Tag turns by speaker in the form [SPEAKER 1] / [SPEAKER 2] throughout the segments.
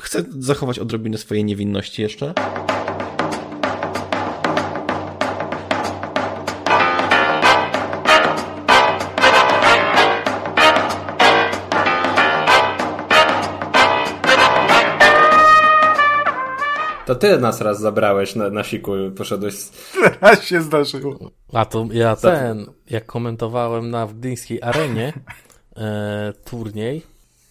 [SPEAKER 1] chcę zachować odrobinę swojej niewinności jeszcze.
[SPEAKER 2] To ty nas raz zabrałeś na, na siku i poszedłeś.
[SPEAKER 3] Raz się zdarzyło.
[SPEAKER 4] A to ja ten, jak komentowałem na Gdyńskiej Arenie e, turniej,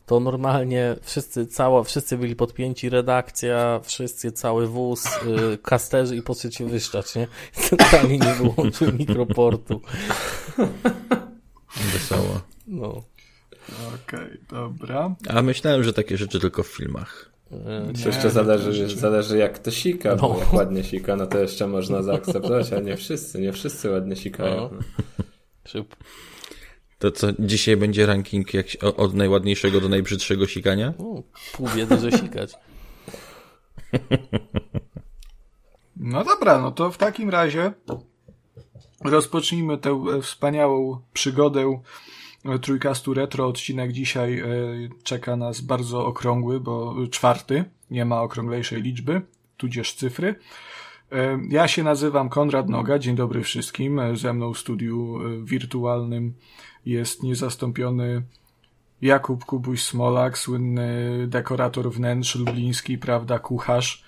[SPEAKER 4] to normalnie wszyscy, cała, wszyscy byli podpięci, redakcja, wszyscy, cały wóz, y, kasterzy i po się wyszczać, nie? Centralnie nie wyłączył mikroportu.
[SPEAKER 1] Wesoło.
[SPEAKER 4] No.
[SPEAKER 3] Okej, okay, dobra.
[SPEAKER 1] A myślałem, że takie rzeczy tylko w filmach.
[SPEAKER 2] To jeszcze zależy, zależy jak to sika, no. bo jak ładnie sika, no to jeszcze można zaakceptować, ale nie wszyscy, nie wszyscy ładnie sikają. No.
[SPEAKER 1] To co, dzisiaj będzie ranking jak, od najładniejszego do najbrzydszego sikania?
[SPEAKER 4] O, pół biedy, że sikać.
[SPEAKER 3] No dobra, no to w takim razie rozpocznijmy tę wspaniałą przygodę Trójkastu Retro. Odcinek dzisiaj e, czeka nas bardzo okrągły, bo czwarty, nie ma okrąglejszej liczby, tudzież cyfry. E, ja się nazywam Konrad Noga, dzień dobry wszystkim. E, ze mną w studiu wirtualnym jest niezastąpiony Jakub Kubuś Smolak, słynny dekorator wnętrz lubliński, prawda, kucharz.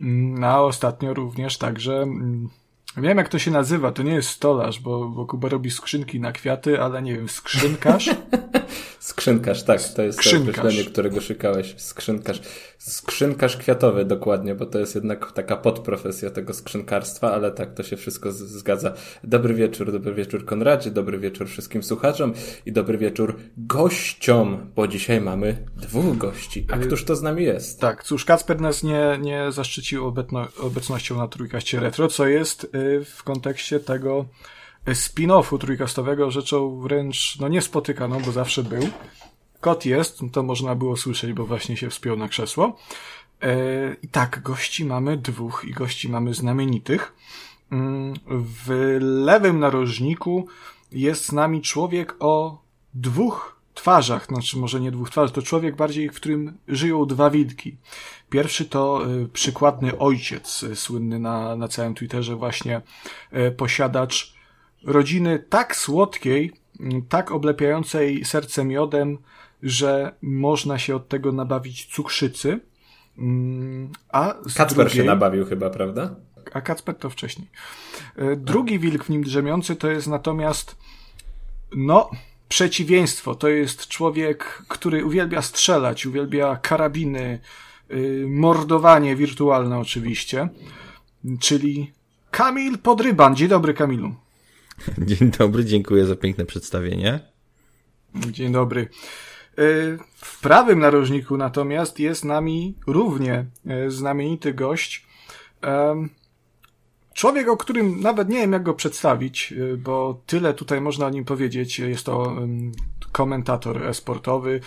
[SPEAKER 3] Mm, a ostatnio również także mm, Wiem, jak to się nazywa. To nie jest stolarz, bo, bo Kuba robi skrzynki na kwiaty, ale nie wiem, skrzynkarz?
[SPEAKER 2] skrzynkarz, tak. To jest skrzynkarz. to określenie, którego szukałeś. Skrzynkarz. Skrzynkarz kwiatowy, dokładnie, bo to jest jednak taka podprofesja tego skrzynkarstwa, ale tak, to się wszystko zgadza. Dobry wieczór, dobry wieczór Konradzie, dobry wieczór wszystkim słuchaczom i dobry wieczór gościom, bo dzisiaj mamy dwóch gości. A któż to z nami jest?
[SPEAKER 3] Tak, cóż, Kacper nas nie, nie zaszczycił obecno, obecnością na Trójkaście Retro, co jest y, w kontekście tego y, spin-offu trójkastowego rzeczą wręcz no niespotykaną, bo zawsze był. Kot jest, to można było słyszeć, bo właśnie się wspiął na krzesło. E, I tak, gości mamy dwóch i gości mamy znamienitych. Mm, w lewym narożniku jest z nami człowiek o dwóch twarzach, znaczy może nie dwóch twarzach, to człowiek bardziej, w którym żyją dwa wilki. Pierwszy to e, przykładny ojciec, e, słynny na, na całym Twitterze właśnie posiadacz rodziny tak słodkiej, tak oblepiającej serce miodem, że można się od tego nabawić cukrzycy. Mm, a z
[SPEAKER 2] Kacper drugiej... się nabawił chyba, prawda?
[SPEAKER 3] A Kacper to wcześniej. E, drugi wilk w nim drzemiący to jest natomiast, no, przeciwieństwo. To jest człowiek, który uwielbia strzelać, uwielbia karabiny, y, mordowanie wirtualne oczywiście, czyli Kamil Podryban. Dzień dobry, Kamilu.
[SPEAKER 1] Dzień dobry, dziękuję za piękne przedstawienie.
[SPEAKER 3] Dzień dobry. E, w prawym narożniku natomiast jest nami równie e, znamienity gość. Człowiek, o którym nawet nie wiem, jak go przedstawić, e, bo tyle tutaj można o nim powiedzieć. Jest to komentator esportowy.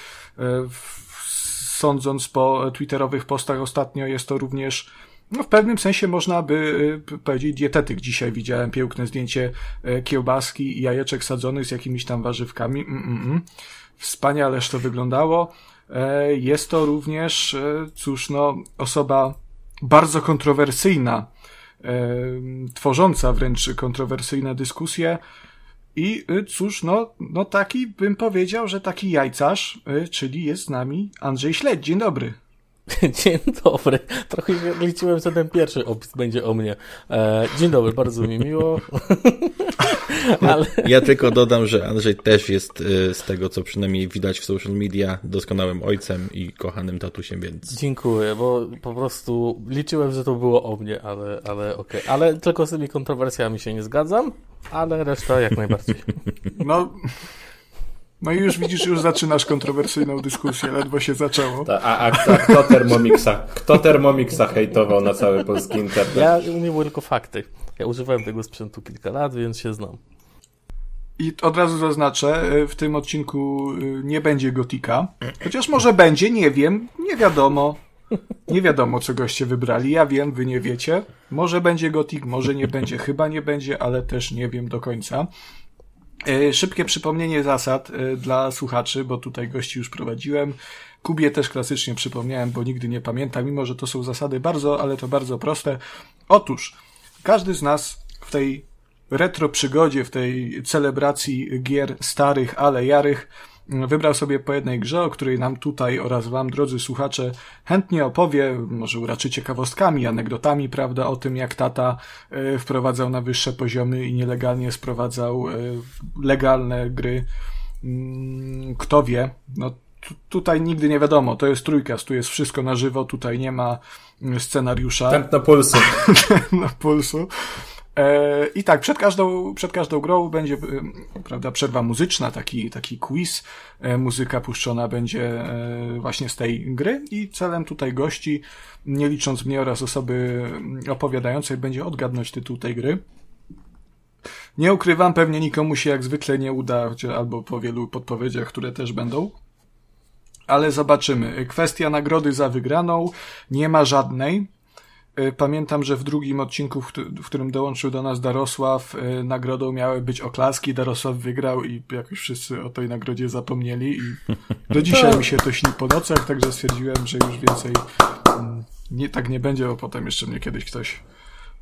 [SPEAKER 3] Sądząc po twitterowych postach ostatnio, jest to również no w pewnym sensie można by powiedzieć dietetyk. Dzisiaj widziałem piękne zdjęcie kiełbaski i jajeczek sadzonych z jakimiś tam warzywkami. Mm, mm, mm. Wspaniależ to wyglądało. E, jest to również, e, cóż, no, osoba bardzo kontrowersyjna, e, tworząca wręcz kontrowersyjne dyskusje. I cóż, no, no taki bym powiedział, że taki jajcarz, czyli jest z nami Andrzej Śledź. Dzień dobry.
[SPEAKER 4] Dzień dobry. Trochę liczyłem, że ten pierwszy opis będzie o mnie. E, dzień dobry, bardzo mi miło.
[SPEAKER 1] Ale... Ja tylko dodam, że Andrzej też jest e, z tego, co przynajmniej widać w social media, doskonałym ojcem i kochanym tatusiem, więc...
[SPEAKER 4] Dziękuję, bo po prostu liczyłem, że to było o mnie, ale, ale okej. Okay. Ale tylko z tymi kontrowersjami się nie zgadzam, ale reszta jak najbardziej.
[SPEAKER 3] No... No i już widzisz, już zaczynasz kontrowersyjną dyskusję, ledwo się zaczęło.
[SPEAKER 2] Ta, a, a, a kto, Thermomixa, kto Thermomixa hejtował na cały polski internet?
[SPEAKER 4] Ja umiem tylko fakty. Ja używałem tego sprzętu kilka lat, więc się znam.
[SPEAKER 3] I od razu zaznaczę, e, w tym odcinku e, nie będzie gotika. Chociaż może będzie, nie wiem, nie wiadomo. Nie wiadomo, co goście wybrali. Ja wiem, wy nie wiecie. Może będzie gotik, może nie będzie, chyba nie będzie, ale też nie wiem do końca. E, szybkie przypomnienie zasad e, dla słuchaczy, bo tutaj gości już prowadziłem. Kubie też klasycznie przypomniałem, bo nigdy nie pamiętam, mimo że to są zasady bardzo, ale to bardzo proste. Otóż, każdy z nas w tej retro przygodzie, w tej celebracji gier starych, ale jarych, wybrał sobie po jednej grze, o której nam tutaj oraz wam, drodzy słuchacze, chętnie opowie, może uraczy ciekawostkami, anegdotami, prawda, o tym, jak tata e, wprowadzał na wyższe poziomy i nielegalnie sprowadzał e, legalne gry. Mm, kto wie, no tutaj nigdy nie wiadomo, to jest trójkast, tu jest wszystko na żywo, tutaj nie ma mm, scenariusza.
[SPEAKER 2] Tętno pulsu.
[SPEAKER 3] na pulsu. E, I tak, przed każdą, przed każdą grą będzie e, prawda, przerwa muzyczna, taki, taki quiz. E, muzyka puszczona będzie właśnie z tej gry i celem tutaj gości, nie licząc mnie oraz osoby opowiadającej, będzie odgadnąć tytuł tej gry. Nie ukrywam, pewnie nikomu się jak zwykle nie uda, albo po wielu podpowiedziach, które też będą. Ale zobaczymy. Kwestia nagrody za wygraną nie ma żadnej. Y, pamiętam, że w drugim odcinku, w którym dołączył do nas Darosław, y, nagrodą miały być oklaski. Darosław wygrał i jakoś wszyscy o tej nagrodzie zapomnieli i do dzisiaj mi się to śni po nocach, także stwierdziłem, że już więcej mm, nie, tak nie będzie, bo potem jeszcze mnie kiedyś ktoś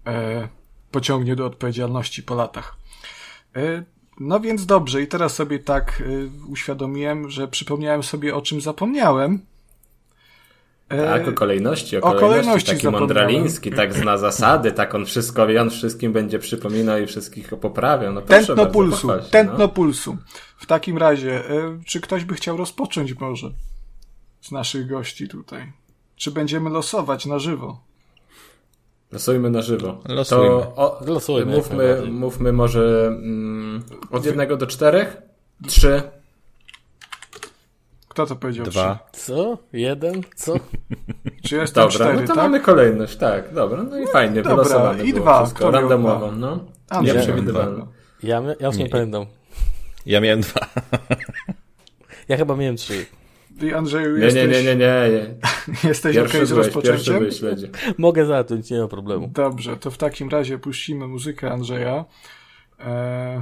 [SPEAKER 3] e, pociągnie do odpowiedzialności po latach. E, no więc dobrze, i teraz sobie tak e, uświadomiłem, że przypomniałem sobie o czym zapomniałem
[SPEAKER 2] tak, o kolejności, o, o kolejności. kolejności taki mądraliński, tak zna zasady, tak on wszystko wie, on wszystkim będzie przypominał i wszystkich poprawiał. No,
[SPEAKER 3] tętno bardzo, pulsu, pochwać, tętno no. pulsu. W takim razie, e, czy ktoś by chciał rozpocząć może z naszych gości tutaj? Czy będziemy losować na żywo?
[SPEAKER 2] Losujmy na żywo.
[SPEAKER 1] Losujmy. To
[SPEAKER 2] o, Losujmy mówmy, mówmy może mm, od jednego do czterech? Trzy.
[SPEAKER 3] Kto to powiedział?
[SPEAKER 1] Dwa.
[SPEAKER 3] Trzy?
[SPEAKER 4] Co? Jeden? Co?
[SPEAKER 3] Czy jestem
[SPEAKER 2] dobra,
[SPEAKER 3] cztery,
[SPEAKER 2] no to
[SPEAKER 3] tak?
[SPEAKER 2] mamy kolejność, tak. Dobra, no i fajnie,
[SPEAKER 3] dobra, wylosowane I dwa. Wszystko,
[SPEAKER 2] randomowo, no.
[SPEAKER 1] Nieprzewidywalne.
[SPEAKER 4] Ja, ja już nie, nie pamiętam.
[SPEAKER 1] Ja miałem dwa.
[SPEAKER 4] Ja chyba miałem trzy.
[SPEAKER 3] I Andrzeju
[SPEAKER 2] nie,
[SPEAKER 3] jesteś...
[SPEAKER 2] Nie, nie, nie, nie. nie.
[SPEAKER 3] jesteś okej okay z rozpoczęciem?
[SPEAKER 4] Mogę zacząć, nie ma problemu.
[SPEAKER 3] Dobrze, to w takim razie puścimy muzykę Andrzeja. Eee...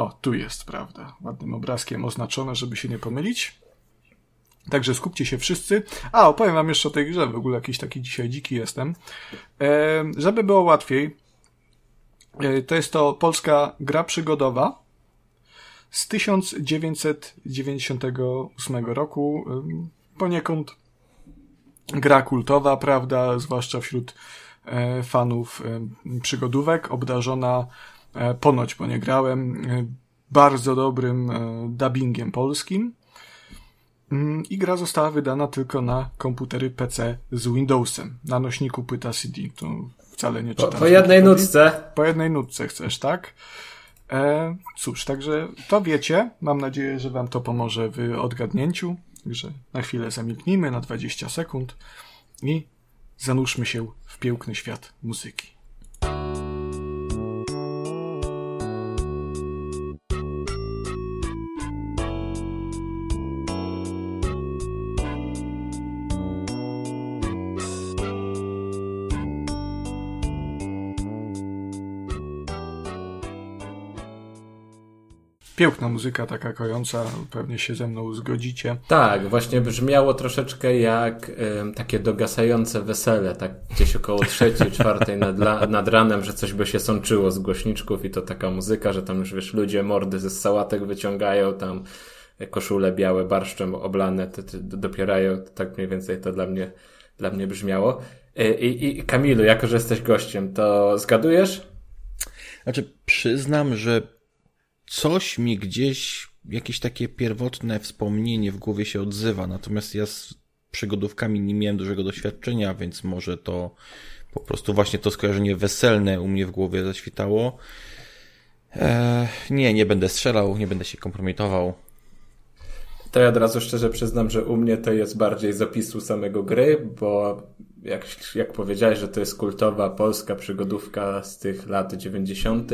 [SPEAKER 3] O, tu jest, prawda. Ładnym obrazkiem oznaczone, żeby się nie pomylić. Także skupcie się wszyscy. A, opowiem wam jeszcze o tej grze. W ogóle jakiś taki dzisiaj dziki jestem. E, żeby było łatwiej, e, to jest to polska gra przygodowa z 1998 roku. E, poniekąd gra kultowa, prawda, zwłaszcza wśród e, fanów e, przygodówek, obdarzona ponoć, bo nie grałem, e, bardzo dobrym e, dubbingiem polskim. Mm, I gra została wydana tylko na komputery PC z Windowsem, na nośniku płyta CD. To wcale nie czytam.
[SPEAKER 2] Po, po jednej nutce.
[SPEAKER 3] Po jednej nutce chcesz, tak? E, cóż, także to wiecie. Mam nadzieję, że Wam to pomoże w odgadnięciu. Także na chwilę zamilknijmy na 20 sekund i zanurzmy się w piękny świat muzyki. Piękna muzyka, taka kojąca, pewnie się ze mną zgodzicie.
[SPEAKER 2] Tak, właśnie brzmiało troszeczkę jak y, takie dogasające wesele, tak gdzieś około trzeciej, czwartej nad, nad ranem, że coś by się sączyło z głośniczków i to taka muzyka, że tam już wiesz, ludzie mordy ze sałatek wyciągają, tam koszule białe barszczem oblane te, te, dopierają, tak mniej więcej to dla mnie, dla mnie brzmiało. Y, I, I Kamilu, jako że jesteś gościem, to zgadujesz?
[SPEAKER 1] Znaczy, przyznam, że coś mi gdzieś, jakieś takie pierwotne wspomnienie w głowie się odzywa, natomiast ja z przygodówkami nie miałem dużego doświadczenia, więc może to po prostu właśnie to skojarzenie weselne u mnie w głowie zaświtało. Eee, nie, nie będę strzelał, nie będę się kompromitował.
[SPEAKER 2] To ja od razu szczerze przyznam, że u mnie to jest bardziej z opisu samego gry, bo jak, jak powiedziałeś, że to jest kultowa polska przygodówka z tych lat 90.,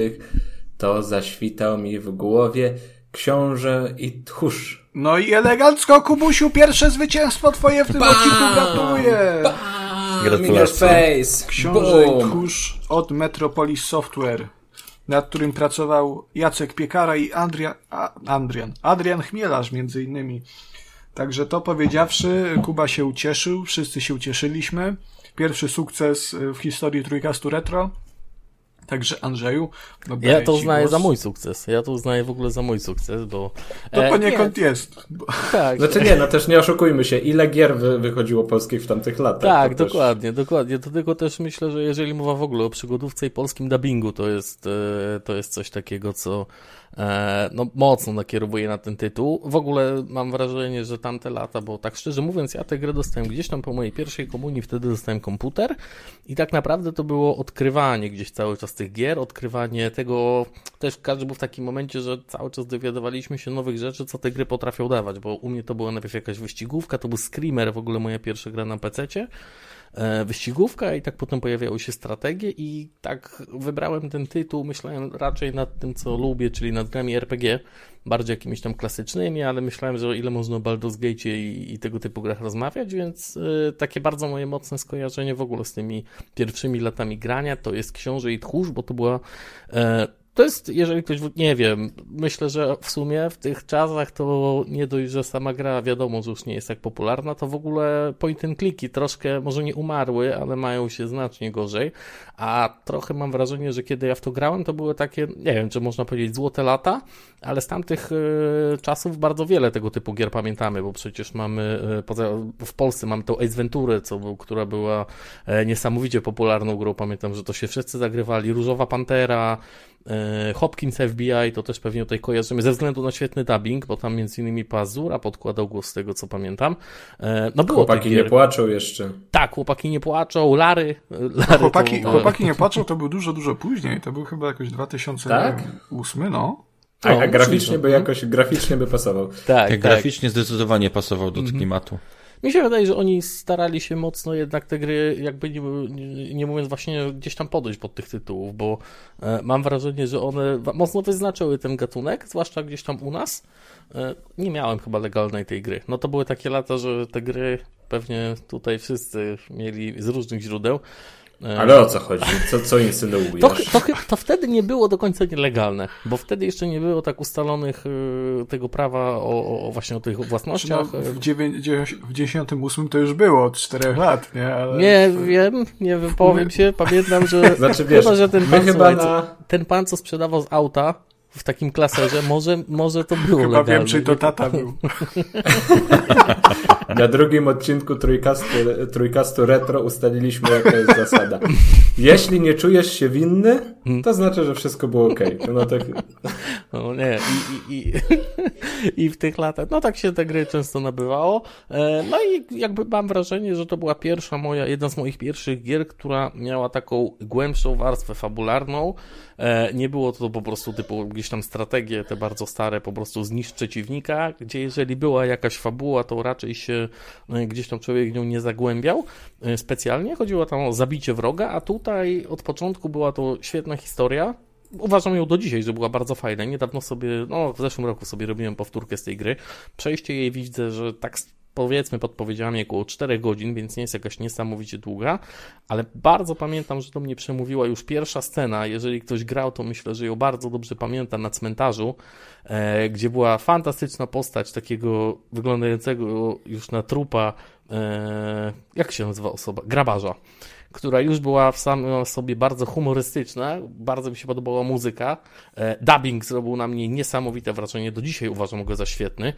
[SPEAKER 2] to zaświtał mi w głowie książę i tchórz.
[SPEAKER 3] No i elegancko, Kubusiu, pierwsze zwycięstwo twoje w tym Bam! odcinku, gratuluję!
[SPEAKER 1] Gratulacje.
[SPEAKER 3] Książę Boom. i tchórz od Metropolis Software, nad którym pracował Jacek Piekara i Andrian, Andrian, Adrian Chmielarz między innymi. Także to powiedziawszy, Kuba się ucieszył, wszyscy się ucieszyliśmy. Pierwszy sukces w historii Trójkastu Retro. Także Andrzeju,
[SPEAKER 4] no Ja to uznaję głos. za mój sukces. Ja to uznaję w ogóle za mój sukces, bo...
[SPEAKER 3] To e, poniekąd nie. jest. Bo...
[SPEAKER 2] Tak. Znaczy nie, no też nie oszukujmy się. Ile gier wy, wychodziło polskich w tamtych latach?
[SPEAKER 4] Tak, dokładnie, też... dokładnie. Do tego też myślę, że jeżeli mowa w ogóle o przygodówce i polskim dubbingu, to jest, e, to jest coś takiego, co no, mocno nakierowuje na ten tytuł. W ogóle mam wrażenie, że tamte lata, bo tak szczerze mówiąc, ja tę grę dostałem gdzieś tam po mojej pierwszej komunii, wtedy dostałem komputer i tak naprawdę to było odkrywanie gdzieś cały czas tych gier, odkrywanie tego, też każdy był w takim momencie, że cały czas dowiadywaliśmy się nowych rzeczy, co te gry potrafią dawać, bo u mnie to była najpierw jakaś wyścigówka, to był Screamer, w ogóle moja pierwsza gra na PC-cie, E, wyścigówka i tak potem pojawiały się strategie i tak wybrałem ten tytuł, myślałem raczej nad tym, co lubię, czyli nad grami RPG, bardziej jakimiś tam klasycznymi, ale myślałem, że o ile można o Baldur's Gate i, i, tego typu grach rozmawiać, więc y, takie bardzo moje mocne skojarzenie w ogóle z tymi pierwszymi latami grania to jest Książę i Tchórz, bo to była y, to jest, jeżeli ktoś, nie wiem, myślę, że w sumie w tych czasach to nie dość, że sama gra wiadomo, że już nie jest tak popularna, to w ogóle point and clicky troszkę może nie umarły, ale mają się znacznie gorzej, a trochę mam wrażenie, że kiedy ja w to grałem, to były takie, nie wiem, czy można powiedzieć złote lata, ale z tamtych y, czasów bardzo wiele tego typu gier pamiętamy, bo przecież mamy, poza, w Polsce mamy tą Ace Venturę, co która była y, niesamowicie popularną grą, pamiętam, że to się wszyscy zagrywali, Różowa Pantera, E, Hopkins FBI to też pewnie tutaj kojarzymy ze względu na świetny dubbing, bo tam między innymi Pazura podkładał głos z tego co pamiętam.
[SPEAKER 2] E, no było chłopaki nie płaczą jeszcze.
[SPEAKER 4] Tak, chłopaki nie płaczą, Lary. Lary
[SPEAKER 3] chłopaki, to... chłopaki nie płaczą to był dużo, dużo później. To był chyba jakoś 2008, tak? no.
[SPEAKER 2] A, a graficznie by jakoś graficznie by pasował.
[SPEAKER 1] Tak, tak, graficznie zdecydowanie pasował do mhm. klimatu.
[SPEAKER 4] Mi się wydaje, że oni starali się mocno jednak te gry, jakby nie, nie mówiąc właśnie gdzieś tam podejść pod tych tytułów, bo e, mam wrażenie, że one mocno wyznaczyły ten gatunek, zwłaszcza gdzieś tam u nas. E, nie miałem chyba legalnej tej gry. No to były takie lata, że te gry pewnie tutaj wszyscy mieli z różnych źródeł.
[SPEAKER 2] Ale o co chodzi? Co, co insynuujesz?
[SPEAKER 4] To, to, to, wtedy nie było do końca nielegalne, bo wtedy jeszcze nie było tak ustalonych e, tego prawa o, o właśnie o tych własnościach.
[SPEAKER 3] No, w, 98 to już było od 4 lat, nie?
[SPEAKER 4] Ale... Nie wiem, nie wypowiem się. Pamiętam, że,
[SPEAKER 2] znaczy, wiesz, chyba, że
[SPEAKER 4] ten pan, chyba na... ten pan, co sprzedawał z auta, w takim klaserze, może, może to było Chyba legalne.
[SPEAKER 3] wiem, czy to tata był.
[SPEAKER 2] Na drugim odcinku trójkastu, trójkastu retro ustaliliśmy, jaka jest zasada. Jeśli nie czujesz się winny, hmm. to znaczy, że wszystko było ok. No, tak...
[SPEAKER 4] no nie, i, i, i, i w tych latach, no tak się te gry często nabywało. E, no i jakby mam wrażenie, że to była pierwsza moja, jedna z moich pierwszych gier, która miała taką głębszą warstwę fabularną. E, nie było to po prostu typu gdzieś tam strategie, te bardzo stare, po prostu zniszcz przeciwnika, gdzie jeżeli była jakaś fabuła, to raczej się e, gdzieś tam człowiek nią nie zagłębiał e, specjalnie. Chodziło tam o zabicie wroga, a tutaj od początku była to świetna historia, uważam ją do dzisiaj, że była bardzo fajna. Niedawno sobie, no w zeszłym roku sobie robiłem powtórkę z tej gry. Przejście jej widzę, że tak powiedzmy podpowiedziami około 4 godzin, więc nie jest jakaś niesamowicie długa, ale bardzo pamiętam, że do mnie przemówiła już pierwsza scena. Jeżeli ktoś grał, to myślę, że ją bardzo dobrze pamięta na cmentarzu, e, gdzie była fantastyczna postać takiego wyglądającego już na trupa, e, jak się nazywa osoba? Grabarza która już była w samym sobie bardzo humorystyczna, bardzo mi się podobała muzyka. E, dubbing zrobił na mnie niesamowite wrażenie, do dzisiaj uważam go za świetny.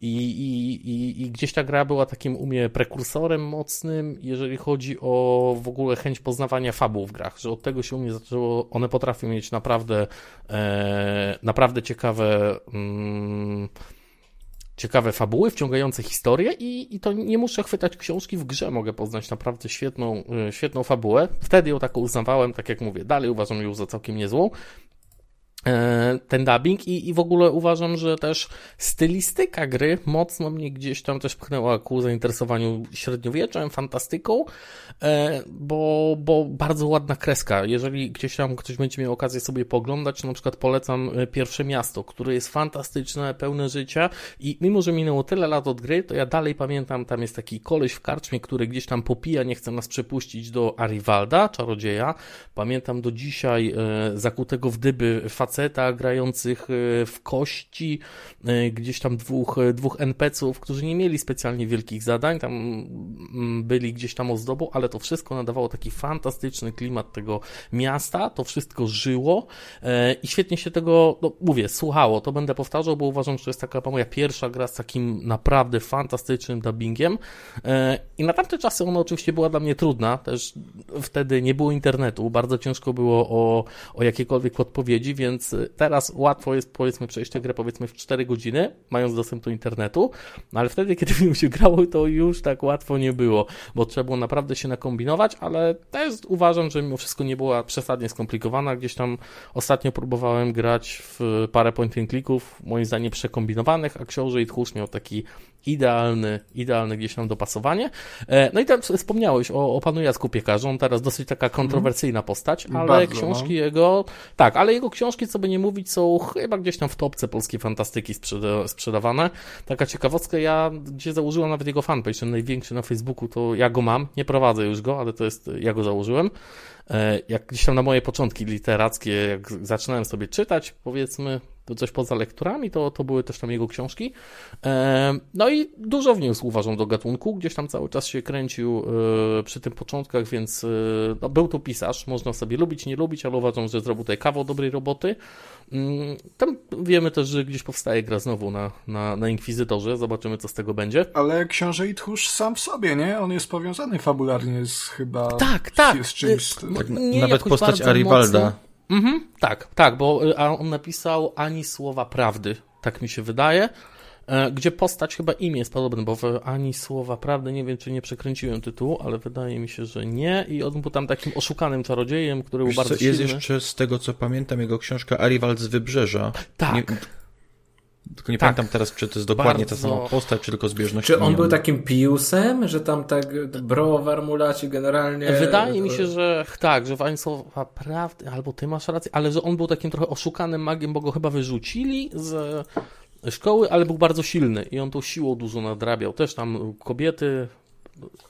[SPEAKER 4] I, i, i, I gdzieś ta gra była takim umie prekursorem mocnym, jeżeli chodzi o w ogóle chęć poznawania fabuł w grach, że od tego się u mnie zaczęło, one potrafią mieć naprawdę, e, naprawdę ciekawe. Mm, ciekawe fabuły, wciągające historie i, i to nie muszę chwytać książki w grze, mogę poznać naprawdę świetną, e, świetną fabułę. Wtedy ją taką uznawałem, tak jak mówię, dalej uważam ją za całkiem niezłą. E, ten dubbing i, i w ogóle uważam, że też stylistyka gry mocno mnie gdzieś tam też pchnęła ku zainteresowaniu średniowieczem, fantastyką, e, bo, bo bardzo ładna kreska. Jeżeli gdzieś tam ktoś będzie miał okazję sobie poglądać, na przykład polecam e, Pierwsze Miasto, które jest fantastyczne, pełne życia i mimo, że minęło tyle lat od gry, to ja dalej pamiętam, tam jest taki koleś w karczmie, który gdzieś tam popija, nie chce nas przepuścić do Arivalda, czarodzieja. Pamiętam do dzisiaj zakutego w dyby faceta faceta grających w kości, gdzieś tam dwóch, dwóch NPC-ów, którzy nie mieli specjalnie wielkich zadań, tam mm, byli gdzieś tam ozdobą, ale to wszystko nadawało taki fantastyczny klimat tego miasta, to wszystko żyło i świetnie się tego, no mówię, słuchało, to będę powtarzał, bo uważam, że to jest taka moja pierwsza gra z takim naprawdę fantastycznym dubbingiem i na tamte czasy ona oczywiście była dla mnie trudna, też wtedy nie było internetu, bardzo ciężko było o, o jakiekolwiek odpowiedzi, więc teraz łatwo jest powiedzmy przejść tę grę powiedzmy w 4 godziny, mając dostęp do internetu, no ale wtedy, kiedy mi się grało, to już tak łatwo nie było, bo trzeba było naprawdę się nakombinować, ale też uważam, że mimo wszystko nie była przesadnie skomplikowana. Gdzieś tam ostatnio próbowałem grać w parę point and clicków, moim zdaniem przekombinowanych, a Książę i Tchórz miał taki idealny, idealne gdzieś tam dopasowanie. E, no i tam wspomniałeś o, o panu Jacku Piekarzu, on teraz dosyć taka kontrowersyjna postać, ale Bardzo, książki no. jego, tak, ale jego książki, co by nie mówić, są chyba gdzieś tam w topce polskiej fantastyki sprzeda sprzedawane. Taka ciekawostka, ja gdzie założyłem nawet jego fanpage, ten największy na Facebooku, to ja go mam, nie prowadzę już go, ale to jest, ja go założyłem. E, jak gdzieś tam na moje początki literackie, jak zaczynałem sobie czytać, powiedzmy, to coś poza lekturami, to, to były też tam jego książki. E, no i dużo wniósł, uważam, do gatunku. Gdzieś tam cały czas się kręcił e, przy tym początkach, więc no, był to pisarz. Można sobie lubić, nie lubić, ale uważam, że zrobił tutaj kawał dobrej roboty. Mm, tam wiemy też, że gdzieś powstaje gra znowu na, na, na Inkwizytorze. Zobaczymy, co z tego będzie.
[SPEAKER 3] Ale Książę i Tchórz sam w sobie, nie? On jest powiązany fabularnie z chyba...
[SPEAKER 4] Tak, tak.
[SPEAKER 3] Z czymś...
[SPEAKER 1] Tak, nawet postać Aribalda.
[SPEAKER 4] Mhm, tak, tak, bo y, on napisał ani słowa prawdy, tak mi się wydaje. E, gdzie postać chyba imię jest podobne, bo w ani słowa prawdy, nie wiem czy nie przekręciłem tytułu, ale wydaje mi się, że nie i on był tam takim oszukanym czarodziejem, który Wiesz był bardzo co,
[SPEAKER 1] Jest jeszcze z tego co pamiętam jego książka Ariwald z Wybrzeża.
[SPEAKER 4] Tak. Nie,
[SPEAKER 1] tylko nie tak. pamiętam teraz, czy to jest dokładnie Bardzo... ta sama postać, czy tylko zbieżność.
[SPEAKER 2] Czy on był takim piusem, że tam tak browar mulaci generalnie...
[SPEAKER 4] Wydaje mi się, że tak, że w ani słowa prawdy, albo ty masz rację, ale że on był takim trochę oszukanym magiem, bo go chyba wyrzucili z szkoły, ale był bardzo silny i on tą siłą dużo nadrabiał. Też tam kobiety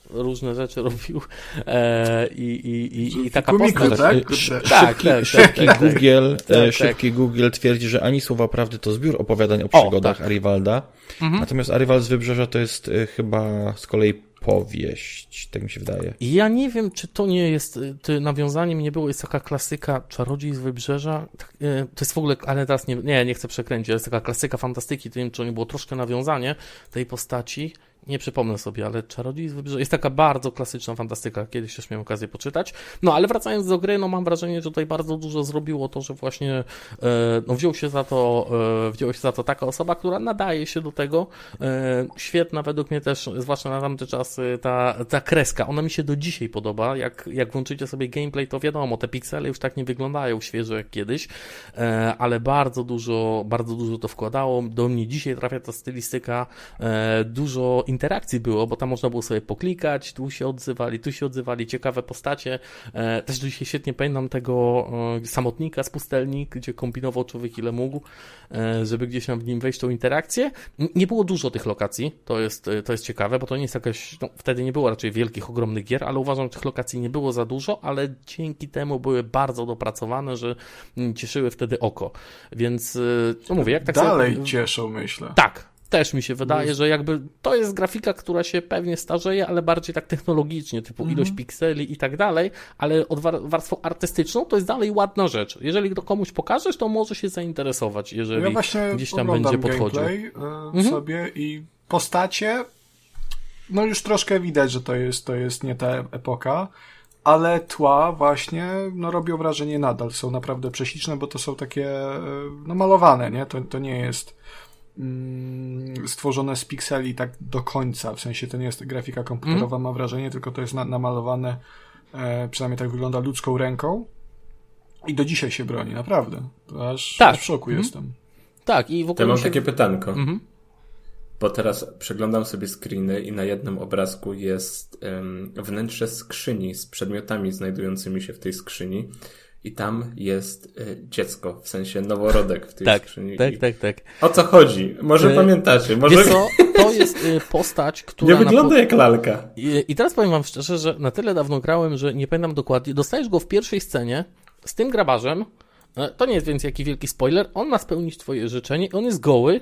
[SPEAKER 4] różne rzeczy robił e, i, i, i, i taka
[SPEAKER 3] Komiku, postać.
[SPEAKER 1] Tak? Tak, tak, szybki, tak, tak, Google, tak, szybki Google twierdzi, że ani słowa prawdy to zbiór opowiadań o przygodach o, tak. Ariwalda. Mhm. Natomiast Ariwald z Wybrzeża to jest y, chyba z kolei powieść, tak mi się wydaje.
[SPEAKER 4] Ja nie wiem, czy to nie jest, to nawiązaniem nie było, jest taka klasyka Czarodziej z Wybrzeża, to jest w ogóle, ale teraz nie, nie, nie chcę przekręcić, jest taka klasyka fantastyki, to nie wiem, czy to nie było troszkę nawiązanie tej postaci, nie przypomnę sobie, ale Czarodziej z Wybrzeża jest taka bardzo klasyczna fantastyka, kiedyś też miałem okazję poczytać. No ale wracając do gry, no mam wrażenie, że tutaj bardzo dużo zrobiło to, że właśnie e, no, wziął się za to, e, wziął się za to taka osoba, która nadaje się do tego. E, świetna według mnie też, zwłaszcza na tamte czasy, ta, ta kreska, ona mi się do dzisiaj podoba. Jak, jak włączycie sobie gameplay, to wiadomo, te piksele już tak nie wyglądają świeżo jak kiedyś, ale bardzo dużo, bardzo dużo to wkładało. Do mnie dzisiaj trafia ta stylistyka, dużo interakcji było, bo tam można było sobie poklikać, tu się odzywali, tu się odzywali, ciekawe postacie. E, też dzisiaj świetnie pamiętam tego e, samotnika z pustelni, gdzie kombinował człowiek ile mógł, e, żeby gdzieś tam w nim wejść tą interakcję. Nie było dużo tych lokacji, to jest, to jest ciekawe, bo to nie jest jakaś, no, wtedy nie było raczej wielkich, ogromnych gier, ale uważam, że tych lokacji nie było za dużo, ale dzięki temu były bardzo dopracowane, że cieszyły wtedy oko. Więc, no mówię, jak tak
[SPEAKER 3] Dalej sobie... cieszą, myślę.
[SPEAKER 4] Tak, też mi się wydaje, że jakby to jest grafika, która się pewnie starzeje, ale bardziej tak technologicznie, typu -hmm. ilość pikseli i tak dalej, ale od warstwą artystyczną to jest dalej ładna rzecz. Jeżeli to komuś pokażesz, to może się zainteresować, jeżeli ja gdzieś tam będzie podchodził.
[SPEAKER 3] Ja mm -hmm. sobie i postacie, no już troszkę widać, że to jest, to jest nie ta epoka, ale tła właśnie no, robią wrażenie nadal. Są naprawdę prześliczne, bo to są takie e, no, malowane, nie? To, to nie jest stworzone z pikseli tak do końca, w sensie to nie jest grafika komputerowa, mm. mam wrażenie, tylko to jest na, namalowane, e, przynajmniej tak wygląda ludzką ręką i do dzisiaj się broni, naprawdę. Aż, tak. aż w szoku mm. jestem.
[SPEAKER 4] Tak, i w ogóle.
[SPEAKER 2] Ja mam się... takie pytanko. Mm -hmm. Bo teraz przeglądam sobie screeny i na jednym obrazku jest um, wnętrze skrzyni z przedmiotami znajdującymi się w tej skrzyni i tam jest y, dziecko, w sensie noworodek w tej
[SPEAKER 4] tak,
[SPEAKER 2] skrzyni.
[SPEAKER 4] Tak, tak, tak.
[SPEAKER 2] O co chodzi? Może y pamiętacie? Może...
[SPEAKER 4] co, to jest y, postać, która...
[SPEAKER 2] Nie wygląda po... jak lalka.
[SPEAKER 4] I, I teraz powiem wam szczerze, że na tyle dawno grałem, że nie pamiętam dokładnie. Dostajesz go w pierwszej scenie z tym grabarzem, to nie jest więc jakiś wielki spoiler, on ma spełnić twoje życzenie, on jest goły, E,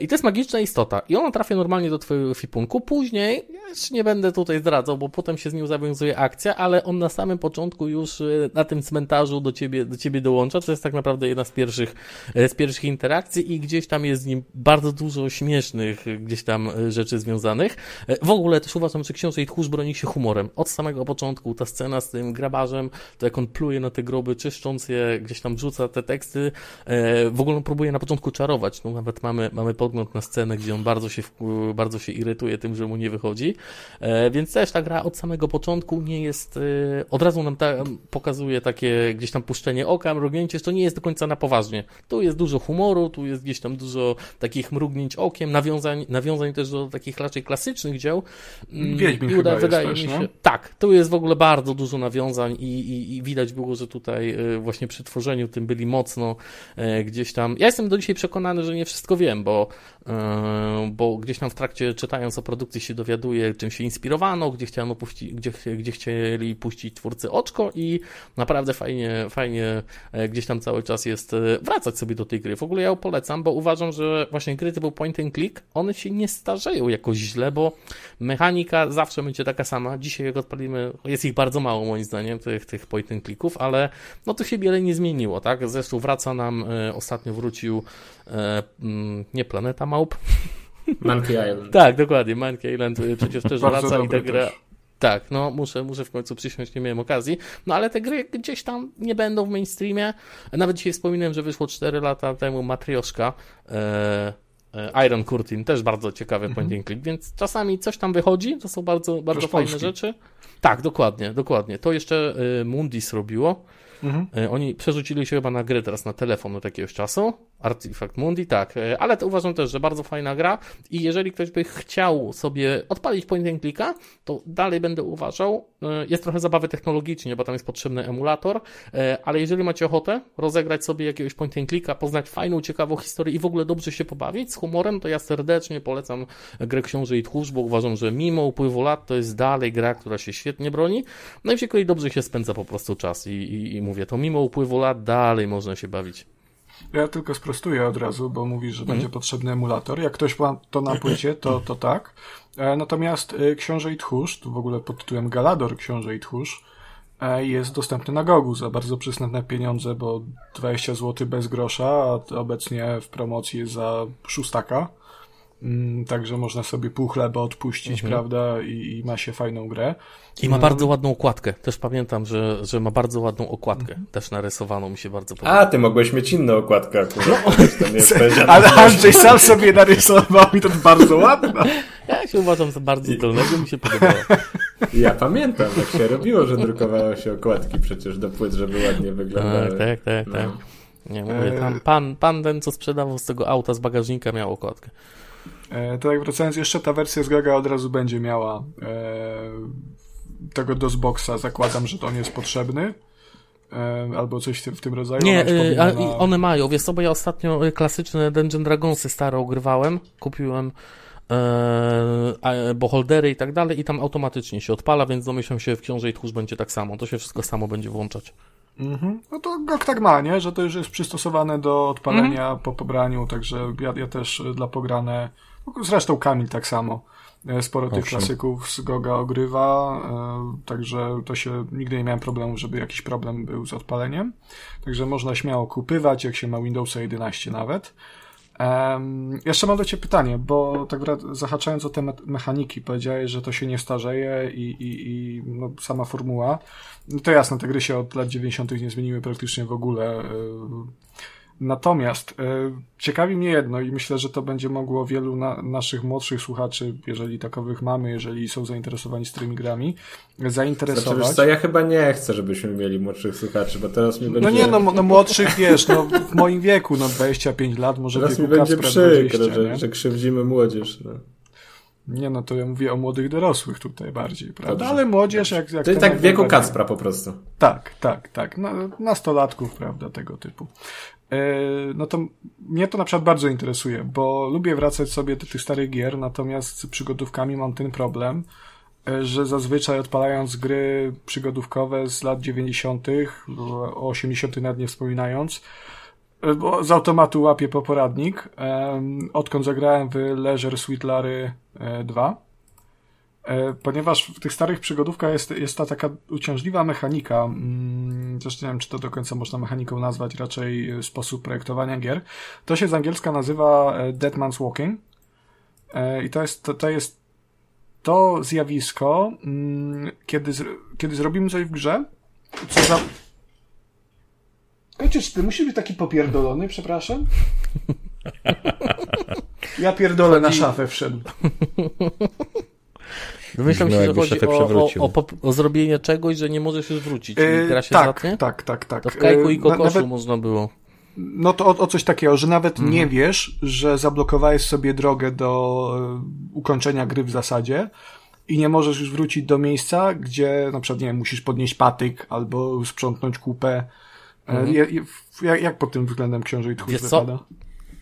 [SPEAKER 4] I to jest magiczna istota. I ona trafia normalnie do twojego fipunku. Później, już nie będę tutaj zdradzał, bo potem się z nią zawiązuje akcja, ale on na samym początku już e, na tym cmentarzu do ciebie, do ciebie dołącza. To jest tak naprawdę jedna z pierwszych, e, z pierwszych interakcji i gdzieś tam jest z nim bardzo dużo śmiesznych gdzieś tam rzeczy związanych. W ogóle też uważam, że książę i tchórz broni się humorem. Od samego początku ta scena z tym grabarzem, to jak on pluje na te groby, czyszcząc je, gdzieś tam rzuca te teksty, w ogóle on próbuje na początku czarować. No nawet mamy, mamy podgląd na scenę, gdzie on bardzo się, bardzo się irytuje tym, że mu nie wychodzi. E, więc też ta gra od samego początku nie jest, e, od razu nam ta, pokazuje takie gdzieś tam puszczenie oka, mrugnięcie, że to nie jest do końca na poważnie. Tu jest dużo humoru, tu jest gdzieś tam dużo takich mrugnięć okiem, nawiązań, nawiązań też do takich raczej klasycznych dzieł.
[SPEAKER 3] Mm, Wiedźmin chyba wydaje
[SPEAKER 4] jest
[SPEAKER 3] mi
[SPEAKER 4] się. No? Tak, tu jest w ogóle bardzo dużo nawiązań i, i, i widać było, że tutaj e, właśnie przy tworzeniu tym byli mocno gdzieś tam. Ja jestem do dzisiaj przekonany, że nie wszystko wiem, bo Yy, bo gdzieś tam w trakcie czytając o produkcji się dowiaduje, czym się inspirowano, gdzie, chciano puści, gdzie, gdzie chcieli puścić twórcy oczko i naprawdę fajnie, fajnie e, gdzieś tam cały czas jest e, wracać sobie do tej gry. W ogóle ja ją polecam, bo uważam, że właśnie gry typu point and click, one się nie starzeją jakoś źle, bo mechanika zawsze będzie taka sama. Dzisiaj jak odpalimy, jest ich bardzo mało moim zdaniem, tych, tych point and clicków, ale no to się wiele nie zmieniło, tak? Zresztą wraca nam, e, ostatnio wrócił nie Planeta Małp.
[SPEAKER 2] Monkey Island.
[SPEAKER 4] tak, dokładnie, Monkey Island y, przecież też wraca i ta gra... Tak, no muszę, muszę w końcu przysiąść, nie miałem okazji. No ale te gry gdzieś tam nie będą w mainstreamie. Nawet dzisiaj wspominałem, że wyszło 4 lata temu Matrioszka. E, e, Iron Curtain, też bardzo ciekawy mm -hmm. point click, więc czasami coś tam wychodzi, to są bardzo, bardzo fajne Polski. rzeczy. Tak, dokładnie, dokładnie. To jeszcze Mundis robiło. Mhm. E, oni przerzucili się chyba na gry teraz na telefon od jakiegoś czasu. Artifact Mundi, tak. E, ale to uważam też, że bardzo fajna gra i jeżeli ktoś by chciał sobie odpalić point and clicka, to dalej będę uważał, e, jest trochę zabawy technologicznie, bo tam jest potrzebny emulator, ale jeżeli macie ochotę rozegrać sobie jakiegoś point and clicka, poznać fajną, ciekawą historię i w ogóle dobrze się pobawić z humorem, to ja serdecznie polecam grę Książę i Tchórz, bo uważam, że mimo upływu lat to jest dalej gra, która się świetnie broni, no i w dobrze się spędza po prostu czas i, i, i mówię, to mimo upływu lat dalej można się bawić.
[SPEAKER 3] Ja tylko sprostuję od razu, bo mówisz, że mhm. będzie potrzebny emulator. Jak ktoś ma to na płycie, to, to tak. E, natomiast e, Książę i Tchórz, tu w ogóle pod tytułem Galador Książę i Tchórz, e, jest dostępny na Gogu za bardzo przysnętne pieniądze, bo 20 zł bez grosza, a obecnie w promocji jest za szóstaka. Mm, także można sobie pół chleba odpuścić, mhm. prawda? I, I, ma się fajną grę.
[SPEAKER 4] I ma no. bardzo ładną okładkę. Też pamiętam, że, że ma bardzo ładną okładkę. Mhm. Też narysowaną mi się bardzo
[SPEAKER 2] podoba. A, ty mogłeś mieć inną okładkę akurat.
[SPEAKER 3] No. Ale Andrzej sam sobie narysował i to bardzo ładna.
[SPEAKER 4] Ja się uważam za bardzo zdolnego, mi się podobało.
[SPEAKER 2] Ja pamiętam, jak się robiło, że drukowało się okładki przecież do płyt, żeby ładnie wyglądały.
[SPEAKER 4] Tak, tak, tak. No. tak. Nie mówię, tam pan, pan ten, co sprzedawał z tego auta, z bagażnika miał okładkę.
[SPEAKER 3] E, to jak wracając jeszcze, ta wersja z Gaga od razu będzie miała e, tego DOSBoxa. Zakładam, że to nie jest potrzebny. E, albo coś w tym rodzaju.
[SPEAKER 4] Nie, na... one mają. Wiesz co, bo ja ostatnio klasyczne Dungeon Dragonsy stare ogrywałem. Kupiłem e, beholdery i tak dalej i tam automatycznie się odpala, więc domyślam się w książę i tchórz będzie tak samo. To się wszystko samo będzie włączać.
[SPEAKER 3] Mhm. No to GOG tak ma, nie? Że to już jest przystosowane do odpalenia mhm. po pobraniu, także ja, ja też dla pograne Zresztą Kamil tak samo. E, sporo Owszem. tych klasyków z Goga ogrywa, e, także to się nigdy nie miałem problemu, żeby jakiś problem był z odpaleniem. Także można śmiało kupywać, jak się ma Windowsa 11 nawet. Um, jeszcze mam do Ciebie pytanie, bo tak zahaczając o te me mechaniki, powiedziałeś, że to się nie starzeje i, i, i no, sama formuła. No to jasne, te gry się od lat 90. nie zmieniły praktycznie w ogóle. Natomiast e, ciekawi mnie jedno i myślę, że to będzie mogło wielu na, naszych młodszych słuchaczy, jeżeli takowych mamy, jeżeli są zainteresowani starymi grami, zainteresować. Znaczy,
[SPEAKER 2] co, ja chyba nie chcę, żebyśmy mieli młodszych słuchaczy, bo teraz mi będzie...
[SPEAKER 3] No nie, no, no młodszych, wiesz, no w moim wieku, no 25 lat, może
[SPEAKER 2] teraz mi będzie przykro, że, że krzywdzimy młodzież. No.
[SPEAKER 3] Nie, no to ja mówię o młodych dorosłych tutaj bardziej, prawda? Ale młodzież jak... jak
[SPEAKER 2] to jest tak w wieku Kacpra po prostu.
[SPEAKER 3] Tak, tak, tak. Na, nastolatków, prawda, tego typu. E, no to mnie to na przykład bardzo interesuje, bo lubię wracać sobie do tych starych gier, natomiast z przygodówkami mam ten problem, że zazwyczaj odpalając gry przygodówkowe z lat 90., o 80. nad nie wspominając, bo z automatu łapię po poradnik, odkąd zagrałem w Leisure Suite Larry 2, e, ponieważ w tych starych przygodówkach jest, jest ta taka uciążliwa mechanika, mm, zresztą nie wiem, czy to do końca można mechaniką nazwać, raczej sposób projektowania gier. To się z angielska nazywa e, Dead Man's Walking e, i to jest, to, to jest to zjawisko, mm, kiedy, kiedy zrobimy coś w grze, co za... Ty musisz być taki popierdolony, przepraszam? Ja pierdolę na szafę wszedł.
[SPEAKER 4] Domyślam się, że chodzi o, o, o, o, zrobienie czegoś, że nie możesz już wrócić. Yy, gra się
[SPEAKER 3] tak, zatnie? tak, tak, tak.
[SPEAKER 4] To w Kajku i Kokoszu nawet, można było.
[SPEAKER 3] No to o, o, coś takiego, że nawet mhm. nie wiesz, że zablokowałeś sobie drogę do e, ukończenia gry w zasadzie i nie możesz już wrócić do miejsca, gdzie na przykład, nie wiem, musisz podnieść patyk albo sprzątnąć kupę. E, mhm. Jak, jak pod tym względem książę i tchórz wypada?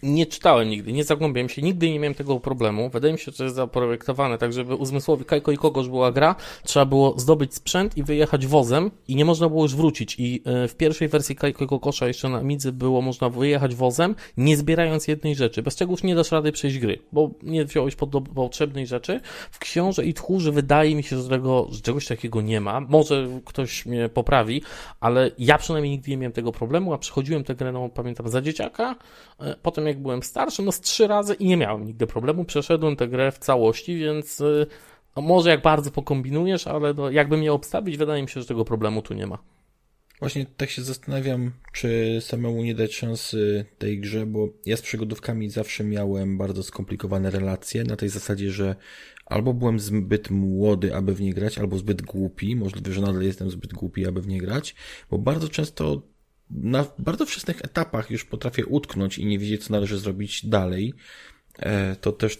[SPEAKER 4] Nie czytałem nigdy, nie zagłębiałem się, nigdy nie miałem tego problemu. Wydaje mi się, że jest zaprojektowane tak, żeby uzmysłowi Kajko i Kogoż była gra, trzeba było zdobyć sprzęt i wyjechać wozem i nie można było już wrócić. I e, w pierwszej wersji Kajko i Kokosza jeszcze na Midzy było można wyjechać wozem, nie zbierając jednej rzeczy, bez czego już nie dasz rady przejść gry, bo nie wziąłeś pod potrzebnej rzeczy. W Książę i Tchórze wydaje mi się, że, tego, że czegoś takiego nie ma. Może ktoś mnie poprawi, ale ja przynajmniej nigdy nie miałem tego problemu, a przychodziłem tę grę, no pamiętam, za dzieciaka, e, potem jak byłem starszy, no z trzy razy i nie miałem nigdy problemu. Przeszedłem tę grę w całości, więc y, no może jak bardzo pokombinujesz, ale no, jakbym je obstawić, wydaje mi się, że tego problemu tu nie ma.
[SPEAKER 1] Właśnie tak się zastanawiam, czy samemu nie dać szansy tej grze, bo ja z przygodówkami zawsze miałem bardzo skomplikowane relacje na tej zasadzie, że albo byłem zbyt młody, aby w nie grać, albo zbyt głupi, możliwe, że nadal jestem zbyt głupi, aby w nie grać, bo bardzo często na bardzo wczesnych etapach już potrafię utknąć i nie wiedzieć, co należy zrobić dalej. E, to też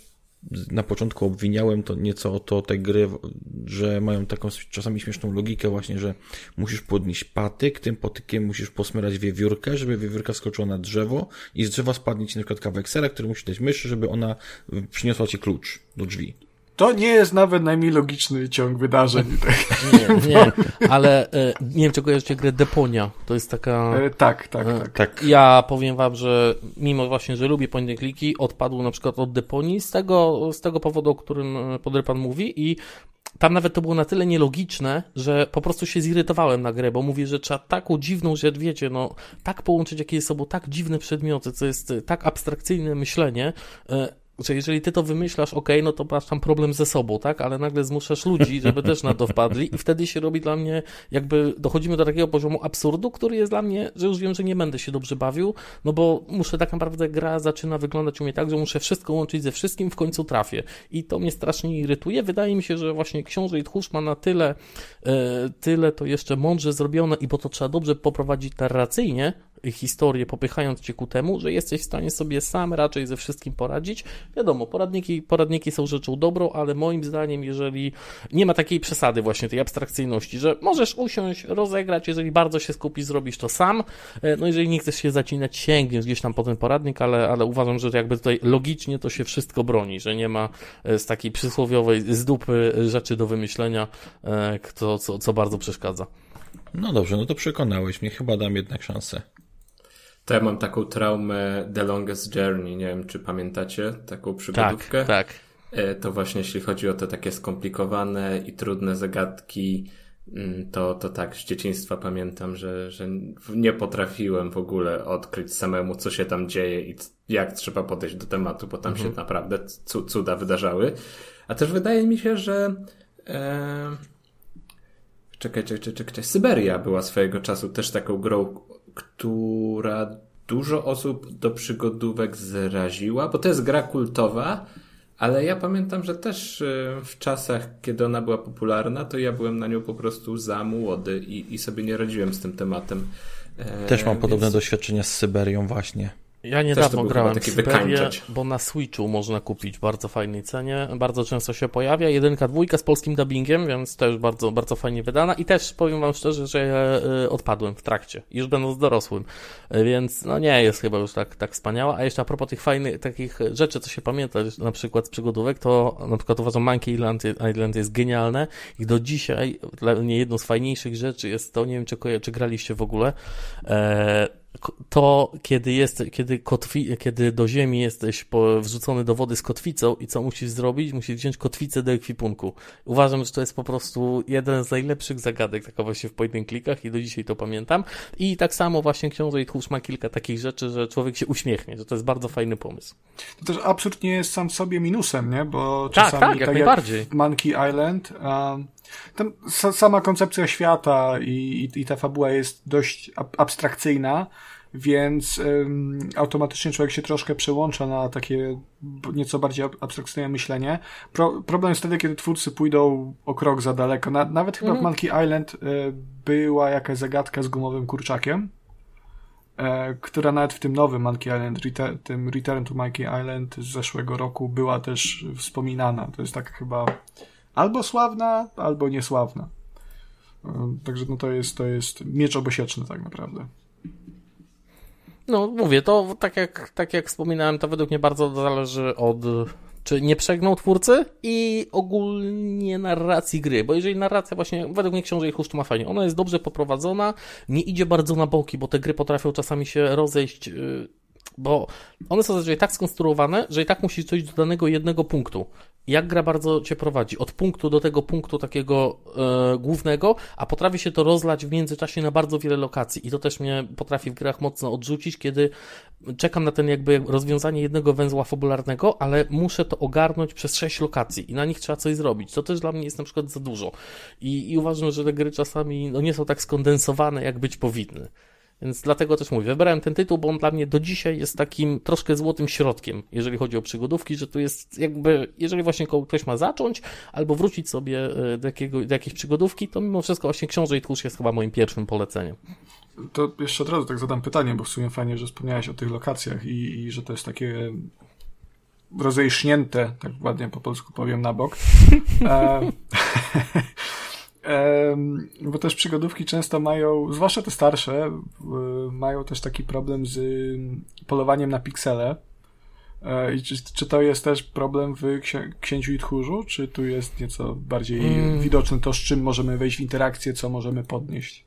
[SPEAKER 1] na początku obwiniałem to nieco o to te gry, że mają taką czasami śmieszną logikę właśnie, że musisz podnieść patyk, tym patykiem musisz posmyrać wiewiórkę, żeby wiewiórka skoczyła na drzewo i z drzewa spadnie ci na przykład kawałek sera, który musisz dać myszy, żeby ona przyniosła ci klucz do drzwi.
[SPEAKER 3] To nie jest nawet najmniej logiczny ciąg wydarzeń.
[SPEAKER 4] Nie, nie, ale e, nie wiem, czy kojarzycie grę Deponia. To jest taka...
[SPEAKER 3] E, tak, tak, e, tak, tak.
[SPEAKER 4] Ja powiem wam, że mimo właśnie, że lubię point kliki, odpadł na przykład od Deponii z tego, z tego powodu, o którym Podrypan mówi i tam nawet to było na tyle nielogiczne, że po prostu się zirytowałem na grę, bo mówię, że trzeba taką dziwną rzecz, wiecie, no, tak połączyć jakieś sobą tak dziwne przedmioty, co jest tak abstrakcyjne myślenie, że jeżeli ty to wymyślasz, ok, no to masz tam problem ze sobą, tak? Ale nagle zmuszasz ludzi, żeby też na to wpadli i wtedy się robi dla mnie, jakby dochodzimy do takiego poziomu absurdu, który jest dla mnie, że już wiem, że nie będę się dobrze bawił, no bo muszę tak naprawdę gra zaczyna wyglądać u mnie tak, że muszę wszystko łączyć ze wszystkim, w końcu trafię. I to mnie strasznie irytuje. Wydaje mi się, że właśnie Książę i Tchórz ma na tyle, e, tyle to jeszcze mądrze zrobione i bo to trzeba dobrze poprowadzić narracyjnie, historię, popychając cię ku temu, że jesteś w stanie sobie sam raczej ze wszystkim poradzić. Wiadomo, poradniki, poradniki są rzeczą dobrą, ale moim zdaniem, jeżeli nie ma takiej przesady właśnie tej abstrakcyjności, że możesz usiąść, rozegrać, jeżeli bardzo się skupisz, zrobisz to sam. E, no jeżeli nie chcesz się zacinać, sięgniesz gdzieś tam po ten poradnik, ale, ale uważam, że jakby tutaj logicznie to się wszystko broni, że nie ma e, z takiej przysłowiowej z dupy rzeczy do wymyślenia, e, kto, co, co bardzo przeszkadza.
[SPEAKER 1] No dobrze, no to przekonałeś mnie, chyba dam jednak szansę.
[SPEAKER 2] To ja mam taką traumę The Longest Journey, nie wiem czy pamiętacie taką przygodówkę.
[SPEAKER 4] Tak, tak.
[SPEAKER 2] E, to właśnie jeśli chodzi o te takie skomplikowane i trudne zagadki, mm, to, to tak, z dzieciństwa pamiętam, że, że nie potrafiłem w ogóle odkryć samemu, co się tam dzieje i jak trzeba podejść do tematu, bo tam mhm. się naprawdę cuda wydarzały. A też wydaje mi się, że e... czekaj, czekaj, czekaj, Syberia była swojego czasu też taką grą która dużo osób do przygodówek zraziła, bo to jest gra kultowa, ale ja pamiętam, że też y, w czasach, kiedy ona była popularna, to ja byłem na nią po prostu za młody i, i sobie nie radziłem z tym tematem.
[SPEAKER 1] E, też mam więc... podobne doświadczenia z Syberią właśnie.
[SPEAKER 4] Ja niedawno grałem w Syberię, bo na Switchu można kupić w bardzo fajnej cenie. Bardzo często się pojawia. Jedynka, dwójka z polskim dubbingiem, więc też bardzo, bardzo fajnie wydana. I też powiem wam szczerze, że e, odpadłem w trakcie, już będąc dorosłym. E, więc no nie jest chyba już tak, tak wspaniała. A jeszcze a propos tych fajnych takich rzeczy, co się pamięta, na przykład z przygodówek, to na przykład uważam Monkey Island, Island jest genialne i do dzisiaj dla mnie jedną z fajniejszych rzeczy jest to, nie wiem czy, czy graliście w ogóle, e, to, kiedy jest, kiedy, kotwi, kiedy do ziemi jesteś wrzucony do wody z kotwicą i co musisz zrobić? Musisz wziąć kotwicę do ekwipunku. Uważam, że to jest po prostu jeden z najlepszych zagadek, taka właśnie w point klikach i do dzisiaj to pamiętam. I tak samo właśnie Książę i Tchórz ma kilka takich rzeczy, że człowiek się uśmiechnie, że to jest bardzo fajny pomysł.
[SPEAKER 3] To też absurd nie jest sam sobie minusem, nie? Bo
[SPEAKER 4] tak, czasami, tak, jak tak najbardziej. Jak
[SPEAKER 3] Monkey Island, um, tam sama koncepcja świata i, i, i ta fabuła jest dość abstrakcyjna, więc ym, automatycznie człowiek się troszkę przełącza na takie nieco bardziej abstrakcyjne myślenie. Pro, problem jest wtedy, kiedy twórcy pójdą o krok za daleko. Na, nawet chyba mm. w mhm. Monkey Island y, była jakaś zagadka z gumowym kurczakiem, y, która nawet w tym nowym Monkey Island, Return, tym Return to Monkey Island z zeszłego roku była też wspominana. To jest tak chyba albo sławna, albo niesławna. Także no to jest, to jest miecz obosieczny tak naprawdę.
[SPEAKER 4] No, mówię, to tak jak, tak jak wspominałem, to według mnie bardzo zależy od czy nie przegnął twórcy i ogólnie narracji gry, bo jeżeli narracja właśnie, według mnie Książę i Chuszcz ma fajnie, ona jest dobrze poprowadzona, nie idzie bardzo na boki, bo te gry potrafią czasami się rozejść y, bo one są zazwyczaj tak skonstruowane, że i tak musisz dojść do danego jednego punktu. Jak gra bardzo cię prowadzi? Od punktu do tego punktu takiego e, głównego, a potrafi się to rozlać w międzyczasie na bardzo wiele lokacji. I to też mnie potrafi w grach mocno odrzucić, kiedy czekam na ten jakby rozwiązanie jednego węzła fabularnego, ale muszę to ogarnąć przez sześć lokacji i na nich trzeba coś zrobić. To też dla mnie jest na przykład za dużo. I, i uważam, że te gry czasami no, nie są tak skondensowane, jak być powinny. Więc dlatego też mówię, wybrałem ten tytuł, bo on dla mnie do dzisiaj jest takim troszkę złotym środkiem, jeżeli chodzi o przygodówki, że tu jest jakby, jeżeli właśnie ktoś ma zacząć albo wrócić sobie e, do, jakiego, do jakiejś przygodówki, to mimo wszystko właśnie Książę i Tchórz jest chyba moim pierwszym poleceniem.
[SPEAKER 3] To jeszcze od razu tak zadam pytanie, bo w sumie fajnie, że wspomniałeś o tych lokacjach i, i że to jest takie rozejśnięte, tak ładnie po polsku powiem, na bok. e, bo też przygodówki często mają, zwłaszcza te starsze, mają też taki problem z polowaniem na piksele. E, I czy, czy to jest też problem w Księciu i Tchórzu, czy tu jest nieco bardziej mm. widoczne to, z czym możemy wejść w interakcję, co możemy podnieść?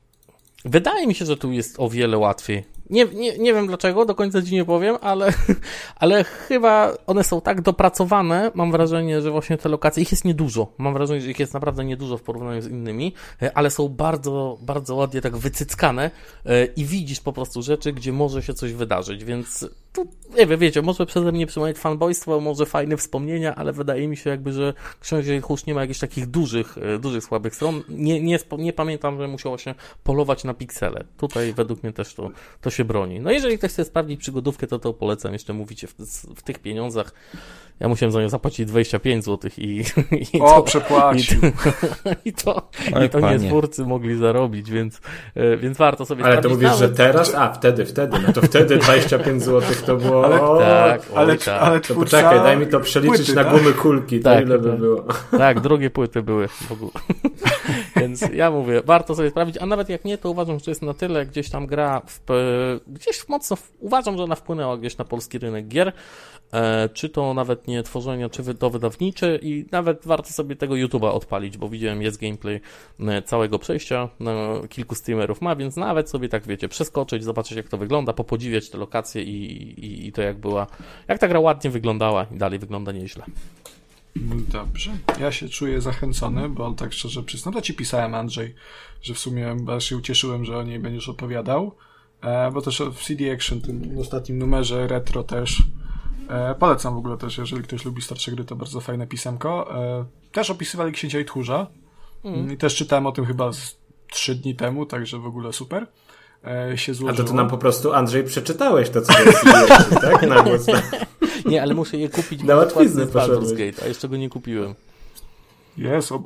[SPEAKER 4] Wydaje mi się, że tu jest o wiele łatwiej. Nie, nie, nie wiem dlaczego, do końca ci nie powiem, ale, ale chyba one są tak dopracowane, mam wrażenie, że właśnie te lokacje, ich jest niedużo. Mam wrażenie, że ich jest naprawdę niedużo w porównaniu z innymi, e, ale są bardzo, bardzo ładnie tak wycyckane e, i widzisz po prostu rzeczy, gdzie może się coś wydarzyć, więc nie wiem, wiecie, może przeze mnie przynajmniej fanboystwo, może fajne wspomnienia, ale wydaje mi się jakby, że Książę Husz nie ma jakichś takich dużych, e, dużych słabych stron. Nie, nie, nie pamiętam, że musiało się polować na piksele. Tutaj według mnie też to, to się broni. No jeżeli ktoś chce sprawdzić przygodówkę, to to polecam. Jeszcze mówicie w, w tych pieniądzach. Ja musiałem za nią zapłacić 25 zł i,
[SPEAKER 3] i o, to, przepłacił.
[SPEAKER 4] I, to, i to nie twórcy mogli zarobić, więc, e, więc warto sobie
[SPEAKER 2] Ale to mówisz, Nawet... że teraz? A, wtedy, wtedy. No to wtedy 25 zł to było... Ale, o,
[SPEAKER 3] tak, ale, tak. ale
[SPEAKER 2] to poczekaj, daj mi to przeliczyć płyty, na tak? gumy kulki, to tak, ile by tak. było.
[SPEAKER 4] Tak, drugie płyty były w ogóle. więc ja mówię, warto sobie sprawdzić, a nawet jak nie, to uważam, że to jest na tyle gdzieś tam gra, w, gdzieś mocno, uważam, że ona wpłynęła gdzieś na polski rynek gier, e, czy to nawet nie tworzenia, czy to wydawnicze i nawet warto sobie tego YouTube'a odpalić, bo widziałem, jest gameplay e, całego przejścia, no, kilku streamerów ma, więc nawet sobie tak, wiecie, przeskoczyć, zobaczyć jak to wygląda, popodziwiać te lokacje i, i, i to jak była, jak ta gra ładnie wyglądała i dalej wygląda nieźle.
[SPEAKER 3] Dobrze. Ja się czuję zachęcony, bo tak szczerze przyznam, to ci pisałem Andrzej, że w sumie aż się ucieszyłem, że o niej będziesz opowiadał, e, bo też w CD Action, tym ostatnim numerze retro też e, polecam w ogóle też, jeżeli ktoś lubi starsze gry, to bardzo fajne pisemko. E, też opisywali Księcia i Tchórza mm. i też czytałem o tym chyba z trzy dni temu, także w ogóle super się złożyło.
[SPEAKER 2] A to ty nam po prostu, Andrzej, przeczytałeś to, co jest tak? Na głos.
[SPEAKER 4] Nie, ale muszę je kupić. Na łatwiznę Baldur's Gate, a jeszcze go nie kupiłem.
[SPEAKER 3] Jest, o,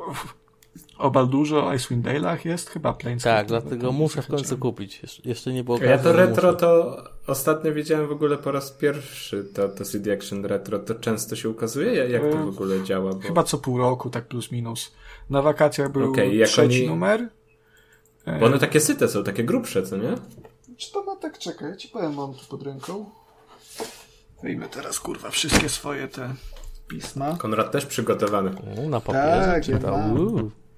[SPEAKER 3] o Baldurze, o Icewind Dale'ach jest chyba Planescape.
[SPEAKER 4] Tak, dlatego muszę w końcu kupić. Jeszcze nie było
[SPEAKER 2] Ja to retro muszę. to ostatnio widziałem w ogóle po raz pierwszy to, to CD Action Retro. To często się ukazuje? Jak to w ogóle działa? Bo...
[SPEAKER 3] Chyba co pół roku, tak plus minus. Na wakacjach był okay, trzeci oni... numer.
[SPEAKER 2] Bo one takie syte są, takie grubsze, co nie?
[SPEAKER 3] Czy to ma tak, czekaj, ja ci powiem, mam tu pod ręką. Wyjmę teraz, kurwa, wszystkie swoje te pisma.
[SPEAKER 2] Konrad też przygotowany.
[SPEAKER 4] U, na papierze
[SPEAKER 3] tak. Ja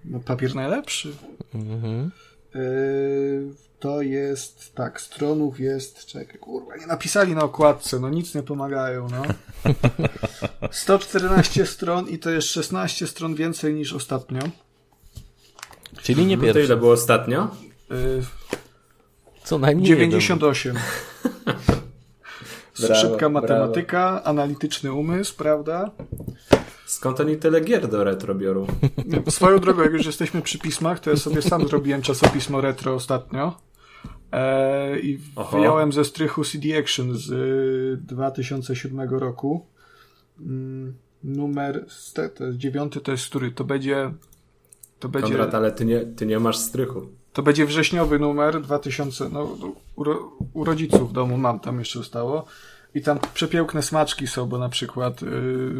[SPEAKER 3] no, papier najlepszy. Mhm. Yy, to jest, tak, stronów jest, czekaj, kurwa, nie napisali na okładce, no nic nie pomagają, no. 114 stron i to jest 16 stron więcej niż ostatnio.
[SPEAKER 4] Czyli nie pierwszy.
[SPEAKER 2] No to ile było ostatnio?
[SPEAKER 3] Yy,
[SPEAKER 4] Co najmniej
[SPEAKER 3] 98. brawo, Szybka matematyka, brawo. analityczny umysł, prawda?
[SPEAKER 2] Skąd oni tyle gier do retro biorą?
[SPEAKER 3] Swoją drogą, jak już jesteśmy przy pismach, to ja sobie sam zrobiłem czasopismo retro ostatnio. E, I Oho. wyjąłem ze strychu CD Action z y, 2007 roku. Mm, numer jest dziewiąty, to jest który? To będzie.
[SPEAKER 2] To będzie. Konrad, ale ty nie, ty nie masz strychu.
[SPEAKER 3] To będzie wrześniowy numer 2000. No, u, u rodziców w domu mam, tam jeszcze zostało. I tam przepiękne smaczki są, bo na przykład yy,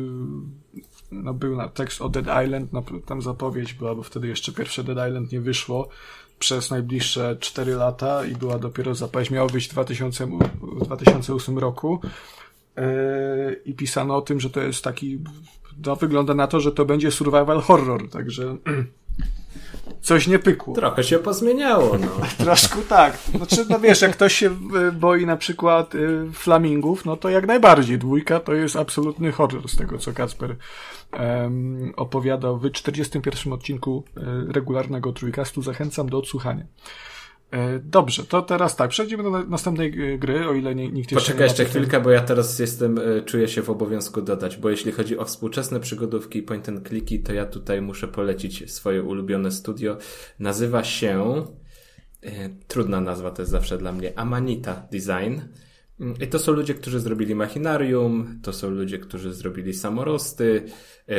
[SPEAKER 3] no był na tekst o Dead Island, no, tam zapowiedź była, bo wtedy jeszcze pierwsze Dead Island nie wyszło przez najbliższe 4 lata i była dopiero zapowiedź, miało być w 2000, 2008 roku yy, i pisano o tym, że to jest taki, no wygląda na to, że to będzie survival horror, także coś nie pykło.
[SPEAKER 2] Trochę się pozmieniało, no.
[SPEAKER 3] Troszkę tak. Znaczy, no wiesz, jak ktoś się boi na przykład y, flamingów, no to jak najbardziej. Dwójka to jest absolutny horror z tego, co Kacper um, opowiadał w 41 odcinku y, regularnego trójkastu. Zachęcam do odsłuchania. E, dobrze, to teraz tak, przejdziemy do następnej gry, o ile nikt jeszcze
[SPEAKER 2] Poczekaj jeszcze chwilkę, bo ja teraz jestem, e, czuję się w obowiązku dodać, bo jeśli chodzi o współczesne przygodówki i point and to ja tutaj muszę polecić swoje ulubione studio. Nazywa się, e, trudna nazwa to jest zawsze dla mnie, Amanita Design. I to są ludzie, którzy zrobili Machinarium, to są ludzie, którzy zrobili Samorosty,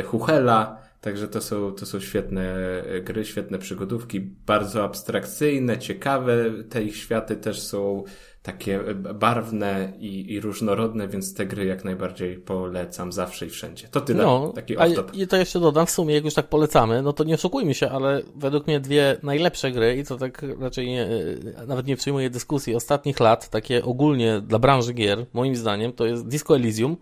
[SPEAKER 2] Huchela, Także to są, to są świetne gry, świetne przygodówki, bardzo abstrakcyjne, ciekawe. Te ich światy też są takie barwne i, i różnorodne, więc te gry jak najbardziej polecam zawsze i wszędzie. To tyle, no, taki off-top.
[SPEAKER 4] A to jeszcze dodam, w sumie jak już tak polecamy, no to nie oszukujmy się, ale według mnie dwie najlepsze gry i to tak raczej nie, nawet nie przyjmuję dyskusji ostatnich lat, takie ogólnie dla branży gier, moim zdaniem, to jest Disco Elysium,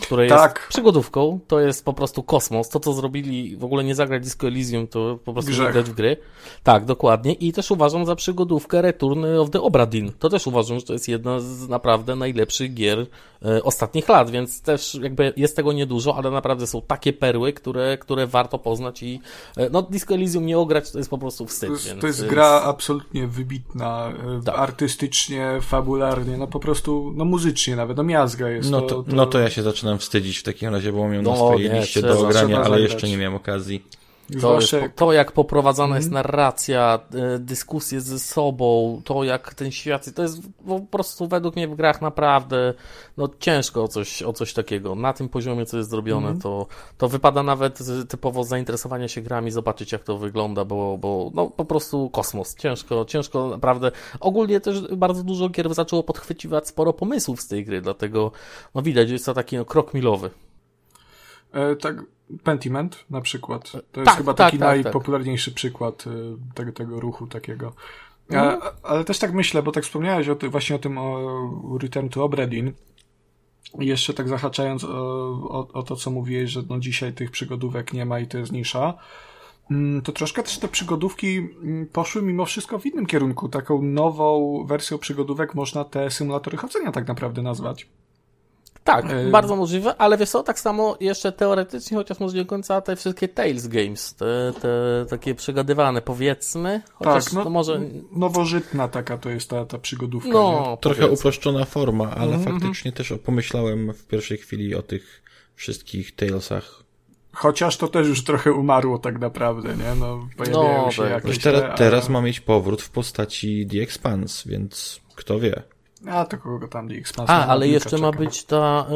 [SPEAKER 4] które tak. jest przygodówką, to jest po prostu kosmos. To, co zrobili, w ogóle nie zagrać Disco Elysium, to po prostu Grzech. grać w gry. Tak, dokładnie. I też uważam za przygodówkę Return of the Obra Dinn. To też uważam, że to jest jedna z naprawdę najlepszych gier e, ostatnich lat, więc też jakby jest tego niedużo, ale naprawdę są takie perły, które, które warto poznać i e, no Disco Elysium nie ograć to jest po prostu wstyd.
[SPEAKER 3] To jest,
[SPEAKER 4] więc,
[SPEAKER 3] to jest gra absolutnie wybitna, e, tak. artystycznie, fabularnie, no po prostu, no muzycznie nawet, no miazga jest.
[SPEAKER 1] No to, to, to... No to ja się zaczynam zaczynam wstydzić w takim razie, bo mam no, na swojej nie, liście do ogrania, ale jeszcze nie miałem okazji.
[SPEAKER 4] To, jest, to jak poprowadzana mm. jest mhm. narracja, e, dyskusje ze sobą, to jak ten świat, to jest po prostu według mnie w grach naprawdę no, ciężko o coś, o coś takiego. Na tym poziomie, co jest zrobione, mm. to, to wypada nawet typowo zainteresowania się grami, zobaczyć jak to wygląda, bo, bo no, po prostu kosmos. Ciężko, ciężko naprawdę. Ogólnie też bardzo dużo gier zaczęło podchwyciwać sporo pomysłów z tej gry, dlatego no, widać, że jest to taki no, krok milowy.
[SPEAKER 3] E, tak, Pentiment na przykład. To jest tak, chyba tak, taki tak, tak, najpopularniejszy przykład y, tego, tego ruchu takiego. Mhm. ale też tak myślę, bo tak wspomniałeś o ty, właśnie o tym o Return to Obredin. I jeszcze tak zahaczając o, o, o, to, co mówiłeś, że no dzisiaj tych przygodówek nie ma i to jest nisza, mm, to troszkę też te przygodówki mm, poszły mimo wszystko w innym kierunku. Taką nową wersją przygodówek można te symulatory chodzenia tak naprawdę nazwać.
[SPEAKER 4] Tak, y bardzo możliwe, ale wiesz co, tak samo jeszcze teoretycznie, chociaż może nie do końca te wszystkie Tales Games, te, te takie przegadywane powiedzmy, chociaż tak, no, może...
[SPEAKER 3] Nowożytna taka to jest ta, ta przygodówka.
[SPEAKER 1] No, Trochę powiedzmy. uproszczona forma, ale mm -hmm. faktycznie też pomyślałem w pierwszej chwili o tych wszystkich Talesach.
[SPEAKER 3] Chociaż to też już trochę umarło tak naprawdę, nie? No, pojawiają no, się tak. jakieś...
[SPEAKER 1] Teraz, te, ale... teraz ma mieć powrót w postaci The Expanse, więc kto wie.
[SPEAKER 3] A to kogo tam DX
[SPEAKER 4] Master. A, ale jeszcze czeka. ma być no. ta,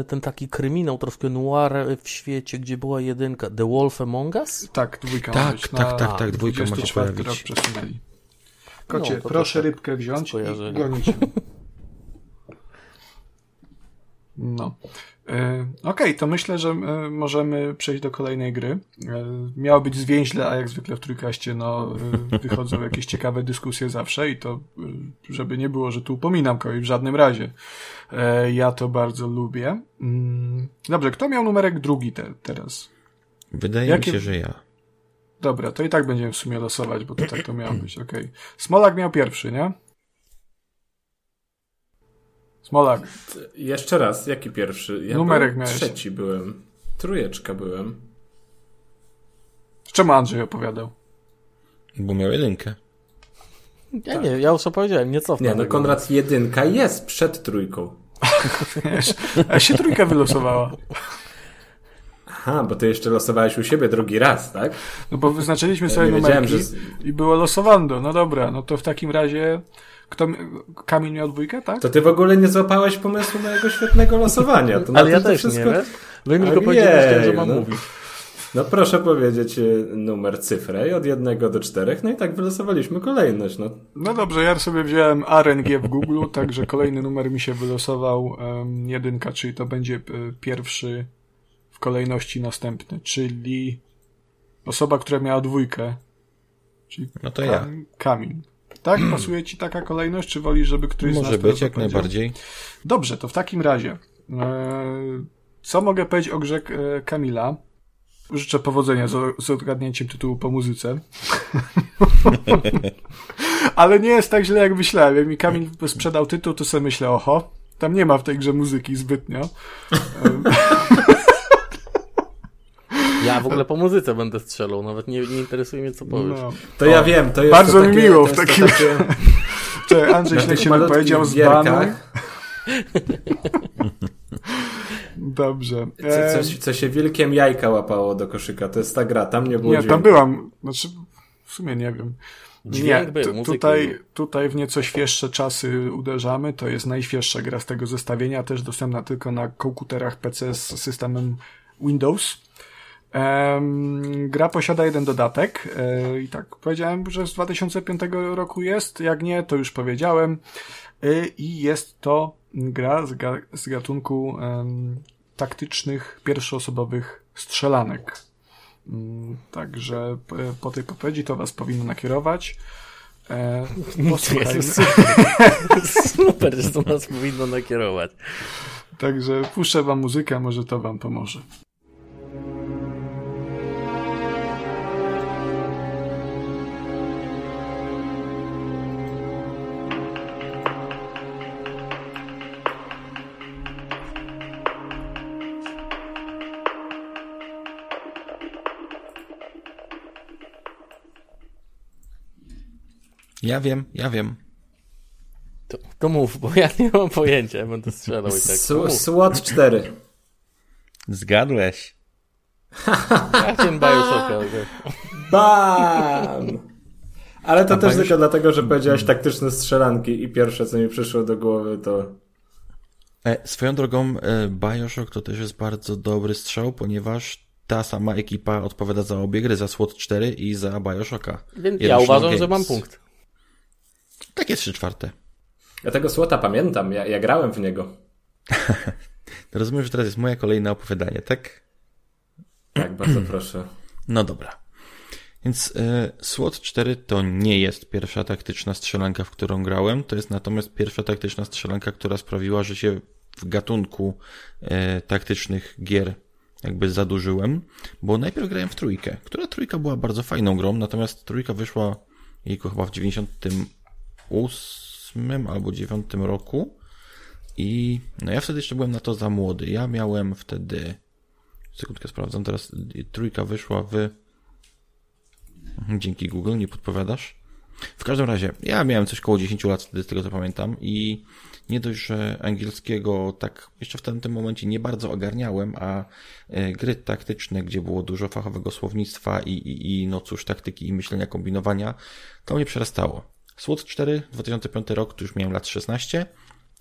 [SPEAKER 4] e, ten taki kryminał, troszkę noir w świecie, gdzie była jedynka. The Wolf Among Us?
[SPEAKER 3] Tak, dwójka
[SPEAKER 1] tak, ma być tak, na tak, tak, tak, dwójka ma się pojawić.
[SPEAKER 3] rok przesunęli. Kocie, no, proszę tak rybkę wziąć i gonić. No. E, okej, okay, to myślę, że e, możemy przejść do kolejnej gry. E, miało być zwięźle, a jak zwykle w trójkaście no, wychodzą jakieś ciekawe dyskusje zawsze i to, żeby nie było, że tu upominam kogoś w żadnym razie. Ja to bardzo lubię. Mm, dobrze, kto miał numerek drugi te, teraz?
[SPEAKER 1] Wydaje Jakie... mi się, że ja.
[SPEAKER 3] Dobra, to i tak będziemy w sumie losować, bo to tak to miało być, okej. Okay. Smolak miał pierwszy, nie? Smolak.
[SPEAKER 2] Jeszcze raz, jaki pierwszy? Ja
[SPEAKER 3] Numerek miałeś.
[SPEAKER 2] Trzeci byłem. Trójeczka byłem.
[SPEAKER 3] Czemu Andrzej opowiadał?
[SPEAKER 1] Bo miał jedynkę.
[SPEAKER 4] Ja tak. nie, ja już opowiedziałem, nie cofnę.
[SPEAKER 2] Nie, no Konrad jedynka jest przed trójką.
[SPEAKER 3] A się trójka wylosowała.
[SPEAKER 2] Aha, bo ty jeszcze losowałeś u siebie drugi raz, tak?
[SPEAKER 3] No bo wyznaczyliśmy sobie ja numerki że... i było losowando. No dobra, no to w takim razie kto, Kamil miał dwójkę, tak?
[SPEAKER 2] To ty w ogóle nie złapałeś pomysłu mojego świetnego losowania. To
[SPEAKER 4] Ale ja też wszystko... nie, wiesz? Wy mi tylko powiedzieliście, że mam no. mówić.
[SPEAKER 2] No proszę powiedzieć e, numer cyfrę i od jednego do czterech, no i tak wylosowaliśmy kolejność. No,
[SPEAKER 3] no dobrze, ja sobie wziąłem RNG w Google, także kolejny numer mi się wylosował um, jedynka, czyli to będzie e, pierwszy kolejności następny, czyli osoba, która miała dwójkę. Czyli
[SPEAKER 1] no to ja.
[SPEAKER 3] Kamil. Tak? Pasuje ci taka kolejność, czy wolisz, żeby któryś
[SPEAKER 1] Może
[SPEAKER 3] z nas
[SPEAKER 1] być, jak najbardziej.
[SPEAKER 3] Dobrze, to w takim razie. E, co mogę powiedzieć o grze e, Kamila? Życzę powodzenia z, z odgadnięciem tytułu po muzyce. Ale nie jest tak źle, jak myślałem. Jak mi Kamil sprzedał tytuł, to sobie myślę, oho, tam nie ma w tej grze muzyki zbytnio.
[SPEAKER 4] Ja w ogóle po muzyce będę strzelał, nawet nie, nie interesuje mnie, co powiesz. No.
[SPEAKER 2] To o, ja wiem, to jest
[SPEAKER 3] Bardzo
[SPEAKER 2] to
[SPEAKER 3] mi miło w takim... Takie... Cześć, Andrzej źle się powiedział z banu. Dobrze.
[SPEAKER 2] Co, coś, co się wilkiem jajka łapało do koszyka, to jest ta gra, tam nie było
[SPEAKER 3] Nie,
[SPEAKER 2] dźwięku.
[SPEAKER 3] tam byłam, znaczy w sumie nie wiem. Dźwięk nie, był, tutaj, tutaj w nieco świeższe czasy uderzamy, to jest najświeższa gra z tego zestawienia, też dostępna tylko na komputerach PC z systemem Windows. Gra posiada jeden dodatek e, i tak powiedziałem, że z 2005 roku jest, jak nie, to już powiedziałem e, i jest to gra z, ga z gatunku taktycznych, pierwszoosobowych strzelanek. Mm, także po tej podpowiedzi to was powinno nakierować.
[SPEAKER 4] E, posłuchajmy. Super, że to nas powinno nakierować.
[SPEAKER 3] Także puszczę wam muzykę, może to wam pomoże.
[SPEAKER 1] Ja wiem, ja wiem.
[SPEAKER 4] To, to mów, bo ja nie mam pojęcia, ja będę strzelał i tak.
[SPEAKER 2] SWAT 4.
[SPEAKER 1] Zgadłeś.
[SPEAKER 4] Ja chciałem Bioshocka.
[SPEAKER 2] Bam! Ale to A też tylko dlatego, że powiedziałeś taktyczne strzelanki i pierwsze, co mi przyszło do głowy, to...
[SPEAKER 1] E, swoją drogą, e, Bioshock to też jest bardzo dobry strzał, ponieważ ta sama ekipa odpowiada za obie gry, za SWAT 4 i za Bioshocka.
[SPEAKER 4] Więc ja uważam, że mam punkt.
[SPEAKER 1] Takie trzy czwarte.
[SPEAKER 2] Ja tego słota pamiętam, ja, ja grałem w niego.
[SPEAKER 1] Rozumiem, że teraz jest moje kolejne opowiadanie, tak?
[SPEAKER 2] Tak, bardzo proszę.
[SPEAKER 1] No dobra. Więc y, SWOT 4 to nie jest pierwsza taktyczna strzelanka, w którą grałem. To jest natomiast pierwsza taktyczna strzelanka, która sprawiła, że się w gatunku y, taktycznych gier jakby zadłużyłem, bo najpierw grałem w trójkę, która trójka była bardzo fajną grą, natomiast trójka wyszła jejku chyba w 90 ósmym albo dziewiątym roku i no ja wtedy jeszcze byłem na to za młody. Ja miałem wtedy sekundkę sprawdzam, teraz trójka wyszła w dzięki Google, nie podpowiadasz? W każdym razie, ja miałem coś koło 10 lat wtedy, z tego co pamiętam i nie dość, że angielskiego tak jeszcze w tamtym momencie nie bardzo ogarniałem, a e, gry taktyczne, gdzie było dużo fachowego słownictwa i, i, i no cóż, taktyki i myślenia, kombinowania, to mnie przerastało. SWOT 4, 2005 rok, to już miałem lat 16.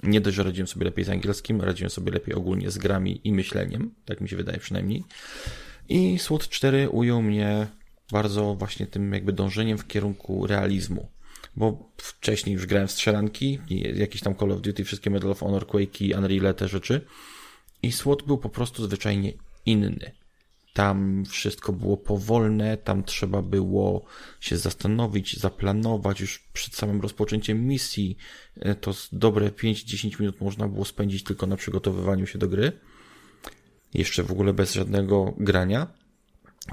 [SPEAKER 1] Nie dość, że radziłem sobie lepiej z angielskim, radziłem sobie lepiej ogólnie z grami i myśleniem, tak mi się wydaje przynajmniej. I SWOT 4 ujął mnie bardzo właśnie tym jakby dążeniem w kierunku realizmu. Bo wcześniej już grałem w strzelanki, jakieś tam Call of Duty, wszystkie Medal of Honor, Quake'i, Unreal, te rzeczy. I SWOT był po prostu zwyczajnie inny. Tam wszystko było powolne, tam trzeba było się zastanowić, zaplanować już przed samym rozpoczęciem misji. E, to dobre 5-10 minut można było spędzić tylko na przygotowywaniu się do gry. Jeszcze w ogóle bez żadnego grania.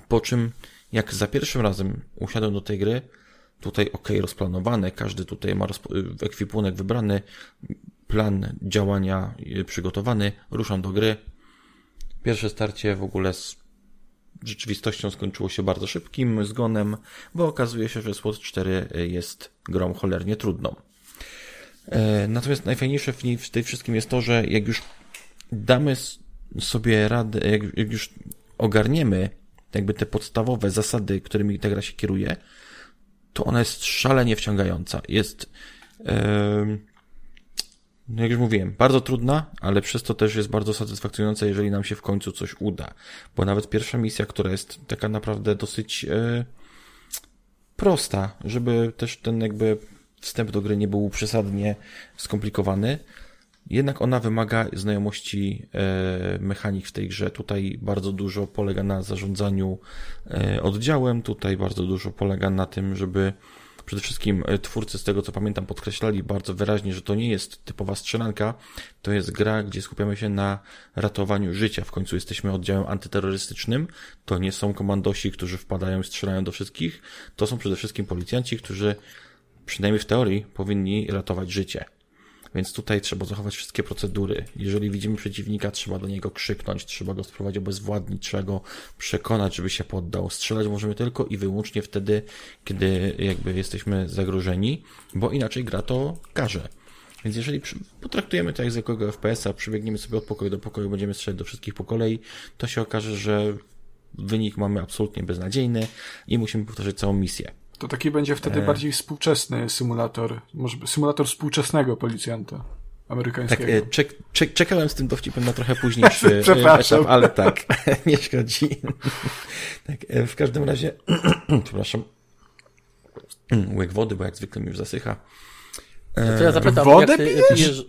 [SPEAKER 1] Po czym, jak za pierwszym razem usiadłem do tej gry, tutaj ok, rozplanowane, każdy tutaj ma ekwipunek wybrany, plan działania przygotowany, ruszam do gry. Pierwsze starcie w ogóle z rzeczywistością skończyło się bardzo szybkim zgonem, bo okazuje się, że SWOT 4 jest grą cholernie trudną. E, natomiast najfajniejsze w tym wszystkim jest to, że jak już damy sobie radę, jak, już ogarniemy jakby te podstawowe zasady, którymi ta gra się kieruje, to ona jest szalenie wciągająca. Jest, yy, jak już mówiłem, bardzo trudna, ale przez to też jest bardzo satysfakcjonująca, jeżeli nam się w końcu coś uda. Bo nawet pierwsza misja, która jest taka naprawdę dosyć yy, prosta, żeby też ten jakby wstęp do gry nie był przesadnie skomplikowany, jednak ona wymaga znajomości e, mechanik w tej grze. Tutaj bardzo dużo polega na zarządzaniu e, oddziałem, tutaj bardzo dużo polega na tym, żeby przede wszystkim e, twórcy, z tego co pamiętam, podkreślali bardzo wyraźnie, że to nie jest typowa strzelanka, to jest gra, gdzie skupiamy się na ratowaniu życia. W końcu jesteśmy oddziałem antyterrorystycznym, to nie są komandosi, którzy wpadają i strzelają do wszystkich, to są przede wszystkim policjanci, którzy przynajmniej w teorii powinni ratować życie. Więc tutaj trzeba zachować wszystkie procedury. Jeżeli widzimy przeciwnika, trzeba do niego krzyknąć, trzeba go spróbować obezwładnić, trzeba go przekonać, żeby się poddał. Strzelać możemy tylko i wyłącznie wtedy, kiedy jakby jesteśmy zagrożeni, bo inaczej gra to każe. Więc jeżeli potraktujemy to jak zwykłego FPS-a, przybiegniemy sobie od pokoju do pokoju, będziemy strzelać do wszystkich po kolei, to się okaże, że wynik mamy absolutnie beznadziejny i musimy powtarzać całą misję.
[SPEAKER 3] To taki będzie wtedy e... bardziej współczesny symulator, może symulator współczesnego policjanta amerykańskiego.
[SPEAKER 1] Tak, e, czek, czek, czekałem z tym dowcipem na trochę późniejszy etap, ale tak, nie szkodzi. tak, e, w każdym razie, przepraszam, łyk wody, bo jak zwykle mi już zasycha.
[SPEAKER 4] To ja zapytam, Wodę jak ty pijesz?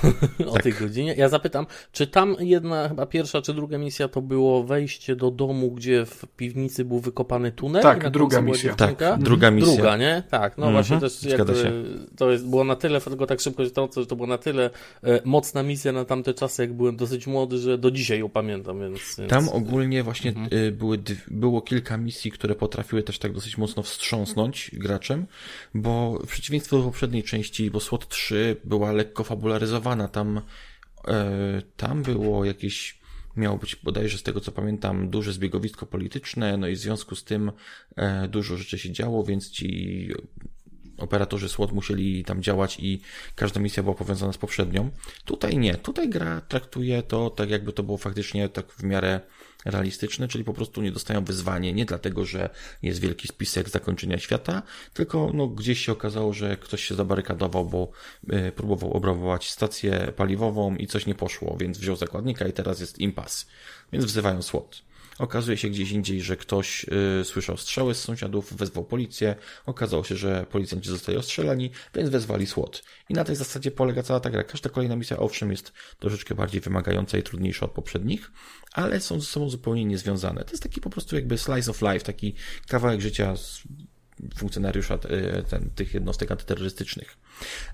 [SPEAKER 4] o tak. tej godzinie. Ja zapytam, czy tam jedna, chyba pierwsza czy druga misja to było wejście do domu, gdzie w piwnicy był wykopany tunel?
[SPEAKER 3] Tak, druga misja.
[SPEAKER 1] Tak, druga misja.
[SPEAKER 4] Druga, nie? Tak, no mhm. właśnie też jakby, to jest, było na tyle, tylko tak szybko się to, to było na tyle e, mocna misja na tamte czasy, jak byłem dosyć młody, że do dzisiaj ją pamiętam, więc... więc...
[SPEAKER 1] Tam ogólnie właśnie mhm. y, były, było kilka misji, które potrafiły też tak dosyć mocno wstrząsnąć graczem, bo w przeciwieństwie do poprzedniej części, bo SWOT 3 była lekko fabularyzowana tam, e, tam było jakieś, miało być bodajże z tego co pamiętam, duże zbiegowisko polityczne, no i w związku z tym e, dużo rzeczy się działo, więc ci operatorzy SWOT musieli tam działać i każda misja była powiązana z poprzednią. Tutaj nie, tutaj gra traktuje to tak jakby to było faktycznie tak w miarę realistyczne, czyli po prostu nie dostają wyzwanie, nie dlatego, że jest wielki spisek zakończenia świata, tylko no, gdzieś się okazało, że ktoś się zabarykadował, bo y, próbował obrabować stację paliwową i coś nie poszło, więc wziął zakładnika i teraz jest impas. Więc wzywają SWOT. Okazuje się gdzieś indziej, że ktoś y, słyszał strzały z sąsiadów, wezwał policję. Okazało się, że policjanci zostali ostrzelani, więc wezwali SWAT. I na tej zasadzie polega cała ta gra. Każda kolejna misja, owszem, jest troszeczkę bardziej wymagająca i trudniejsza od poprzednich, ale są ze sobą zupełnie niezwiązane. To jest taki po prostu jakby slice of life, taki kawałek życia funkcjonariusza y, ten, tych jednostek antyterrorystycznych.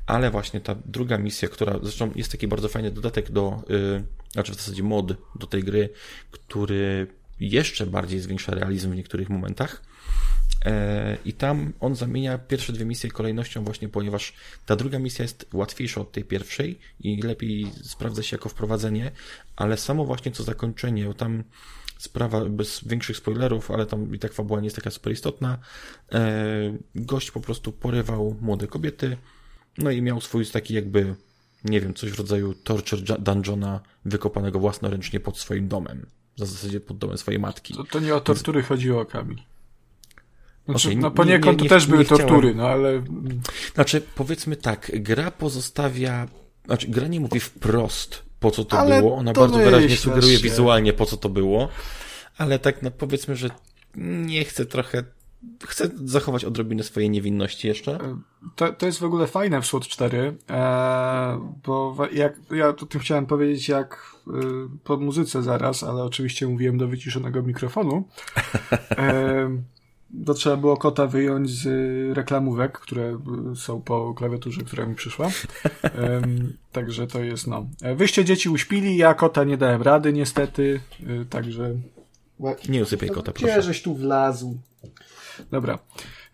[SPEAKER 1] Ale właśnie ta druga misja, która zresztą jest taki bardzo fajny dodatek do, yy, znaczy w zasadzie mod do tej gry, który jeszcze bardziej zwiększa realizm w niektórych momentach. E, I tam on zamienia pierwsze dwie misje kolejnością właśnie, ponieważ ta druga misja jest łatwiejsza od tej pierwszej i lepiej sprawdza się jako wprowadzenie, ale samo właśnie to zakończenie, tam sprawa bez większych spoilerów, ale tam i tak fabuła nie jest taka super istotna. E, gość po prostu porywał młode kobiety, no i miał swój taki jakby, nie wiem, coś w rodzaju torture dungeona wykopanego własnoręcznie pod swoim domem na zasadzie pod domem swojej matki.
[SPEAKER 3] To, to nie o tortury Więc... chodziło, Kamil. Znaczy, okay, no poniekąd nie, nie, to też były tortury, no ale...
[SPEAKER 1] Znaczy, powiedzmy tak, gra pozostawia, znaczy gra nie mówi wprost, po co to ale było, ona to bardzo wyraźnie sugeruje się. wizualnie, po co to było, ale tak, no powiedzmy, że nie chcę trochę chcę zachować odrobinę swojej niewinności jeszcze. E,
[SPEAKER 3] to, to jest w ogóle fajne w SWOT 4, e, bo jak, ja o tym chciałem powiedzieć jak e, po muzyce zaraz, ale oczywiście mówiłem do wyciszonego mikrofonu. E, to trzeba było kota wyjąć z reklamówek, które są po klawiaturze, która mi przyszła. Um, także to jest no. E, wyście dzieci uśpili, ja kota nie dałem rady niestety, e, także...
[SPEAKER 1] Nie usypiaj kota, proszę.
[SPEAKER 3] Gdzie żeś tu wlazł? Dobra.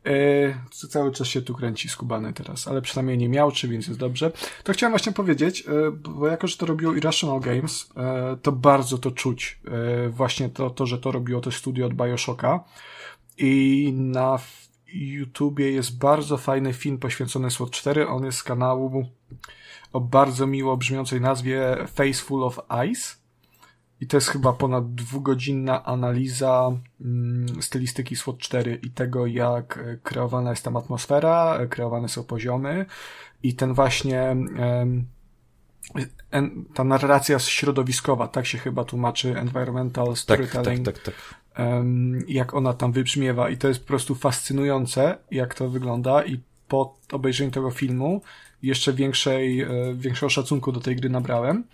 [SPEAKER 3] E, cały czas się tu kręci skubany teraz, ale przynajmniej nie miał, czy więc jest dobrze. To chciałem właśnie powiedzieć, e, bo jako, że to robiło Irrational Games, e, to bardzo to czuć. E, właśnie to, to, że to robiło to studio od Bioshocka. I na YouTubie jest bardzo fajny film poświęcony SWOT 4. On jest z kanału o bardzo miło brzmiącej nazwie Face Full of Ice. I to jest chyba ponad dwugodzinna analiza mm, stylistyki SWOT 4 i tego, jak kreowana jest tam atmosfera, kreowane są poziomy i ten właśnie ta narracja środowiskowa, tak się chyba tłumaczy, environmental tak, storytelling.
[SPEAKER 1] Tak, tak, tak, tak
[SPEAKER 3] jak ona tam wybrzmiewa i to jest po prostu fascynujące, jak to wygląda i po obejrzeniu tego filmu jeszcze większej, e, większego szacunku do tej gry nabrałem.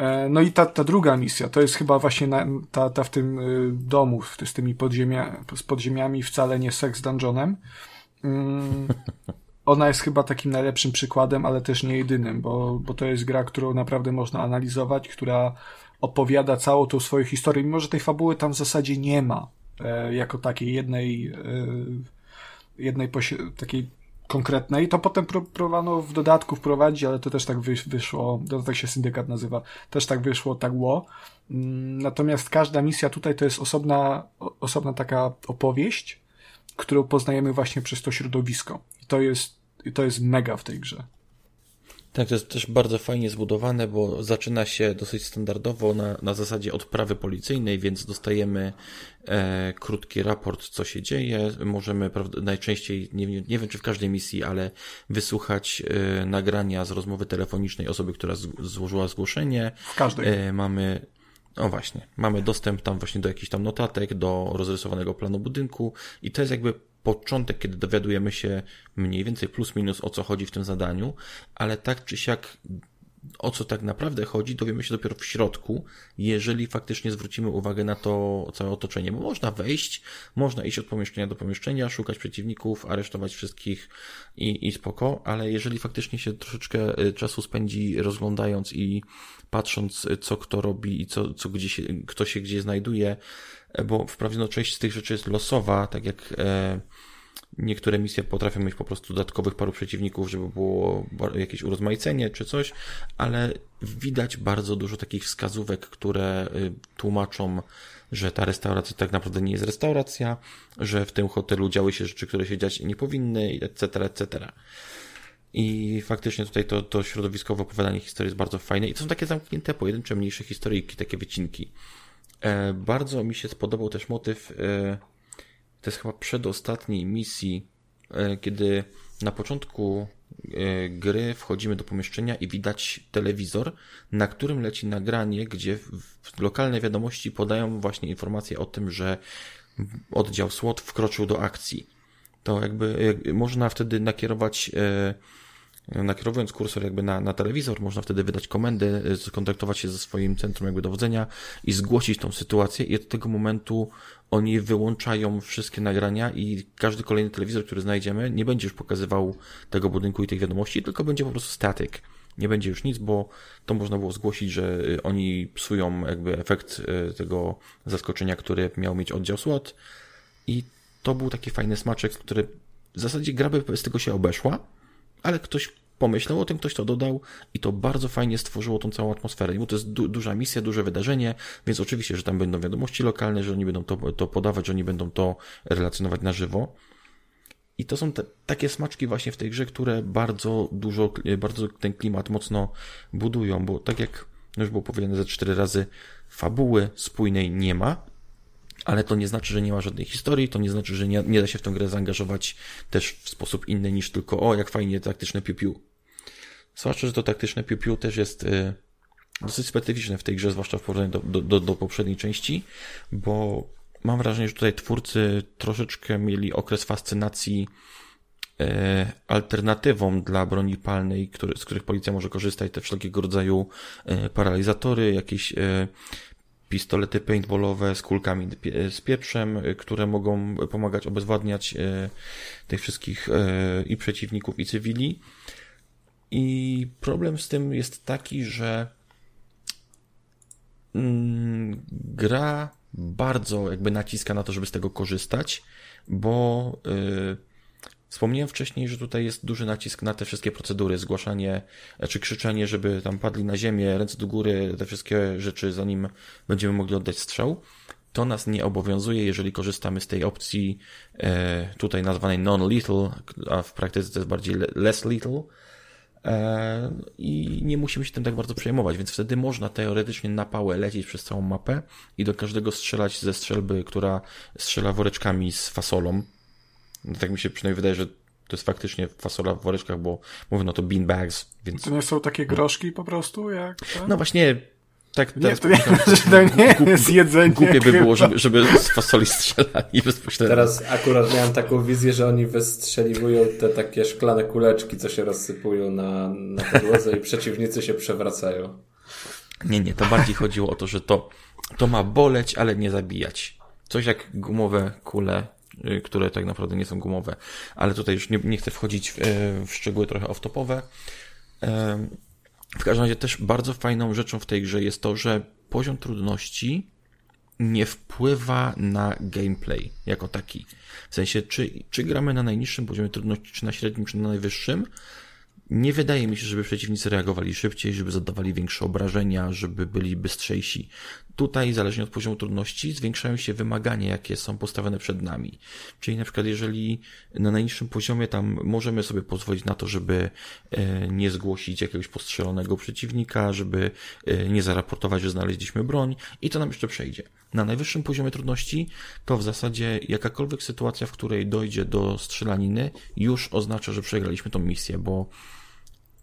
[SPEAKER 3] E, no i ta, ta druga misja, to jest chyba właśnie na, ta, ta w tym e, domu, z tymi podziemia, z podziemiami wcale nie sex dungeonem. Mm, ona jest chyba takim najlepszym przykładem, ale też nie jedynym, bo, bo to jest gra, którą naprawdę można analizować, która opowiada całą tą swoją historię, mimo że tej fabuły tam w zasadzie nie ma, e, jako takiej jednej, e, jednej takiej konkretnej, to potem próbowano w dodatku wprowadzić, ale to też tak wyszło, dodatek się syndykat nazywa, też tak wyszło, tak było. Mm, natomiast każda misja tutaj to jest osobna, osobna taka opowieść, którą poznajemy właśnie przez to środowisko. I to jest, to jest mega w tej grze.
[SPEAKER 1] Tak, to jest też bardzo fajnie zbudowane, bo zaczyna się dosyć standardowo na, na zasadzie odprawy policyjnej, więc dostajemy e, krótki raport, co się dzieje. Możemy prawda, najczęściej, nie, nie wiem czy w każdej misji, ale wysłuchać e, nagrania z rozmowy telefonicznej osoby, która z, złożyła zgłoszenie.
[SPEAKER 3] W każdej.
[SPEAKER 1] E, mamy o właśnie, mamy dostęp tam właśnie do jakichś tam notatek, do rozrysowanego planu budynku i to jest jakby początek, kiedy dowiadujemy się mniej więcej plus minus o co chodzi w tym zadaniu, ale tak czy siak o co tak naprawdę chodzi, dowiemy się dopiero w środku, jeżeli faktycznie zwrócimy uwagę na to całe otoczenie, bo można wejść, można iść od pomieszczenia do pomieszczenia, szukać przeciwników, aresztować wszystkich i, i spoko, ale jeżeli faktycznie się troszeczkę y, czasu spędzi rozglądając i patrząc, co kto robi i co, co gdzie się, kto się gdzie znajduje, bo wprawdzie no, część z tych rzeczy jest losowa, tak jak e, niektóre misje potrafią mieć po prostu dodatkowych paru przeciwników, żeby było jakieś urozmaicenie czy coś, ale widać bardzo dużo takich wskazówek, które y, tłumaczą, że ta restauracja tak naprawdę nie jest restauracja, że w tym hotelu działy się rzeczy, które się dziać nie powinny, etc., etc. I faktycznie tutaj to, to środowiskowe opowiadanie historii jest bardzo fajne i to są takie zamknięte, pojedyncze, mniejsze historyjki, takie wycinki. E, bardzo mi się spodobał też motyw, e, to jest chyba przedostatniej misji, e, kiedy na początku gry wchodzimy do pomieszczenia i widać telewizor, na którym leci nagranie, gdzie lokalne wiadomości podają właśnie informacje o tym, że oddział SWOT wkroczył do akcji. To jakby można wtedy nakierować nakierowując kursor jakby na, na telewizor, można wtedy wydać komendę, skontaktować się ze swoim centrum jakby dowodzenia i zgłosić tą sytuację i od tego momentu oni wyłączają wszystkie nagrania i każdy kolejny telewizor, który znajdziemy, nie będzie już pokazywał tego budynku i tych wiadomości, tylko będzie po prostu statyk. Nie będzie już nic, bo to można było zgłosić, że y, oni psują jakby efekt y, tego zaskoczenia, który miał mieć oddział SWAT i to był taki fajny smaczek, który w zasadzie gra by z tego się obeszła, ale ktoś pomyślał o tym, ktoś to dodał i to bardzo fajnie stworzyło tą całą atmosferę, bo to jest du duża misja, duże wydarzenie, więc oczywiście, że tam będą wiadomości lokalne, że oni będą to, to podawać, że oni będą to relacjonować na żywo. I to są te, takie smaczki właśnie w tej grze, które bardzo dużo, bardzo ten klimat mocno budują, bo tak jak już było powiedziane ze cztery razy, fabuły spójnej nie ma, ale to nie znaczy, że nie ma żadnej historii, to nie znaczy, że nie, nie da się w tę grę zaangażować też w sposób inny niż tylko o, jak fajnie taktyczne piu-piu. Zwłaszcza, że to taktyczne piu-piu też jest y, dosyć specyficzne w tej grze, zwłaszcza w porównaniu do, do, do, do poprzedniej części, bo mam wrażenie, że tutaj twórcy troszeczkę mieli okres fascynacji e, alternatywą dla broni palnej, który, z których policja może korzystać, te wszelkiego rodzaju e, paralizatory, jakieś pistolety paintballowe z kulkami z pieprzem, które mogą pomagać obezwładniać tych wszystkich i przeciwników, i cywili. I problem z tym jest taki, że mm, gra bardzo jakby naciska na to, żeby z tego korzystać, bo yy, wspomniałem wcześniej, że tutaj jest duży nacisk na te wszystkie procedury, zgłaszanie czy krzyczenie, żeby tam padli na ziemię, ręce do góry, te wszystkie rzeczy, zanim będziemy mogli oddać strzał. To nas nie obowiązuje, jeżeli korzystamy z tej opcji e, tutaj nazwanej non-lethal, a w praktyce to jest bardziej less lethal, i nie musimy się tym tak bardzo przejmować, więc wtedy można teoretycznie na pałę lecieć przez całą mapę i do każdego strzelać ze strzelby, która strzela woreczkami z fasolą. No, tak mi się przynajmniej wydaje, że to jest faktycznie fasola w woreczkach, bo mówię no to beanbags, więc...
[SPEAKER 3] To nie są takie groszki po prostu, jak...
[SPEAKER 1] No właśnie, tak,
[SPEAKER 3] nie, to nie, to nie głup, jest jedzenie.
[SPEAKER 1] Głupie by było, żeby, żeby z fasoli strzelali bezpośrednio.
[SPEAKER 2] Teraz akurat miałem taką wizję, że oni wystrzeliwują te takie szklane kuleczki, co się rozsypują na, na podłodze i przeciwnicy się przewracają.
[SPEAKER 1] Nie, nie, to bardziej chodziło o to, że to, to ma boleć, ale nie zabijać. Coś jak gumowe kule, y, które tak naprawdę nie są gumowe. Ale tutaj już nie, nie chcę wchodzić w, y, w szczegóły trochę off-topowe. W każdym razie też bardzo fajną rzeczą w tej grze jest to, że poziom trudności nie wpływa na gameplay jako taki. W sensie, czy, czy gramy na najniższym poziomie trudności, czy na średnim, czy na najwyższym, nie wydaje mi się, żeby przeciwnicy reagowali szybciej, żeby zadawali większe obrażenia, żeby byli bystrzejsi. Tutaj, zależnie od poziomu trudności, zwiększają się wymagania, jakie są postawione przed nami. Czyli na przykład, jeżeli na najniższym poziomie tam możemy sobie pozwolić na to, żeby e, nie zgłosić jakiegoś postrzelonego przeciwnika, żeby e, nie zaraportować, że znaleźliśmy broń i to nam jeszcze przejdzie. Na najwyższym poziomie trudności to w zasadzie jakakolwiek sytuacja, w której dojdzie do strzelaniny, już oznacza, że przegraliśmy tą misję, bo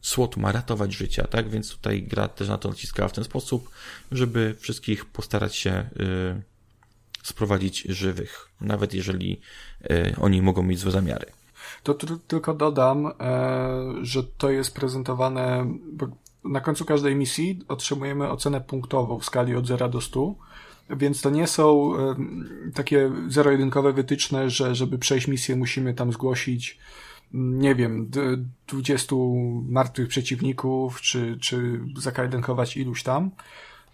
[SPEAKER 1] SWOT ma ratować życia, tak? Więc tutaj gra też na to naciskała w ten sposób, żeby wszystkich postarać się y, sprowadzić żywych, nawet jeżeli y, oni mogą mieć złe zamiary.
[SPEAKER 3] To tylko dodam, e, że to jest prezentowane, na końcu każdej misji otrzymujemy ocenę punktową w skali od 0 do 100, więc to nie są e, takie zero-jedynkowe wytyczne, że żeby przejść misję musimy tam zgłosić nie wiem, 20 martwych przeciwników, czy, czy zakadenkować iluś tam,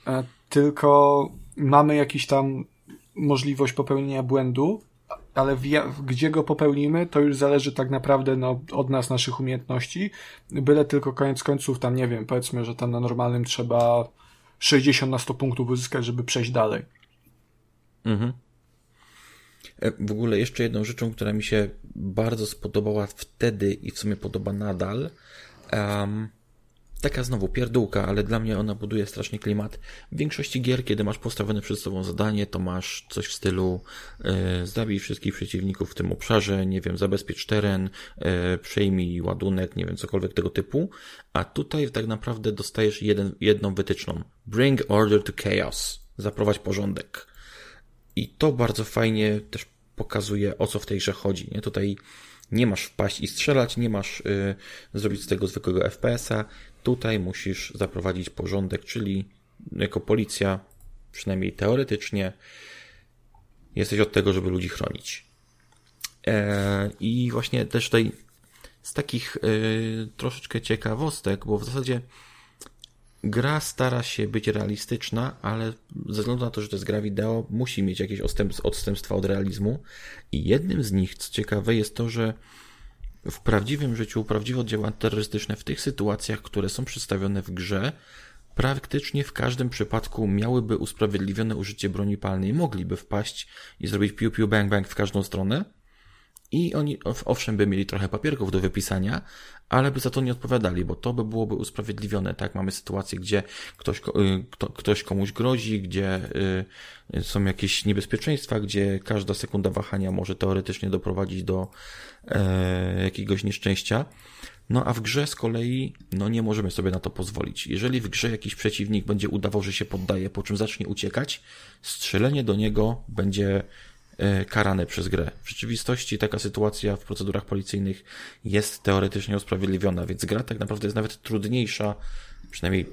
[SPEAKER 3] e, tylko mamy jakiś tam możliwość popełnienia błędu, ale gdzie go popełnimy, to już zależy tak naprawdę no, od nas, naszych umiejętności. Byle tylko koniec końców, tam nie wiem, powiedzmy, że tam na normalnym trzeba 60 na 100 punktów uzyskać, żeby przejść dalej. Mhm.
[SPEAKER 1] E, w ogóle jeszcze jedną rzeczą, która mi się bardzo spodobała wtedy i w sumie podoba nadal, um, taka znowu pierdółka, ale dla mnie ona buduje strasznie klimat. W większości gier, kiedy masz postawione przed sobą zadanie, to masz coś w stylu e, zabij wszystkich przeciwników w tym obszarze, nie wiem, zabezpiecz teren, e, przejmij ładunek, nie wiem, cokolwiek tego typu. A tutaj tak naprawdę dostajesz jeden, jedną wytyczną. Bring order to chaos. Zaprowadź porządek. I to bardzo fajnie też pokazuje, o co w tej grze chodzi. Nie? Tutaj nie masz wpaść i strzelać, nie masz y, zrobić z tego zwykłego FPS-a. Tutaj musisz zaprowadzić porządek, czyli jako policja, przynajmniej teoretycznie, jesteś od tego, żeby ludzi chronić. E, I właśnie też tutaj z takich y, troszeczkę ciekawostek, bo w zasadzie gra stara się być realistyczna, ale ze względu na to, że to jest gra wideo, musi mieć jakieś odstępstwa od realizmu. I jednym z nich, co ciekawe, jest to, że w prawdziwym życiu prawdziwe oddziaływania terrorystyczne w tych sytuacjach, które są przedstawione w grze, praktycznie w każdym przypadku miałyby usprawiedliwione użycie broni palnej, mogliby wpaść i zrobić piu piu bang bang w każdą stronę. i oni owszem by mieli trochę papierków do wypisania, ale by za to nie odpowiadali, bo to by byłoby usprawiedliwione, tak? Mamy sytuację, gdzie ktoś, y, kto, ktoś komuś grozi, gdzie y, są jakieś niebezpieczeństwa, gdzie każda sekunda wahania może teoretycznie doprowadzić do e, jakiegoś nieszczęścia. No a w grze z kolei, no nie możemy sobie na to pozwolić. Jeżeli w grze jakiś przeciwnik będzie udawał, że się poddaje, po czym zacznie uciekać, strzelenie do niego będzie E, karane przez grę. W rzeczywistości taka sytuacja w procedurach policyjnych jest teoretycznie usprawiedliwiona, więc gra tak naprawdę jest nawet trudniejsza, przynajmniej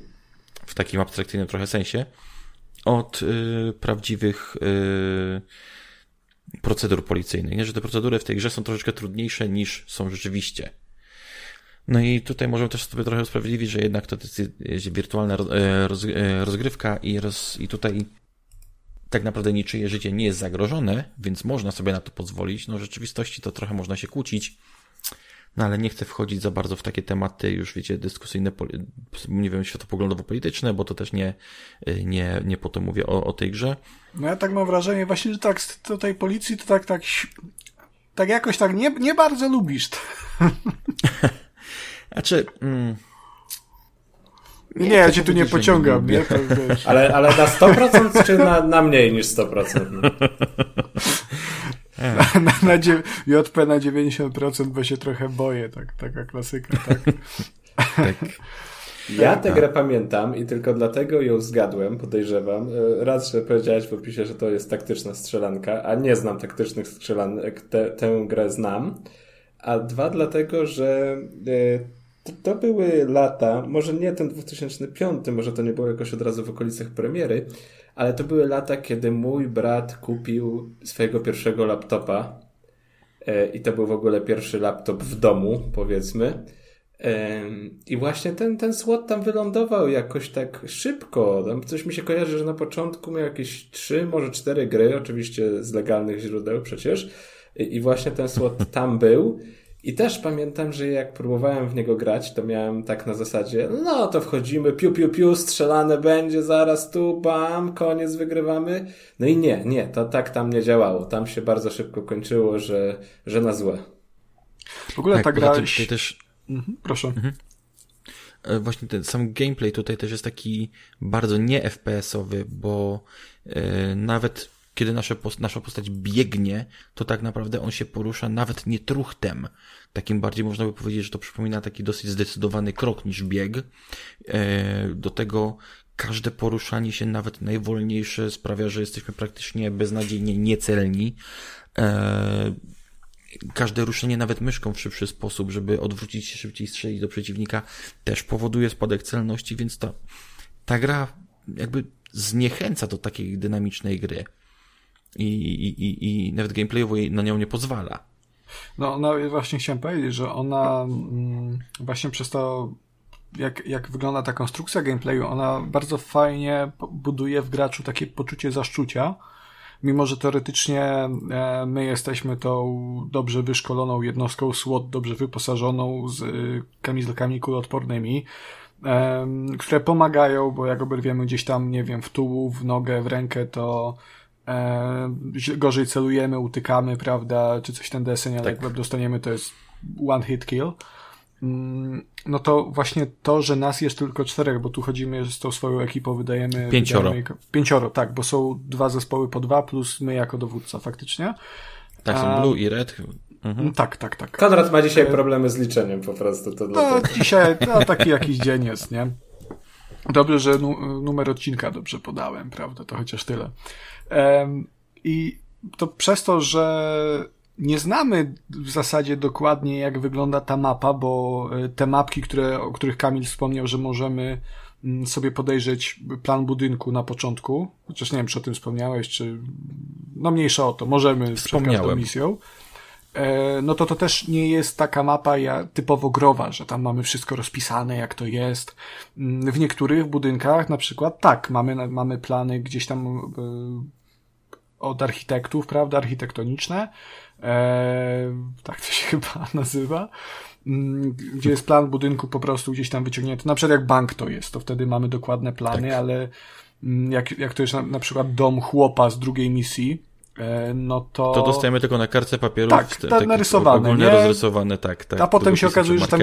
[SPEAKER 1] w takim abstrakcyjnym trochę sensie, od y, prawdziwych y, procedur policyjnych. Nie, że te procedury w tej grze są troszeczkę trudniejsze niż są rzeczywiście. No i tutaj możemy też sobie trochę usprawiedliwić, że jednak to jest wirtualna rozgrywka i, roz, i tutaj tak naprawdę niczyje życie nie jest zagrożone, więc można sobie na to pozwolić. No w rzeczywistości to trochę można się kłócić, no ale nie chcę wchodzić za bardzo w takie tematy już, wiecie, dyskusyjne, nie wiem, światopoglądowo-polityczne, bo to też nie, nie, nie po to mówię o, o tej grze.
[SPEAKER 3] No ja tak mam wrażenie właśnie, że tak z tej policji to tak, tak, tak jakoś tak nie, nie bardzo lubisz.
[SPEAKER 1] znaczy... Mm
[SPEAKER 3] nie, nie ja cię tu nie pociągam, nie? To,
[SPEAKER 2] ale, ale na 100% czy na, na mniej niż 100%? No?
[SPEAKER 3] na, na, na JP na 90%, bo się trochę boję, tak, taka klasyka, tak. tak.
[SPEAKER 2] Ja tę grę pamiętam i tylko dlatego ją zgadłem, podejrzewam. E, raz, że powiedziałeś w opisie, że to jest taktyczna strzelanka, a nie znam taktycznych strzelanek, te, tę grę znam. A dwa, dlatego, że e, to, to, były lata, może nie ten 2005, może to nie było jakoś od razu w okolicach premiery, ale to były lata, kiedy mój brat kupił swojego pierwszego laptopa e, i to był w ogóle pierwszy laptop w domu, powiedzmy. I właśnie ten, ten SWAT tam wylądował jakoś tak szybko. Tam coś mi się kojarzy, że na początku miał jakieś trzy, może cztery gry, oczywiście z legalnych źródeł przecież. I właśnie ten SWAT tam był. I też pamiętam, że jak próbowałem w niego grać, to miałem tak na zasadzie, no to wchodzimy, piu, piu, piu, strzelane będzie, zaraz tu, bam, koniec, wygrywamy. No i nie, nie, to tak tam nie działało. Tam się bardzo szybko kończyło, że, że na złe.
[SPEAKER 3] W ogóle tak, ta gra...
[SPEAKER 1] Tutaj też...
[SPEAKER 3] Mhm, proszę. Mhm.
[SPEAKER 1] E, właśnie ten sam gameplay tutaj też jest taki bardzo nie FPS-owy, bo yy, nawet kiedy nasze, nasza postać biegnie, to tak naprawdę on się porusza nawet nie truchtem. Takim bardziej można by powiedzieć, że to przypomina taki dosyć zdecydowany krok niż bieg. E, do tego każde poruszanie się, nawet najwolniejsze, sprawia, że jesteśmy praktycznie beznadziejnie niecelni. E, każde ruszenie nawet myszką w szybszy sposób, żeby odwrócić się szybciej strzelić do przeciwnika, też powoduje spadek celności, więc ta, ta gra jakby zniechęca do takiej dynamicznej gry i, i, i, i nawet gameplayowo na nią nie pozwala.
[SPEAKER 3] No, no właśnie chciałem powiedzieć, że ona mm, właśnie przez to jak, jak wygląda ta konstrukcja gameplayu, ona bardzo fajnie buduje w graczu takie poczucie zaszczucia, mimo że teoretycznie e, my jesteśmy tą dobrze wyszkoloną jednostką SWAT, dobrze wyposażoną z y, kamizelkami kuloodpornymi, które pomagają, bo jak oberwiemy gdzieś tam, nie wiem, w tułów, w nogę, w rękę, to e, gorzej celujemy, utykamy, prawda, czy coś ten deseń, ale tak. jak dostaniemy, to jest one hit kill. Mm, no to właśnie to, że nas jest tylko czterech, bo tu chodzimy z tą swoją ekipą, wydajemy...
[SPEAKER 1] Pięcioro.
[SPEAKER 3] Wydajemy, pięcioro, tak, bo są dwa zespoły po dwa, plus my jako dowódca faktycznie.
[SPEAKER 1] Tak, są A... blue i red.
[SPEAKER 3] Mhm. Tak, tak, tak.
[SPEAKER 2] Konrad ma dzisiaj e, problemy z liczeniem po prostu. To
[SPEAKER 3] no, dzisiaj no, taki jakiś dzień jest, nie? Dobrze, że nu numer odcinka dobrze podałem, prawda? To chociaż tyle. I to przez to, że nie znamy w zasadzie dokładnie, jak wygląda ta mapa, bo e, te mapki, które, o których Kamil wspomniał, że możemy mm, sobie podejrzeć plan budynku na początku, chociaż nie wiem, czy o tym wspomniałeś, czy no mniejsza o to, możemy przed każdą misją. E, no to to też nie jest taka mapa typowo growa, że tam mamy wszystko rozpisane, jak to jest. Mm, w niektórych budynkach na przykład tak, mamy, mamy plany gdzieś tam e, od architektów, prawda, architektoniczne, e, tak to się chyba nazywa, mm, gdzie jest plan budynku po prostu gdzieś tam wyciągnięty, na przykład jak bank to jest, to wtedy mamy dokładne plany, tak. ale mm, jak, jak to jest na, na przykład dom chłopa z drugiej misji, e, no to...
[SPEAKER 1] To dostajemy tylko na kartce papieru.
[SPEAKER 3] Tak, te, tak narysowane.
[SPEAKER 1] Ogólnie nie? rozrysowane, tak, tak.
[SPEAKER 3] A potem się okazuje, że tam,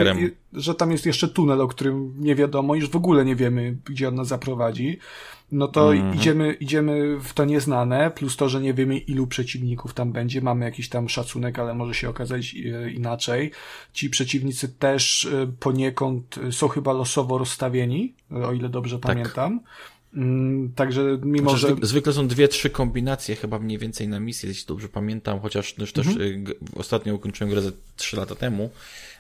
[SPEAKER 3] że tam jest jeszcze tunel, o którym nie wiadomo, już w ogóle nie wiemy, gdzie on nas zaprowadzi no to mm -hmm. idziemy, idziemy w to nieznane, plus to, że nie wiemy ilu przeciwników tam będzie, mamy jakiś tam szacunek, ale może się okazać e, inaczej. Ci przeciwnicy też e, poniekąd są chyba losowo rozstawieni, o ile dobrze tak. pamiętam. Mm, także mimo, znaczy,
[SPEAKER 1] że... Zwykle są dwie, trzy kombinacje chyba mniej więcej na misję, jeśli dobrze pamiętam, chociaż też mm -hmm. ostatnio ukończyłem grę ze trzy lata temu,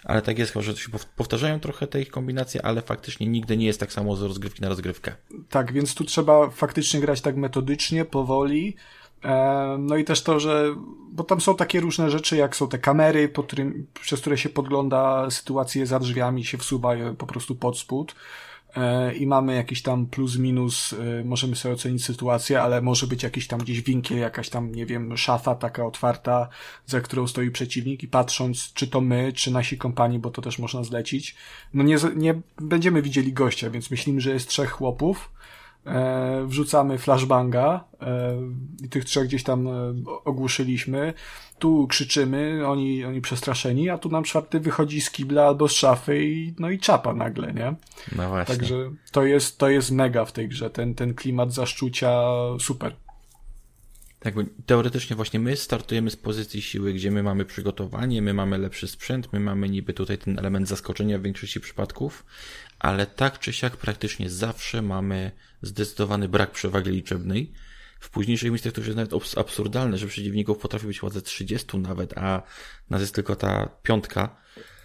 [SPEAKER 1] ale tak jest, że się powtarzają trochę te ich kombinacje, ale faktycznie nigdy nie jest tak samo z rozgrywki na rozgrywkę.
[SPEAKER 3] Tak, więc tu trzeba faktycznie grać tak metodycznie, powoli, e, no i też to, że, bo tam są takie różne rzeczy, jak są te kamery, którym, przez które się podgląda sytuację za drzwiami, się wsuwa po prostu pod spód. E, i mamy jakiś tam plus minus, e, możemy sobie ocenić sytuację, ale może być jakiś tam gdzieś winkiel, jakaś tam, nie wiem, szafa taka otwarta, za którą stoi przeciwnik i patrząc, czy to my, czy nasi kompanii, bo to też można zlecić, no nie, nie będziemy widzieli gościa, więc myślimy, że jest trzech chłopów, e, wrzucamy flashbanga e, i tych trzech gdzieś tam e, ogłuszyliśmy, tu krzyczymy, oni, oni przestraszeni, a tu nam czwarty wychodzi z kibla albo z szafy i, no i czapa nagle, nie?
[SPEAKER 1] No właśnie.
[SPEAKER 3] Także to jest, to jest mega w tej grze, ten, ten klimat zaszczucia super.
[SPEAKER 1] Tak, bo teoretycznie właśnie my startujemy z pozycji siły, gdzie my mamy przygotowanie, my mamy lepszy sprzęt, my mamy niby tutaj ten element zaskoczenia w większości przypadków, ale tak czy siak praktycznie zawsze mamy zdecydowany brak przewagi liczebnej, w późniejszych misjach to już jest nawet absurdalne, że przeciwników potrafi być ładze 30 nawet, a nas jest tylko ta piątka.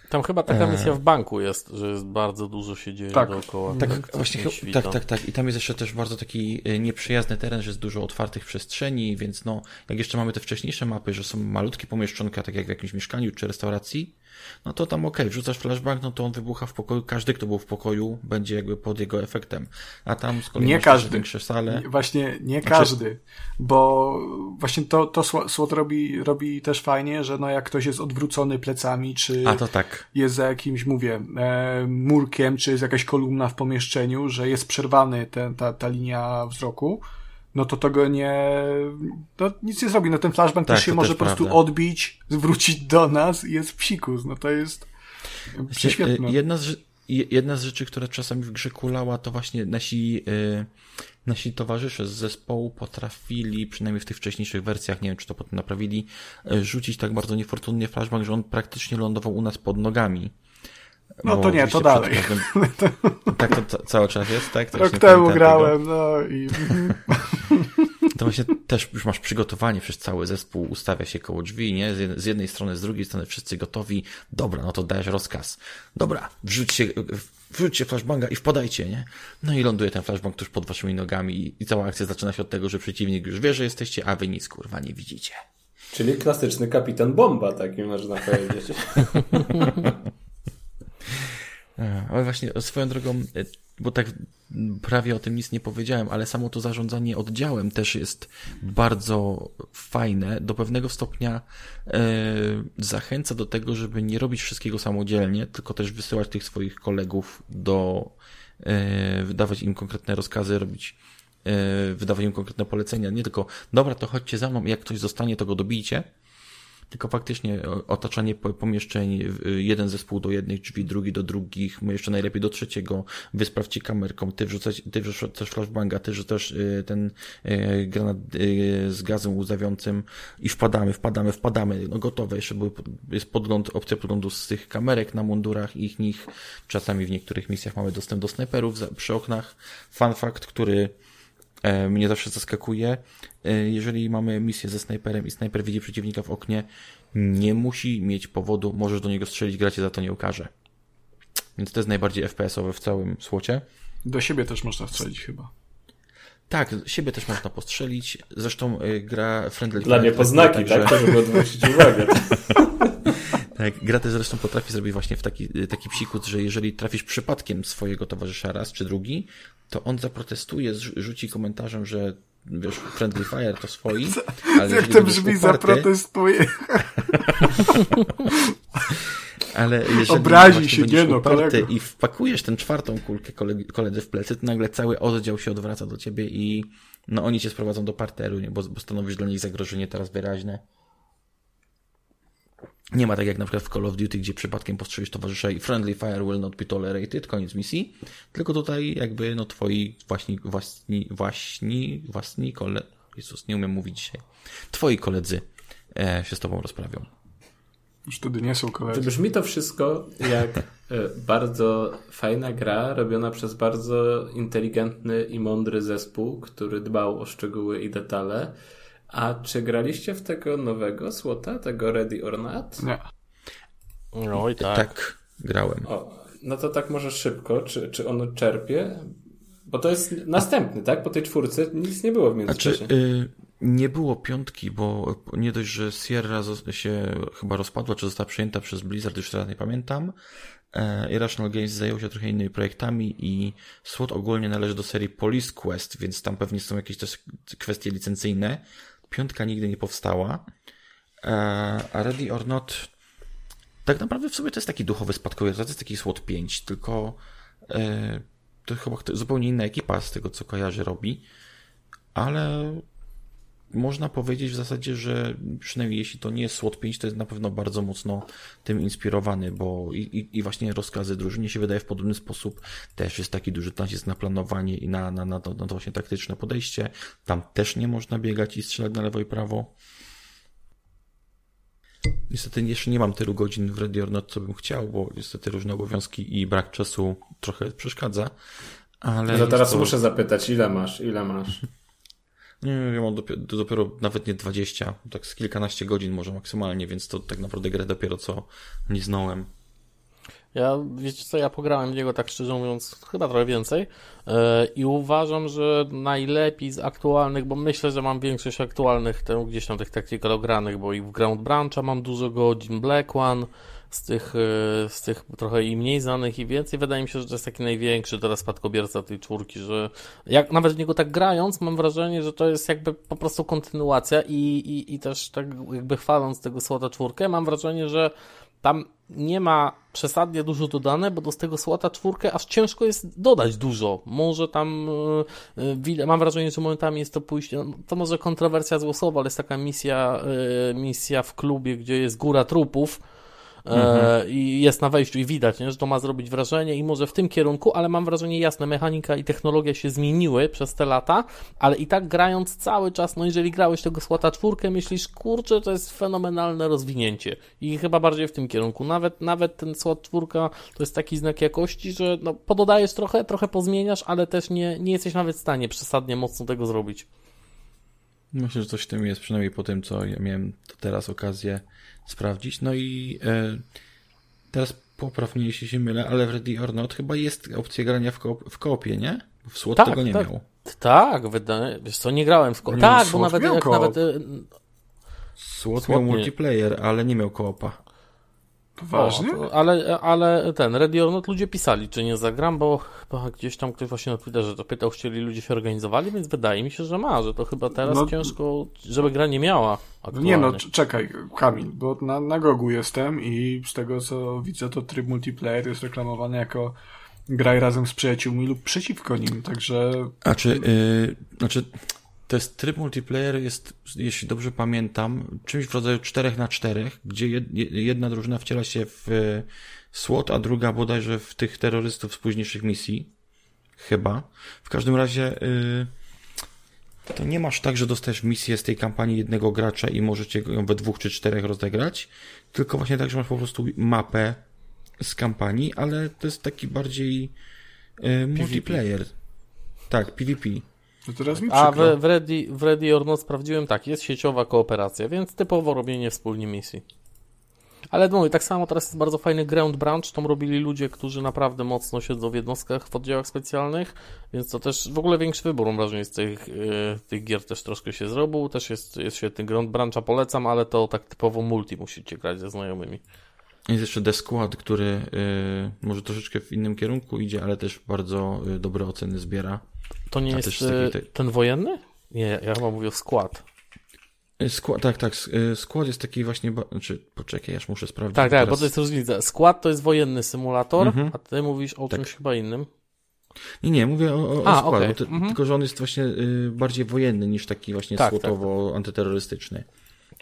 [SPEAKER 4] Tam chyba taka e. misja w banku jest, że jest bardzo dużo się dzieje tak. dookoła.
[SPEAKER 1] Tak, tak właśnie, tak, tak, tak. I tam jest jeszcze też bardzo taki e, nieprzyjazny teren, że jest dużo otwartych przestrzeni, więc no, jak jeszcze mamy te wcześniejsze mapy, że są malutkie pomieszczonka, tak jak w jakimś mieszkaniu czy restauracji, no to tam okej, okay, wrzucasz flashbang, no to on wybucha w pokoju, każdy, kto był w pokoju, będzie jakby pod jego efektem. A tam z kolei
[SPEAKER 3] nie każdy. większe sale. Właśnie nie znaczy... każdy, bo właśnie to, to SWOT robi, robi też fajnie, że no jak ktoś jest odwrócony plecami, czy
[SPEAKER 1] A, to tak.
[SPEAKER 3] jest za jakimś, mówię, e, murkiem, czy jest jakaś kolumna w pomieszczeniu, że jest przerwany ten, ta, ta linia wzroku, no to tego nie, no nic nie zrobi. No ten flashbang tak, też się może po prostu odbić, zwrócić do nas i jest psikus. No to jest prześwietne.
[SPEAKER 1] Jedna z, jedna z rzeczy, która czasami w grze kulała, to właśnie nasi, yy, nasi towarzysze z zespołu potrafili, przynajmniej w tych wcześniejszych wersjach, nie wiem czy to potem naprawili, yy, rzucić tak bardzo niefortunnie flashbang, że on praktycznie lądował u nas pod nogami.
[SPEAKER 3] No to nie, to dalej. Każdym...
[SPEAKER 1] tak to cały czas jest, tak?
[SPEAKER 3] To Rok temu grałem, tego. no i...
[SPEAKER 1] To właśnie też już masz przygotowanie, przez cały zespół ustawia się koło drzwi, nie? Z jednej strony, z drugiej strony wszyscy gotowi. Dobra, no to dajesz rozkaz. Dobra, wrzućcie, wrzućcie flashbanga i wpadajcie, nie? No i ląduje ten flashbang tuż pod waszymi nogami i cała akcja zaczyna się od tego, że przeciwnik już wie, że jesteście, a wy nic kurwa nie widzicie.
[SPEAKER 2] Czyli klasyczny kapitan bomba, taki można powiedzieć.
[SPEAKER 1] Ale właśnie swoją drogą, e, bo tak prawie o tym nic nie powiedziałem, ale samo to zarządzanie oddziałem też jest bardzo fajne. Do pewnego stopnia e, zachęca do tego, żeby nie robić wszystkiego samodzielnie, tylko też wysyłać tych swoich kolegów do, e, wydawać im konkretne rozkazy, robić e, wydawać im konkretne polecenia. Nie tylko, dobra, to chodźcie za mną jak ktoś zostanie, to go dobijcie, tylko faktycznie otaczanie pomieszczeń, jeden zespół do jednych drzwi, drugi do drugich, jeszcze najlepiej do trzeciego, wy kamerką, ty wrzucać, ty wrzucasz flashbanga, ty wrzucasz y, ten granat z gazem łzawiącym i wpadamy, wpadamy, wpadamy, no gotowe, jeszcze był, jest podgląd, opcja podglądu z tych kamerek na mundurach ich nich, czasami w niektórych misjach mamy dostęp do snajperów przy oknach. Fun fact, który E, mnie zawsze zaskakuje. E, jeżeli mamy misję ze snajperem i snajper widzi przeciwnika w oknie, nie musi mieć powodu, możesz do niego strzelić, gracie za to nie ukaże. Więc to jest najbardziej FPS-owe w całym słocie.
[SPEAKER 3] Do siebie też można strzelić chyba.
[SPEAKER 1] Tak, siebie też można postrzelić. Zresztą y, gra Friendly
[SPEAKER 2] Dla niepoznaki, tak? To żeby odwrócić uwagę.
[SPEAKER 1] Tak, gra też zresztą potrafi zrobić właśnie w taki, taki psikut, że jeżeli trafisz przypadkiem swojego towarzysza raz czy drugi, to on zaprotestuje, rzuci komentarzem, że wiesz, Friendly Fire to swoi,
[SPEAKER 3] ale Jak to brzmi, uparty, zaprotestuje.
[SPEAKER 1] ale jeżeli
[SPEAKER 3] Obrazi się, nie no,
[SPEAKER 1] uparty i wpakujesz tę czwartą kulkę koledzy w plecy, to nagle cały oddział się odwraca do ciebie i no oni cię sprowadzą do parteru, nie? Bo, bo stanowisz dla nich zagrożenie teraz wyraźne. Nie ma tak jak na przykład w Call of Duty, gdzie przypadkiem postrzelisz towarzysza i friendly fire will not be tolerated, koniec misji. Tylko tutaj jakby no twoi właśnie, właśnie, właśnie, właśnie kole... Jezus, nie umiem mówić dzisiaj. Twoi koledzy e, się z tobą rozprawią.
[SPEAKER 3] Już wtedy nie są koledzy.
[SPEAKER 2] Brzmi to wszystko jak e, bardzo fajna gra, robiona przez bardzo inteligentny i mądry zespół, który dbał o szczegóły i detale. A czy graliście w tego nowego słota, tego Ready or Not?
[SPEAKER 3] Nie.
[SPEAKER 4] No i tak.
[SPEAKER 1] Tak, grałem.
[SPEAKER 2] O, no to tak może szybko, czy, czy on czerpie? Bo to jest następny, tak? Po tej czwórce nic nie było w międzyczasie.
[SPEAKER 1] Znaczy, y, nie było piątki, bo nie dość, że Sierra się chyba rozpadła, czy została przejęta przez Blizzard, już teraz nie pamiętam. E, Irrational Games zajął się trochę innymi projektami i SWOT ogólnie należy do serii Police Quest, więc tam pewnie są jakieś też kwestie licencyjne. Piątka nigdy nie powstała. E, a Ready or Not tak naprawdę w sobie to jest taki duchowy spadkowiec, to jest taki SWOT 5, tylko e, to chyba zupełnie inna ekipa z tego, co kojarzy robi, ale można powiedzieć w zasadzie, że przynajmniej jeśli to nie jest SWOT 5, to jest na pewno bardzo mocno tym inspirowany, bo i, i, i właśnie rozkazy drużynie się wydaje w podobny sposób. Też jest taki duży nacisk na planowanie i na, na, na, to, na to właśnie taktyczne podejście. Tam też nie można biegać i strzelać na lewo i prawo. Niestety jeszcze nie mam tylu godzin w Ready or Not, co bym chciał, bo niestety różne obowiązki i brak czasu trochę przeszkadza. Ale
[SPEAKER 2] no teraz to... muszę zapytać, ile masz, ile masz?
[SPEAKER 1] Nie, mam dopiero, dopiero, nawet nie 20, tak z kilkanaście godzin może maksymalnie, więc to tak naprawdę grę dopiero co nie znałem.
[SPEAKER 4] Ja, wiecie co, ja pograłem w niego tak szczerze mówiąc chyba trochę więcej yy, i uważam, że najlepiej z aktualnych, bo myślę, że mam większość aktualnych tam, gdzieś tam tych tactical ogranych, bo i w Ground Brancha mam dużo godzin, Black One, z tych, e, z tych trochę i mniej znanych i więcej. Wydaje mi się, że to jest taki największy teraz spadkobierca tej czwórki, że jak nawet w niego tak grając, mam wrażenie, że to jest jakby po prostu kontynuacja i, i, i też tak jakby chwaląc tego słota czwórkę, mam wrażenie, że tam nie ma przesadnie dużo dodane, bo do tego słota czwórkę aż ciężko jest dodać dużo. Może tam, yy, mam wrażenie, że momentami jest to pójście, no, to może kontrowersja złosowa, ale jest taka misja, misja w klubie, gdzie jest góra trupów, mhm. i jest na wejściu i widać, nie, że to ma zrobić wrażenie i może w tym kierunku, ale mam wrażenie jasne, mechanika i technologia się zmieniły przez te lata, ale i tak grając cały czas, no jeżeli grałeś tego Słota czwórkę, myślisz, kurczę, to jest fenomenalne rozwinięcie i chyba bardziej w tym kierunku. Nawet, nawet ten Słot czwórka to jest taki znak jakości, że no, pododajesz trochę, trochę pozmieniasz, ale też nie, nie jesteś nawet w stanie przesadnie mocno tego zrobić.
[SPEAKER 1] Myślę, że coś w tym jest, przynajmniej po tym, co ja miałem teraz okazję sprawdzić. No i e, teraz popraw mnie, jeśli się mylę, ale w Ready or Not chyba jest opcja grania w, ko w koopie, nie? W SWOT tak, tego nie
[SPEAKER 4] tak.
[SPEAKER 1] miał.
[SPEAKER 4] Tak, wydaje, wiesz co, nie grałem w koop. Tak, bo nawet, jak nawet...
[SPEAKER 1] SWOT miał multiplayer, ale nie miał koopa.
[SPEAKER 3] Poważnie?
[SPEAKER 4] O, ale, ale ten, Ready or Not ludzie pisali, czy nie zagram, bo chyba gdzieś tam ktoś właśnie na Twitterze to pytał, chcieli ludzie się organizowali, więc wydaje mi się, że ma, że to chyba teraz no, ciężko, żeby gra nie miała aktualnie.
[SPEAKER 3] Nie no, czekaj, Kamil, bo na, na Gogu jestem i z tego co widzę, to tryb multiplayer jest reklamowany jako graj razem z przyjaciółmi lub przeciwko nim, także...
[SPEAKER 1] A czy, yy, znaczy to jest tryb multiplayer jest, jeśli dobrze pamiętam, czymś w rodzaju 4 na 4 gdzie jedna drużyna wciela się w e, SWAT, a druga bodajże w tych terrorystów z późniejszych misji. Chyba. W każdym razie yy, to nie masz tak, że dostajesz misję z tej kampanii jednego gracza i możecie ją we dwóch czy czterech rozegrać, tylko właśnie tak, że masz po prostu mapę z kampanii, ale to jest taki bardziej yy, multiplayer. Tak, PvP.
[SPEAKER 3] To teraz mi
[SPEAKER 4] A w, w, Ready, w Ready or Not sprawdziłem tak, jest sieciowa kooperacja, więc typowo robienie wspólnie misji. Ale mówię, tak samo teraz jest bardzo fajny Ground Branch, tam robili ludzie, którzy naprawdę mocno siedzą w jednostkach, w oddziałach specjalnych, więc to też w ogóle większy wybór, mam wrażenie, z tych, yy, tych gier też troszkę się zrobił, też jest, jest świetny Ground Brancha, polecam, ale to tak typowo multi musicie grać ze znajomymi.
[SPEAKER 1] Jest jeszcze The Squad, który yy, może troszeczkę w innym kierunku idzie, ale też bardzo yy, dobre oceny zbiera.
[SPEAKER 4] To nie jest taki... ten wojenny? Nie, ja chyba mówię o skład.
[SPEAKER 1] Y, skład, tak, tak. Y, skład jest taki właśnie. Znaczy, poczekaj, aż muszę sprawdzić.
[SPEAKER 4] Tak, tak, teraz... bo to jest różnica. Skład to jest wojenny symulator, mhm. a ty mówisz o tak. czymś chyba innym.
[SPEAKER 1] Nie, nie, mówię o, o, A, składu, okay. to, mhm. tylko że on jest właśnie y, bardziej wojenny niż taki właśnie tak. Tak, tak.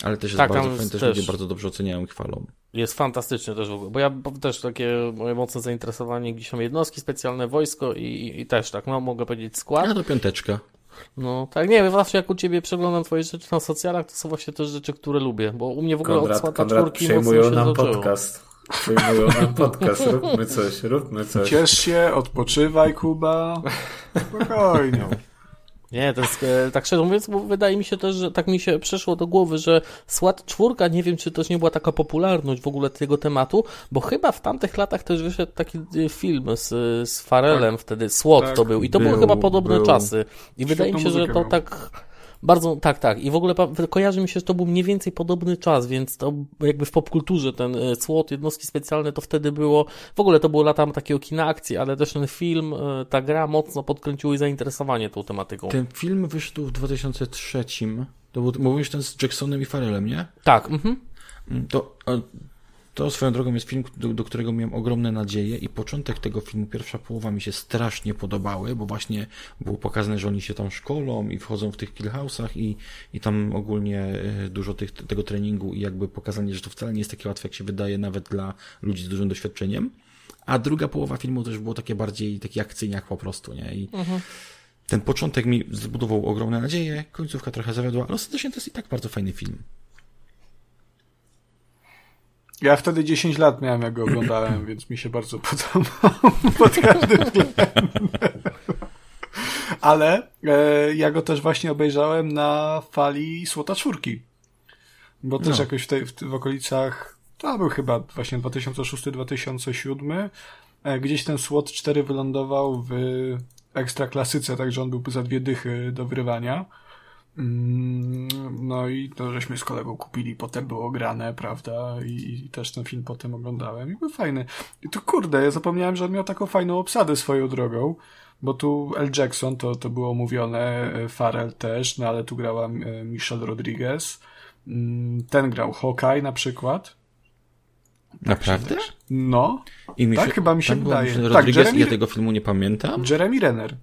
[SPEAKER 1] Ale też jest tak, bardzo fajny, też, też ludzie bardzo dobrze oceniają i chwalą.
[SPEAKER 4] Jest fantastyczny też w ogóle, bo ja też takie moje mocne zainteresowanie gdzieś są jednostki specjalne, wojsko i, i też tak, no mogę powiedzieć skład.
[SPEAKER 1] Ja to piąteczka.
[SPEAKER 4] No tak, nie wiem, zawsze jak u Ciebie przeglądam Twoje rzeczy na socjalach, to są właśnie też rzeczy, które lubię, bo u mnie w ogóle
[SPEAKER 2] Konrad, od Słata czwórki przejmują nam zaczęło. podcast. Przejmują nam podcast, róbmy coś, róbmy coś.
[SPEAKER 3] Ciesz się, odpoczywaj Kuba, spokojnie.
[SPEAKER 4] Nie, to jest, e, tak szczerze mówiąc, bo wydaje mi się też, że tak mi się przeszło do głowy, że SWAT czwórka, nie wiem, czy też nie była taka popularność w ogóle tego tematu, bo chyba w tamtych latach też wyszedł taki e, film z, z Farelem tak, wtedy, SWAT tak, to był i to był, były chyba podobne był. czasy. I wydaje mi się, że to miał. tak bardzo, tak, tak. I w ogóle kojarzy mi się, że to był mniej więcej podobny czas, więc to jakby w popkulturze ten e, SWOT, jednostki specjalne, to wtedy było, w ogóle to było lata takiego kina akcji, ale też ten film, e, ta gra mocno podkręciły zainteresowanie tą tematyką.
[SPEAKER 1] Ten film wyszedł w 2003. To był, mówisz ten z Jacksonem i Farrellem, nie?
[SPEAKER 4] Tak, mhm.
[SPEAKER 1] To to swoją drogą jest film, do, do, którego miałem ogromne nadzieje i początek tego filmu, pierwsza połowa mi się strasznie podobały, bo właśnie było pokazane, że oni się tam szkolą i wchodzą w tych killhouse'ach i, i tam ogólnie e, dużo tych, tego treningu i jakby pokazanie, że to wcale nie jest takie łatwe, jak się wydaje nawet dla ludzi z dużym doświadczeniem. A druga połowa filmu też było takie bardziej, taki akcyjniak po prostu, nie? I mhm. ten początek mi zbudował ogromne nadzieje, końcówka trochę zawiodła, ale ostatecznie to jest i tak bardzo fajny film.
[SPEAKER 3] Ja wtedy 10 lat miałem, jak go oglądałem, więc mi się bardzo podobał pod każdym względem. Ale e, ja go też właśnie obejrzałem na fali Słota Czwórki. Bo też no. jakoś w, tej, w, w okolicach, to był chyba właśnie 2006-2007, e, gdzieś ten Słot 4 wylądował w ekstra klasyce, także on był za dwie dychy do wyrywania. Mm, no i to żeśmy z kolegą kupili, potem było grane, prawda? I, i, też ten film potem oglądałem i był fajny. I tu kurde, ja zapomniałem, że on miał taką fajną obsadę swoją drogą, bo tu L. Jackson to, to było mówione, e, Farrell też, no ale tu grała e, Michelle Rodriguez. Mm, ten grał Hawkeye na przykład.
[SPEAKER 1] Naprawdę?
[SPEAKER 3] No. I mi tak chyba mi się wydaje.
[SPEAKER 1] Tak, Rodriguez, Jeremy... ja tego filmu nie pamiętam.
[SPEAKER 3] Jeremy Renner.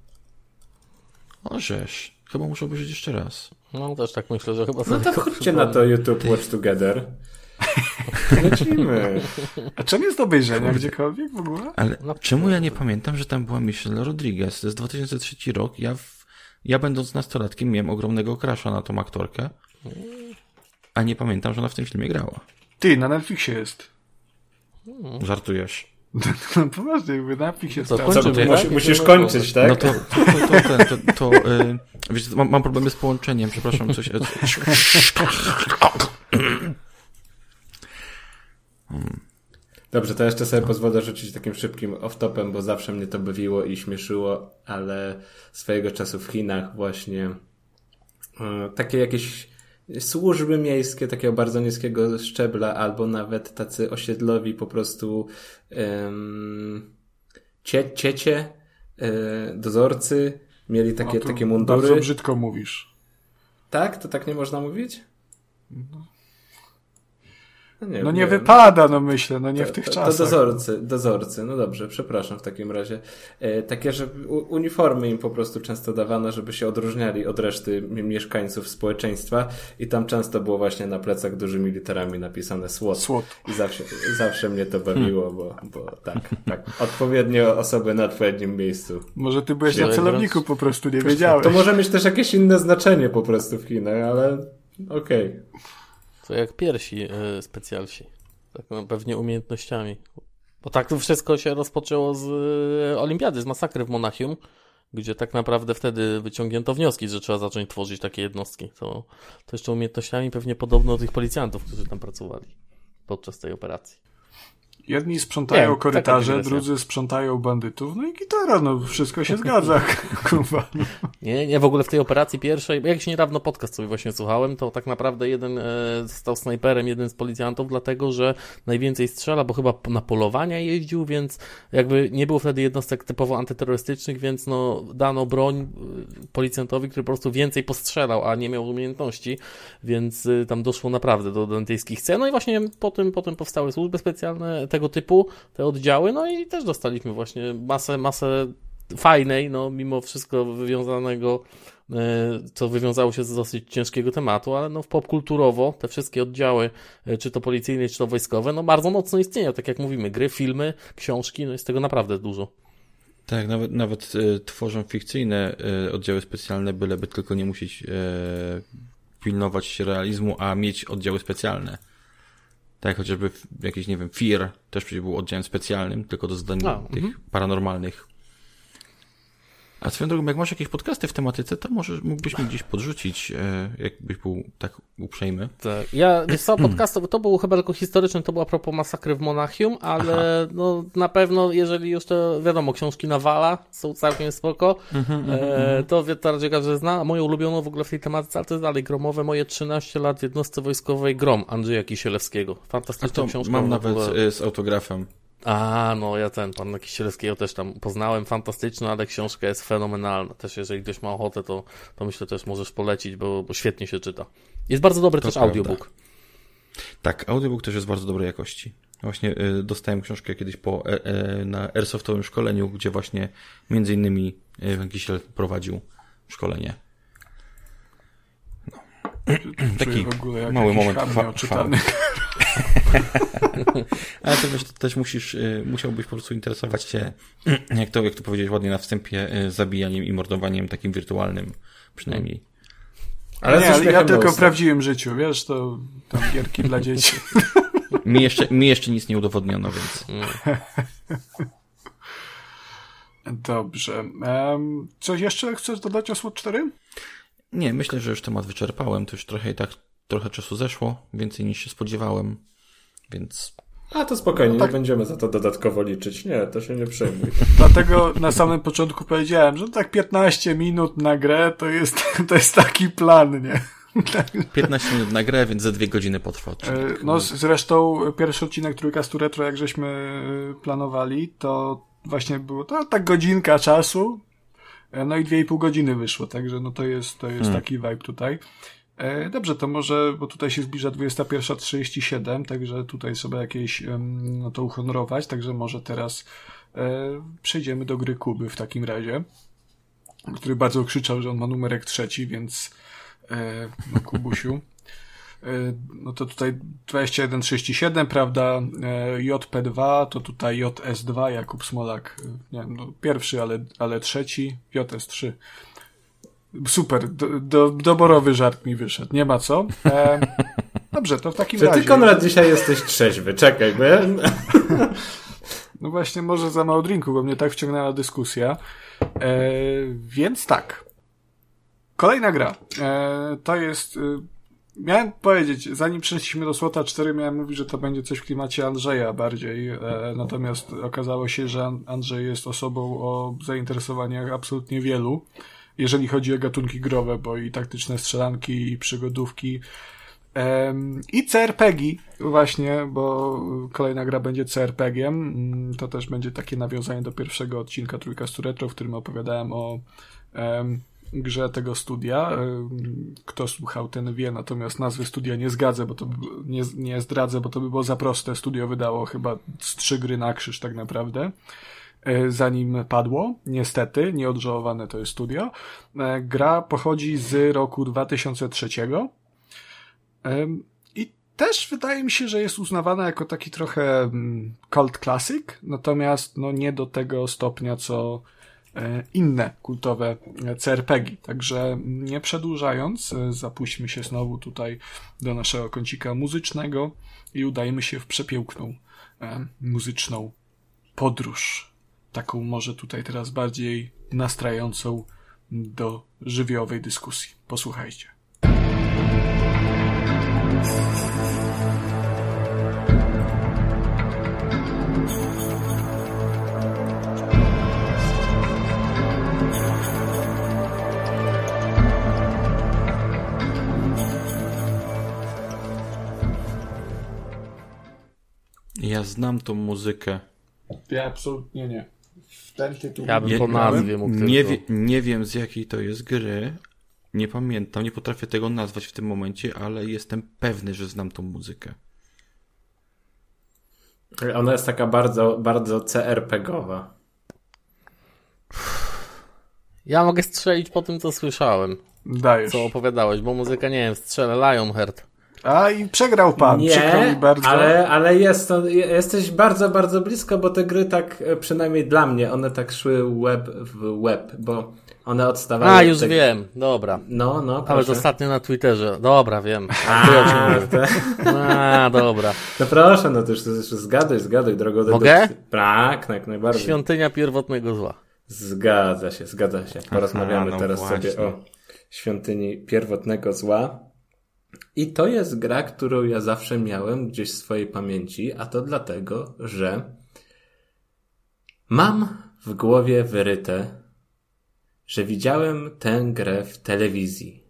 [SPEAKER 1] O żeż. Chyba muszę obejrzeć jeszcze raz.
[SPEAKER 4] No też tak myślę, że chyba
[SPEAKER 2] No to wchodźcie na to YouTube Watch Together. Lecimy.
[SPEAKER 3] A czym jest do obejrzenia gdziekolwiek w ogóle?
[SPEAKER 1] Ale no, czemu ja nie pamiętam, że tam była Michelle Rodriguez? To jest 2003 rok. Ja, w, ja będąc nastolatkiem miałem ogromnego crasha na tą aktorkę. A nie pamiętam, że ona w tym filmie grała.
[SPEAKER 3] Ty, na Netflixie jest.
[SPEAKER 1] Żartujesz.
[SPEAKER 3] No poważnie, jakby napij się
[SPEAKER 2] to Co, to musi, musisz kończyć, tak?
[SPEAKER 1] No to, to, to, to, to, to yy, wiesz, mam, mam problemy z połączeniem, przepraszam, coś...
[SPEAKER 2] Dobrze, to jeszcze sobie pozwolę rzucić takim szybkim off-topem, bo zawsze mnie to bawiło i śmieszyło, ale swojego czasu w Chinach właśnie yy, takie jakieś służby miejskie takiego bardzo niskiego szczebla, albo nawet tacy osiedlowi po prostu um, cie, ciecie, e, dozorcy mieli takie, takie mundury.
[SPEAKER 3] Bardzo brzydko mówisz.
[SPEAKER 2] Tak? To tak nie można mówić? No.
[SPEAKER 3] No nie, no nie, nie wypada, no myślę, no nie to, w tych to, czasach.
[SPEAKER 2] To dozorcy, dozorcy, no dobrze, przepraszam w takim razie. E, takie, że uniformy im po prostu często dawano, żeby się odróżniali od reszty mieszkańców społeczeństwa i tam często było właśnie na plecach dużymi literami napisane SWOT. SWOT. I zawsze, zawsze mnie to bawiło, bo, bo tak, tak, odpowiednio osoby na odpowiednim miejscu.
[SPEAKER 3] Może ty byłeś na celowniku, po prostu nie wiedziałeś.
[SPEAKER 2] To może mieć też jakieś inne znaczenie po prostu w Chinach, ale okej. Okay.
[SPEAKER 4] To jak piersi yy, specjalsi. Tak, no, pewnie umiejętnościami. Bo tak wszystko się rozpoczęło z y, olimpiady, z masakry w Monachium, gdzie tak naprawdę wtedy wyciągnięto wnioski, że trzeba zacząć tworzyć takie jednostki. To, to jeszcze umiejętnościami pewnie podobno do tych policjantów, którzy tam pracowali podczas tej operacji.
[SPEAKER 3] Jedni sprzątają nie, korytarze, drudzy sprzątają bandytów, no i gitara, no wszystko się zgadza, kurwa.
[SPEAKER 4] Nie, nie, w ogóle w tej operacji pierwszej, jak się niedawno podcast sobie właśnie słuchałem, to tak naprawdę jeden e, stał snajperem, jeden z policjantów, dlatego, że najwięcej strzela, bo chyba na polowania jeździł, więc jakby nie było wtedy jednostek typowo antyterrorystycznych, więc no dano broń e, policjantowi, który po prostu więcej postrzelał, a nie miał umiejętności, więc e, tam doszło naprawdę do dantejskich scen, no i właśnie potem, potem powstały służby specjalne, tego typu, te oddziały, no i też dostaliśmy właśnie masę, masę fajnej, no mimo wszystko wywiązanego, co wywiązało się z dosyć ciężkiego tematu, ale no popkulturowo te wszystkie oddziały, czy to policyjne, czy to wojskowe, no bardzo mocno istnieją, tak jak mówimy, gry, filmy, książki, no jest tego naprawdę dużo.
[SPEAKER 1] Tak, nawet, nawet e, tworzą fikcyjne e, oddziały specjalne, byleby tylko nie musieć e, pilnować realizmu, a mieć oddziały specjalne. Tak, chociażby jakiś, nie wiem, FIR też przecież był oddziałem specjalnym, tylko do zadań a, tych mm paranormalnych. A swoją drogą, jak masz jakieś podcasty w tematyce, to może mógłbyś mi gdzieś podrzucić, e, jakbyś był tak uprzejmy.
[SPEAKER 4] Tak. Ja, wiesz co, podcastów, to był chyba tylko historyczny, to było a propos masakry w Monachium, ale no, na pewno, jeżeli już to, wiadomo, książki Nawala są całkiem spoko, mm-hmm, e, to raczej każdy zna. Moją ulubioną w ogóle w tej tematyce, ale to jest dalej gromowe, moje 13 lat jednostce wojskowej Grom Andrzeja Kisielewskiego. Fantastyczna książka.
[SPEAKER 1] Mam nawet ogóle... z autografem.
[SPEAKER 4] A, no ja ten, pana Kisielskiego też tam poznałem, fantastyczny, ale książka jest fenomenalna. Też jeżeli ktoś ma ochotę, to, to myślę też możesz polecić, bo, bo świetnie się czyta. Jest bardzo dobry to też prawda. audiobook.
[SPEAKER 1] Tak, audiobook też jest bardzo dobrej jakości. Właśnie y, dostałem książkę kiedyś po, e, na airsoftowym szkoleniu, gdzie właśnie między innymi y, Kisiel prowadził szkolenie.
[SPEAKER 3] No. Taki mały moment fa-
[SPEAKER 1] Ale to, wiesz, to też musisz, y, musiałbyś po prostu interesować się, jak to, jak to powiedziałeś ładnie na wstępie, y, zabijaniem i mordowaniem takim wirtualnym przynajmniej.
[SPEAKER 3] Ale nie, ale ja tylko w prawdziwym życiu, wiesz, to tam gierki dla dzieci.
[SPEAKER 1] Mi jeszcze, mi jeszcze nic nie udowodniono, więc...
[SPEAKER 3] Dobrze. Um, coś jeszcze chcesz dodać o SWOT 4?
[SPEAKER 1] Nie, myślę, że już temat wyczerpałem. To już trochę i tak trochę czasu zeszło, więcej niż się spodziewałem. Więc.
[SPEAKER 2] A to spokojnie, no tak. nie będziemy za to dodatkowo liczyć. Nie, to się nie przejmuj.
[SPEAKER 3] Dlatego na samym początku powiedziałem, że tak 15 minut na grę to jest, to jest taki plan, nie?
[SPEAKER 1] 15 minut na grę, więc za dwie godziny potrwa
[SPEAKER 3] odcinek. No zresztą pierwszy odcinek Trójkastu Retro, jak żeśmy planowali, to właśnie było to tak godzinka czasu, no i dwie i pół godziny wyszło, także no to jest, to jest hmm. taki vibe tutaj. E, dobrze, to może, bo tutaj się zbliża 21.37, także tutaj sobie jakieś no to uhonorować, także może teraz e, przejdziemy do gry Kuby w takim razie, który bardzo krzyczał, że on ma numerek trzeci, więc e, no Kubusiu. E, no to tutaj 2137, prawda? E, JP2 to tutaj JS2, Jakub Smolak, e, nie wiem, no pierwszy, ale, ale trzeci, JS3. Super, do, do, doborowy żart mi wyszedł, nie ma co. E, dobrze, to w takim
[SPEAKER 2] Że
[SPEAKER 3] razie...
[SPEAKER 2] ty, Konrad, dzisiaj jesteś trzeźwy, czekaj, bo.
[SPEAKER 3] No właśnie, może za mało drinku, bo mnie tak wciągnęła dyskusja. E, więc tak. Kolejna gra. E, to jest... E, miałem powiedzieć, zanim przeszliśmy do Słota 4, miałem mówić, że to będzie coś w klimacie Andrzeja bardziej. E, natomiast okazało się, że Andrzej jest osobą o zainteresowaniach absolutnie wielu jeżeli chodzi o gatunki growe, bo i taktyczne strzelanki, i przygodówki, i CRPG właśnie, bo kolejna gra będzie CRPG-iem. Mm, to też będzie takie nawiązanie do pierwszego odcinka Trójkastu Retro, w którym opowiadałem o um, grze tego studia. Kto słuchał, ten wie, natomiast nazwy studia nie zgadzę, bo to nie, nie zdradzę, bo to by było za proste. Studio wydało chyba z trzy gry na krzyż tak naprawdę. E, zanim padło. Niestety, nieodżałowane to jest studio. E, gra pochodzi z roku 2003. I też wydaje mi się, że jest uznawana jako taki trochę mm, cult classic, natomiast no nie do tego stopnia, co e, inne kultowe CRPG. Także nie przedłużając, zapuśćmy się znowu tutaj do naszego kącika muzycznego i udajmy się w przepiękną muzyczną podróż taką może tutaj teraz bardziej nastrającą do żywiołowej dyskusji. Posłuchajcie.
[SPEAKER 1] Ja znam tą muzykę.
[SPEAKER 3] Ja absolutnie nie ten tytuł.
[SPEAKER 4] Ja bym po nazwie mógł
[SPEAKER 1] nie, wie, nie wiem z jakiej to jest gry. Nie pamiętam, nie potrafię tego nazwać w tym momencie, ale jestem pewny, że znam tą muzykę.
[SPEAKER 2] Ona jest taka bardzo, bardzo CRPGowa.
[SPEAKER 4] Ja mogę strzelić po tym, co słyszałem.
[SPEAKER 3] Dajesz.
[SPEAKER 4] Co opowiadałeś, bo muzyka, nie wiem, strzelę Lionheart.
[SPEAKER 3] A i przegrał pan,
[SPEAKER 2] nie,
[SPEAKER 3] przykro mi bardzo.
[SPEAKER 2] Ale, ale jest to, jesteś bardzo, bardzo blisko, bo te gry tak, e, przynajmniej dla mnie, one tak szły web w web, bo one odstawały.
[SPEAKER 4] A, już
[SPEAKER 2] te...
[SPEAKER 4] wiem, dobra.
[SPEAKER 2] No, no, proszę.
[SPEAKER 4] Ale ostatnio na Twitterze. Dobra, wiem.
[SPEAKER 2] A,
[SPEAKER 4] te... A dobra.
[SPEAKER 2] No proszę, no to już, już zgaduj, zgaduj, drogo.
[SPEAKER 4] Mogę?
[SPEAKER 2] Tak, jak najbardziej.
[SPEAKER 4] Świątynia pierwotnego zła.
[SPEAKER 2] Zgadza się, zgadza się. Porozmawiamy Aha, no teraz właśnie. sobie o świątyni pierwotnego zła. I to jest gra, którą ja zawsze miałem gdzieś w swojej pamięci, a to dlatego, że mam w głowie wyryte, że widziałem tę grę w telewizji.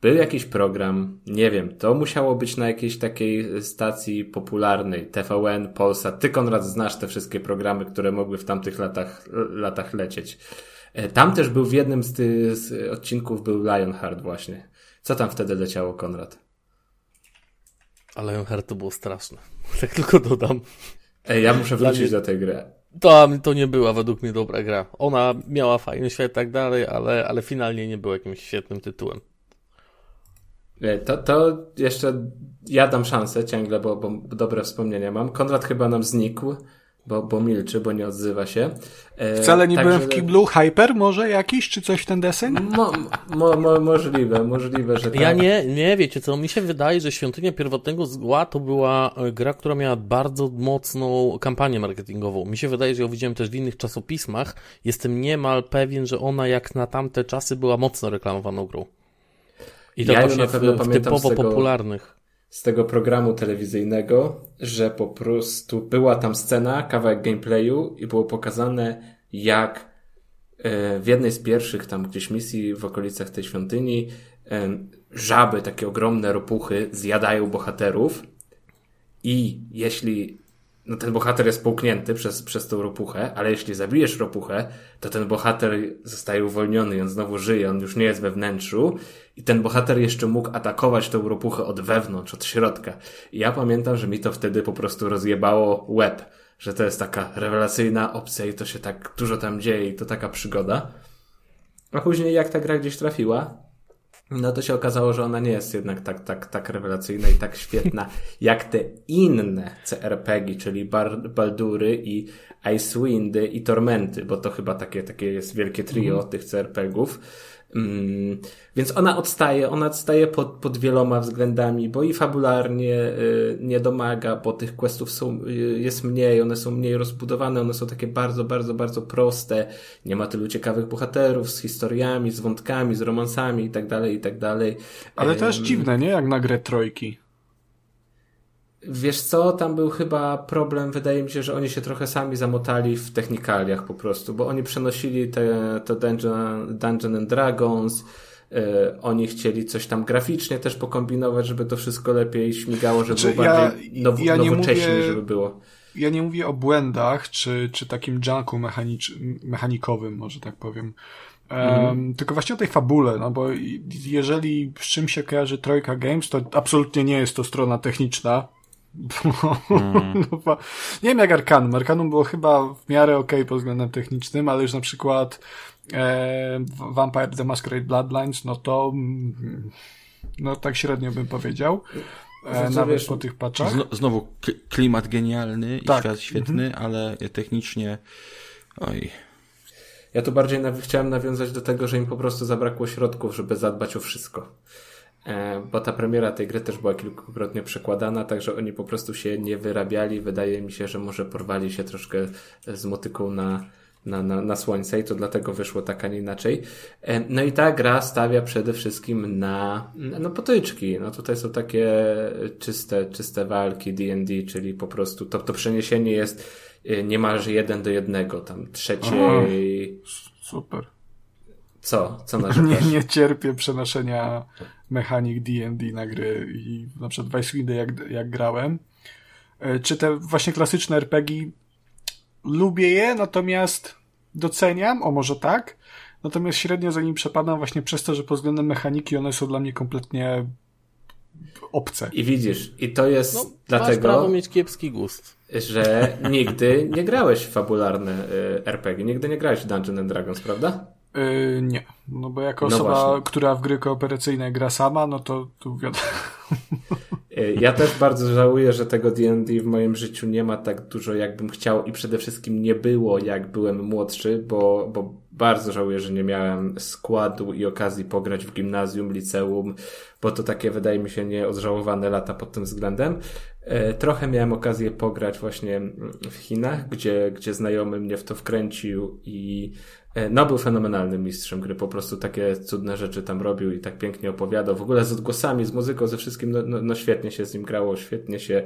[SPEAKER 2] Był jakiś program, nie wiem, to musiało być na jakiejś takiej stacji popularnej, TVN, Polsa. Ty, Konrad, znasz te wszystkie programy, które mogły w tamtych latach, latach lecieć. E, tam też był w jednym z tych odcinków był Lionheart właśnie. Co tam wtedy leciało, Konrad?
[SPEAKER 4] A Lionheart to było straszne. Tak tylko dodam.
[SPEAKER 2] Ej, ja muszę wrócić mnie... do tej gry.
[SPEAKER 4] To, to nie była według mnie dobra gra. Ona miała fajny świat i tak dalej, ale, ale finalnie nie była jakimś świetnym tytułem.
[SPEAKER 2] To, to jeszcze ja dam szansę ciągle, bo, bo dobre wspomnienia mam. Konrad chyba nam znikł bo, bo milczy, bo nie odzywa się.
[SPEAKER 3] E, Wcale nie byłem w kiblu. Hyper może jakiś, czy coś w ten deseń?
[SPEAKER 2] Mo, mo, mo, możliwe, możliwe, że tak.
[SPEAKER 4] Ja nie, nie, wiecie co, mi się wydaje, że Świątynia Pierwotnego Zła to była e, gra, która miała bardzo mocną kampanię marketingową. Mi się wydaje, że ją widziałem też w innych czasopismach. Jestem niemal pewien, że ona jak na tamte czasy była mocno reklamowaną grą. I to ja właśnie w, w typowo tego... popularnych
[SPEAKER 2] z tego programu telewizyjnego, że po prostu była tam scena, kawałek gameplayu i było pokazane, jak e, w jednej z pierwszych tam gdzieś misji w okolicach tej świątyni e, żaby, takie ogromne ropuchy zjadają bohaterów i jeśli no ten bohater jest połknięty przez, przez tą ropuchę, ale jeśli zabijesz ropuchę, to ten bohater zostaje uwolniony on znowu żyje, on już nie jest we wnętrzu i ten bohater jeszcze mógł atakować tą ropuchę od wewnątrz, od środka. I ja pamiętam, że mi to wtedy po prostu rozjebało łeb, że to jest taka rewelacyjna opcja i to się tak dużo tam dzieje i to taka przygoda. A później jak ta gra gdzieś trafiła, no to się okazało, że ona nie jest jednak tak, tak, tak rewelacyjna i tak świetna jak te inne CRPG, czyli Baldury i Icewindy i Tormenty, bo to chyba takie, takie jest wielkie trio mm. tych CRPGów. Mm, więc ona odstaje, ona odstaje pod, pod wieloma względami, bo i fabularnie y, nie domaga, bo tych questów są, y, jest mniej, one są mniej rozbudowane, one są takie bardzo, bardzo, bardzo proste. Nie ma tylu ciekawych bohaterów z historiami, z wątkami, z romansami i tak dalej, i tak dalej.
[SPEAKER 3] Ale też dziwne, nie? Jak na grę trojki.
[SPEAKER 2] Wiesz co, tam był chyba problem, wydaje mi się, że oni się trochę sami zamotali w technikaliach po prostu, bo oni przenosili te, to Dungeon, Dungeon and Dragons, yy, oni chcieli coś tam graficznie też pokombinować, żeby to wszystko lepiej śmigało, żeby znaczy, było bardziej ja, now, ja nowocześnie, mówię, żeby było.
[SPEAKER 3] Ja nie mówię o błędach, czy, czy takim junku mechanicz, mechanikowym, może tak powiem. Um, Tylko właśnie o tej fabule, no bo jeżeli z czym się kojarzy Trojka Games, to absolutnie nie jest to strona techniczna, Mm. No, nie wiem jak Arkanum. Arkanum było chyba w miarę ok pod względem technicznym, ale już na przykład e, Vampire The Masquerade Bloodlines, no to mm, no tak średnio bym powiedział. E, nawet wiesz, po tych paczach.
[SPEAKER 1] Znowu klimat genialny i tak. świat świetny, mhm. ale technicznie oj.
[SPEAKER 2] Ja tu bardziej naw chciałem nawiązać do tego, że im po prostu zabrakło środków, żeby zadbać o wszystko. E, bo ta premiera tej gry też była kilkukrotnie przekładana, także oni po prostu się nie wyrabiali. Wydaje mi się, że może porwali się troszkę z motyką na, na, na, na słońce i to dlatego wyszło tak, a nie inaczej. E, no i ta gra stawia przede wszystkim na, no potyczki. No tutaj są takie czyste, czyste walki D&D, czyli po prostu to, to przeniesienie jest e, niemalże jeden do jednego, tam trzeciej...
[SPEAKER 3] super.
[SPEAKER 2] Co? Co
[SPEAKER 3] narzekasz? Nie, nie cierpię przenoszenia mechanik D&D na gry i na przykład w Icewind jak, jak grałem. E, czy te właśnie klasyczne RPG lubię je, natomiast doceniam, o może tak, natomiast średnio za nim przepadam właśnie przez to, że pod względem mechaniki one są dla mnie kompletnie obce.
[SPEAKER 2] I widzisz, i to jest no, dlatego... Masz
[SPEAKER 4] prawo mieć kiepski gust.
[SPEAKER 2] Że nigdy nie grałeś w fabularne y, RPG, nigdy nie grałeś w Dungeons and Dragons, prawda?
[SPEAKER 3] Yy, nie, no bo jako no osoba, właśnie. która w gry kooperacyjne gra sama, no to tu wiadomo.
[SPEAKER 2] Y, ja też bardzo żałuję, że tego D&D w moim życiu nie ma tak dużo, jakbym chciał i przede wszystkim nie było, jak byłem młodszy, bo, bo bardzo żałuję, że nie miałem składu i okazji pograć w gimnazjum, liceum, bo to takie wydaje mi się nieodżałowane lata pod tym względem. Y, trochę miałem okazję pograć właśnie w Chinach, gdzie, gdzie znajomy mnie w to wkręcił i no, był fenomenalnym mistrzem gry, po prostu takie cudne rzeczy tam robił i tak pięknie opowiadał. W ogóle z odgłosami, z muzyką, ze wszystkim, no, no, no świetnie się z nim grało, świetnie się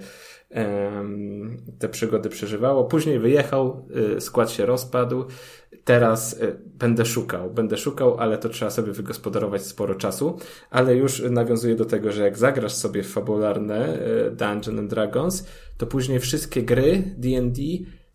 [SPEAKER 2] um, te przygody przeżywało. Później wyjechał, y, skład się rozpadł. Teraz y, będę szukał, będę szukał, ale to trzeba sobie wygospodarować sporo czasu. Ale już nawiązuję do tego, że jak zagrasz sobie w fabularne y, Dungeon and Dragons, to później wszystkie gry D&D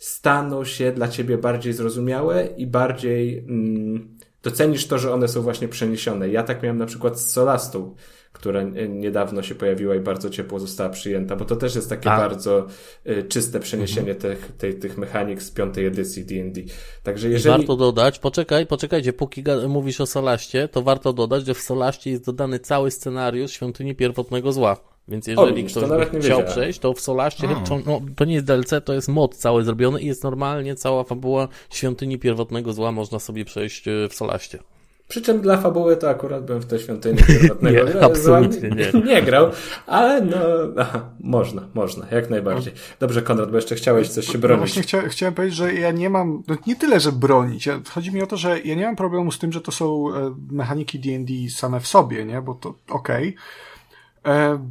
[SPEAKER 2] staną się dla ciebie bardziej zrozumiałe i bardziej mm, docenisz to, że one są właśnie przeniesione. Ja tak miałem na przykład z Solastą, która niedawno się pojawiła i bardzo ciepło została przyjęta, bo to też jest takie A. bardzo y, czyste przeniesienie mhm. tych, tych, tych mechanik z piątej edycji D&D. Także jeżeli...
[SPEAKER 4] Warto dodać, poczekaj, poczekajcie, póki mówisz o Solaście, to warto dodać, że w Solaście jest dodany cały scenariusz Świątyni Pierwotnego Zła. Więc jeżeli o, ktoś by chciał przejść, to w Solaście, to, no, to nie jest DLC, to jest mod cały zrobiony i jest normalnie cała fabuła Świątyni Pierwotnego Zła można sobie przejść e, w Solaście.
[SPEAKER 2] Przy czym dla fabuły to akurat bym w tej świątyni pierwotnego
[SPEAKER 4] nie, absolutnie nie.
[SPEAKER 2] nie grał, ale no, aha, można, można, jak najbardziej. Dobrze, Konrad, bo jeszcze chciałeś coś się bronić. No
[SPEAKER 3] właśnie chcia, chciałem powiedzieć, że ja nie mam, no nie tyle, że bronić, chodzi mi o to, że ja nie mam problemu z tym, że to są e, mechaniki D&D same w sobie, nie, bo to okej, okay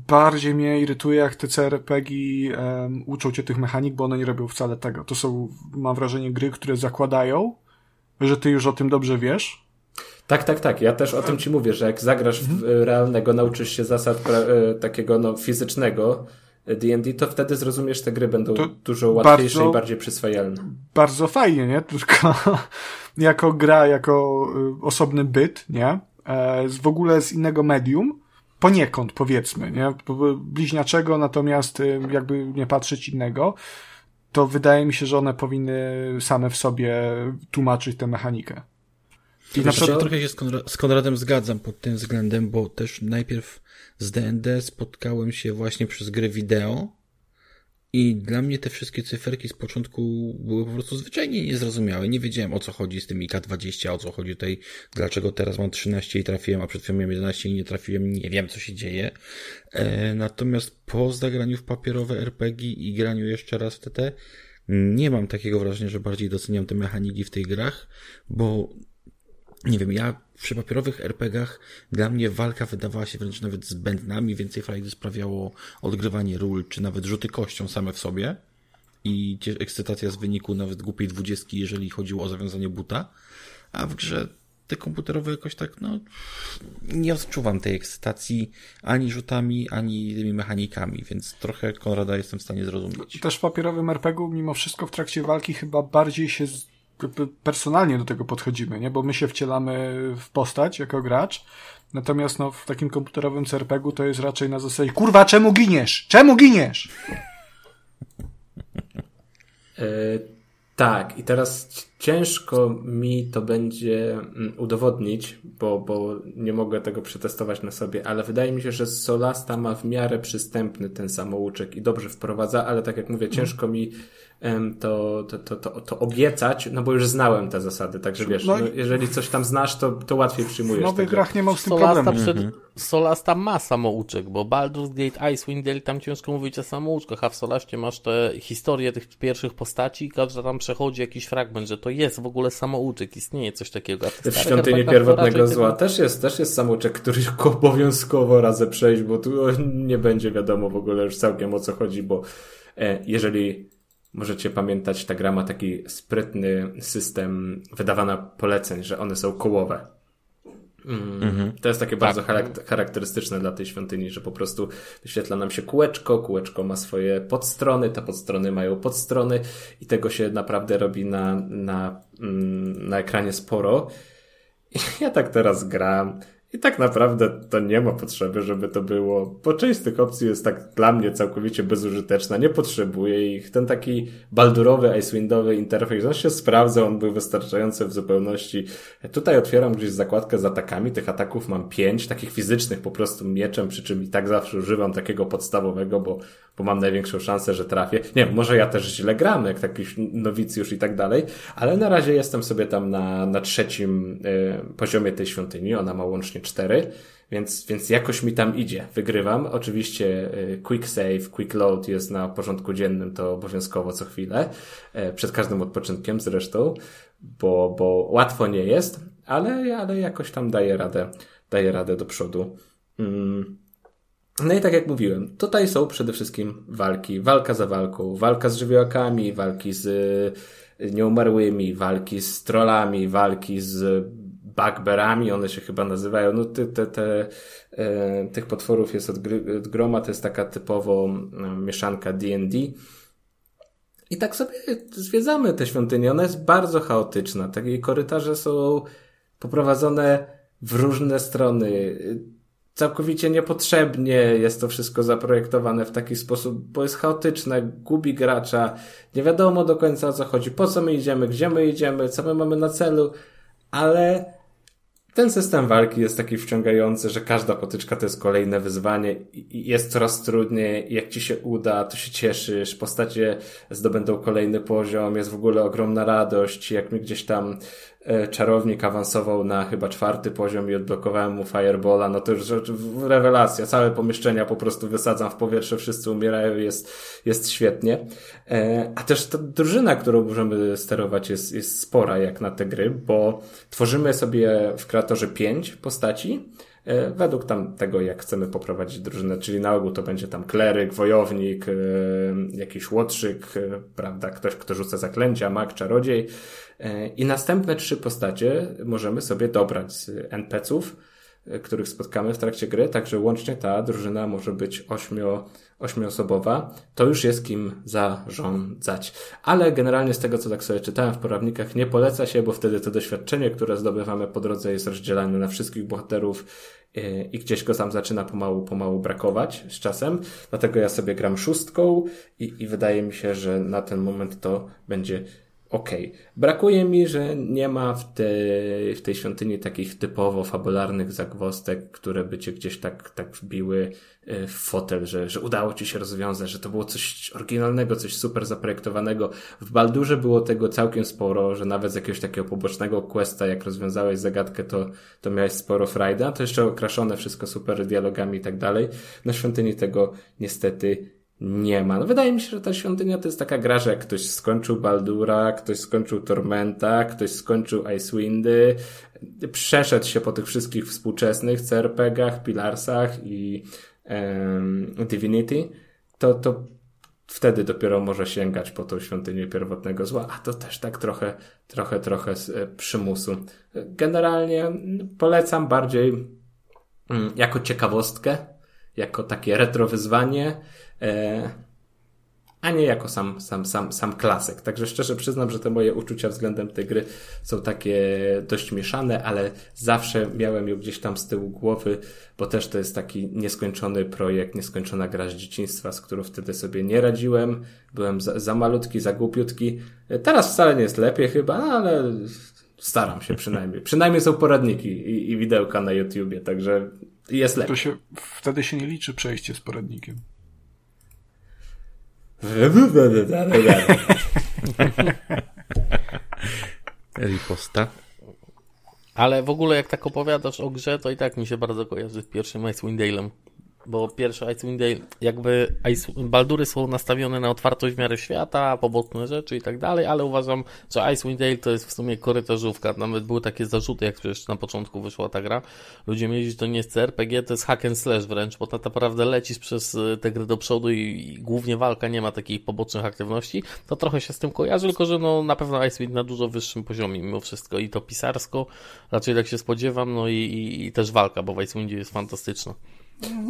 [SPEAKER 3] bardziej mnie irytuje, jak te CRPG e, uczą cię tych mechanik, bo one nie robią wcale tego. To są, mam wrażenie, gry, które zakładają, że ty już o tym dobrze wiesz.
[SPEAKER 2] Tak, tak, tak. Ja też o tym ci mówię, że jak zagrasz w mhm. realnego, nauczysz się zasad e, takiego no, fizycznego D&D, to wtedy zrozumiesz, te gry będą to dużo łatwiejsze bardzo, i bardziej przyswajalne.
[SPEAKER 3] Bardzo fajnie, nie? Tylko jako gra, jako y, osobny byt, nie? E, w ogóle z innego medium, poniekąd powiedzmy, nie? Bliźniaczego, natomiast y, jakby nie patrzeć innego, to wydaje mi się, że one powinny same w sobie tłumaczyć tę mechanikę.
[SPEAKER 1] I na przykład... Ja trochę się z, Konra z Konradem zgadzam pod tym względem, bo też najpierw z D&D spotkałem się właśnie przez gry wideo, i dla mnie te wszystkie cyferki z początku były po prostu zwyczajnie niezrozumiałe. Nie wiedziałem o co chodzi z tym IK20, o co chodzi tutaj, dlaczego teraz mam 13 i trafiłem, a przed chwilą miałem 11 i nie trafiłem. Nie wiem, co się dzieje. E, natomiast po zagraniu w papierowe RPG i graniu jeszcze raz w TT, nie mam takiego wrażenia, że bardziej doceniam te mechaniki w tych grach, bo nie wiem, ja przy papierowych RPGach dla mnie walka wydawała się wręcz nawet zbędna, więcej frajdy sprawiało odgrywanie ról, czy nawet rzuty kością same w sobie. I ekscytacja z wyniku nawet głupiej dwudziestki, jeżeli chodziło o zawiązanie buta, a w grze te komputerowe jakoś tak, no, nie odczuwam tej ekscytacji ani rzutami, ani tymi mechanikami, więc trochę Konrada jestem w stanie zrozumieć.
[SPEAKER 3] Też w papierowym RPG mimo wszystko w trakcie walki chyba bardziej się personalnie do tego podchodzimy, nie? Bo my się wcielamy w postać jako gracz, natomiast no, w takim komputerowym CRPG-u to jest raczej na zasadzie kurwa, czemu giniesz? Czemu giniesz?
[SPEAKER 2] E, tak, i teraz ciężko mi to będzie mm, udowodnić, bo, bo nie mogę tego przetestować na sobie, ale wydaje mi się, że Solasta ma w miarę przystępny ten samouczek i dobrze wprowadza, ale tak jak mówię, ciężko mi to, to, to, to, to obiecać, no bo już znałem te zasady, także wiesz, no, no, jeżeli coś tam znasz, to, to łatwiej przyjmujesz.
[SPEAKER 3] W nowych tego. grach nie mam z tym Solasta problemu. Przed, mhm.
[SPEAKER 4] Solasta ma samouczek, bo Baldur's Gate Icewind Dale tam ciężko mówić o samouczkach, a w Solaście masz te historie tych pierwszych postaci i każda tam przechodzi jakiś fragment, że to jest w ogóle samouczek, istnieje coś takiego.
[SPEAKER 2] W Świątyni Pierwotnego Zła też jest, też jest samouczek, który obowiązkowo razem przejść, bo tu nie będzie wiadomo w ogóle już całkiem o co chodzi, bo e, jeżeli Możecie pamiętać, ta gra ma taki sprytny system wydawania poleceń, że one są kołowe. Mm. -hmm. To jest takie tak. bardzo charakterystyczne dla tej świątyni, że po prostu wyświetla nam się kółeczko, kółeczko ma swoje podstrony, te podstrony mają podstrony i tego się naprawdę robi na, na, mm, na ekranie sporo. I ja tak teraz gram I tak naprawdę to nie ma potrzeby, żeby to było, bo część z tych opcji jest tak dla mnie całkowicie bezużyteczna, nie potrzebuję ich. Ten taki baldurowy, Icewindowy interfejs, on się sprawdza, on był wystarczający w zupełności. Tutaj otwieram gdzieś zakładkę z atakami, tych ataków mam pięć, takich fizycznych po prostu mieczem, przy czym i tak zawsze używam takiego podstawowego, bo, bo mam największą szansę, że trafię. Nie wiem, może ja też źle gram, jak taki nowicjusz i tak dalej, ale na razie jestem sobie tam na, na trzecim y, poziomie tej świątyni, ona ma łącznie cztery, więc, więc jakoś mi tam idzie. Wygrywam. Oczywiście y, quick save, quick load jest na porządku dziennym, to obowiązkowo co chwilę, y, przed każdym odpoczynkiem zresztą, bo, bo łatwo nie jest, ale, ale jakoś tam daje radę, daje radę do przodu. Mm. No i tak jak mówiłem, tutaj są przede wszystkim walki, walka za walką, walka z żywiołakami, walki z y, nieumarłymi, walki z trollami, walki z bugberami, one się chyba nazywają, no te, te, te, e, tych potworów jest od, gry, od groma, to jest taka typowo e, mieszanka D&D. I tak sobie zwiedzamy tę świątynię, ona jest bardzo chaotyczna, takie korytarze są poprowadzone w różne strony, całkowicie niepotrzebnie jest to wszystko zaprojektowane w taki sposób, bo jest chaotyczne, gubi gracza, nie wiadomo do końca o co chodzi, po co my idziemy, gdzie my idziemy, co my mamy na celu, ale ten system walki jest taki wciągający, że każda potyczka to jest kolejne wyzwanie i jest coraz trudniej. Jak ci się uda, to się cieszysz, postacie zdobędą kolejny poziom, jest w ogóle ogromna radość. Jak mi gdzieś tam czarownik awansował na chyba czwarty poziom i odblokowałem mu Firebola, no to już rewelacja. Całe pomieszczenia po prostu wysadzam w powietrze, wszyscy umierają, jest, jest świetnie. E, a też ta drużyna, którą możemy sterować jest, jest spora jak na te gry, bo tworzymy sobie w kreatorze pięć postaci, e, według tam tego, jak chcemy poprowadzić drużynę, czyli na ogół to będzie tam kleryk, wojownik, jakiś łotrzyk, prawda, ktoś, kto rzuca zaklęcia, mag, czarodziej, E, I następne trzy postacie możemy sobie dobrać z NPC-ów, e, których spotkamy w trakcie gry, także łącznie ta drużyna może być ośmio, ośmioosobowa. To już jest kim zarządzać. Ale generalnie z tego, co tak sobie czytałem w poradnikach, nie poleca się, bo wtedy to doświadczenie, które zdobywamy po drodze jest rozdzielane na wszystkich bohaterów e, i gdzieś go tam zaczyna pomału, pomału brakować z czasem. Dlatego ja sobie gram szóstką i, i wydaje mi się, że na ten moment to będzie okej. Okay. Brakuje mi, że nie ma w, tej w tej świątyni takich typowo fabularnych zagwostek, które by cię gdzieś tak, tak wbiły e, w fotel, że, że udało ci się rozwiązać, że to było coś oryginalnego, coś super zaprojektowanego. W Baldurze było tego całkiem sporo, że nawet z jakiegoś takiego pobocznego questa, jak rozwiązałeś zagadkę, to, to miałeś sporo frajda. To jeszcze okraszone wszystko super dialogami i tak dalej. Na świątyni tego niestety nie ma. No wydaje mi się, że ta świątynia to jest taka gra, że jak ktoś skończył Baldura, ktoś skończył Tormenta, ktoś skończył Icewindy, przeszedł się po tych wszystkich współczesnych CRPG-ach, Pilarsach i um, Divinity, to, to wtedy dopiero może sięgać po tą świątynię pierwotnego zła, a to też tak trochę, trochę, trochę z e, przymusu. Generalnie polecam bardziej mm, jako ciekawostkę, jako takie retro wyzwanie, a nie jako sam, sam, sam, sam klasyk. Także szczerze przyznam, że te moje uczucia względem tej gry są takie dość mieszane, ale zawsze miałem ją gdzieś tam z tyłu głowy, bo też to jest taki nieskończony projekt, nieskończona gra z dzieciństwa, z którą wtedy sobie nie radziłem. Byłem za, za malutki, za głupiutki. E, teraz wcale nie jest lepiej chyba, ale staram się przynajmniej. Przynajmniej są poradniki i, i widełka na YouTubie, także jest lepiej.
[SPEAKER 3] To się, wtedy się nie liczy przejście z poradnikiem.
[SPEAKER 1] Riposta.
[SPEAKER 4] Ale w ogóle jak tak opowiadasz o grze, to i tak mi się bardzo kojarzy z pierwszym Icewind Dale'em bo pierwsze Icewind Dale, jakby Ice, Baldury są nastawione na otwartość w miarę świata, poboczne rzeczy i tak dalej, ale uważam, że Icewind Dale to jest w sumie korytarzówka. Nawet były takie zarzuty, jak przecież na początku wyszła ta gra. Ludzie mieli, że to nie jest CRPG, to jest hack and slash wręcz, bo tak naprawdę lecisz przez e, tę grę do przodu i, i, głównie walka nie ma takich pobocznych aktywności. To trochę się z tym kojarzy, tylko że no na pewno Icewind na dużo wyższym poziomie mimo wszystko i to pisarsko, raczej tak się spodziewam, no i, i, i też walka, bo w Icewindzie jest fantastyczna.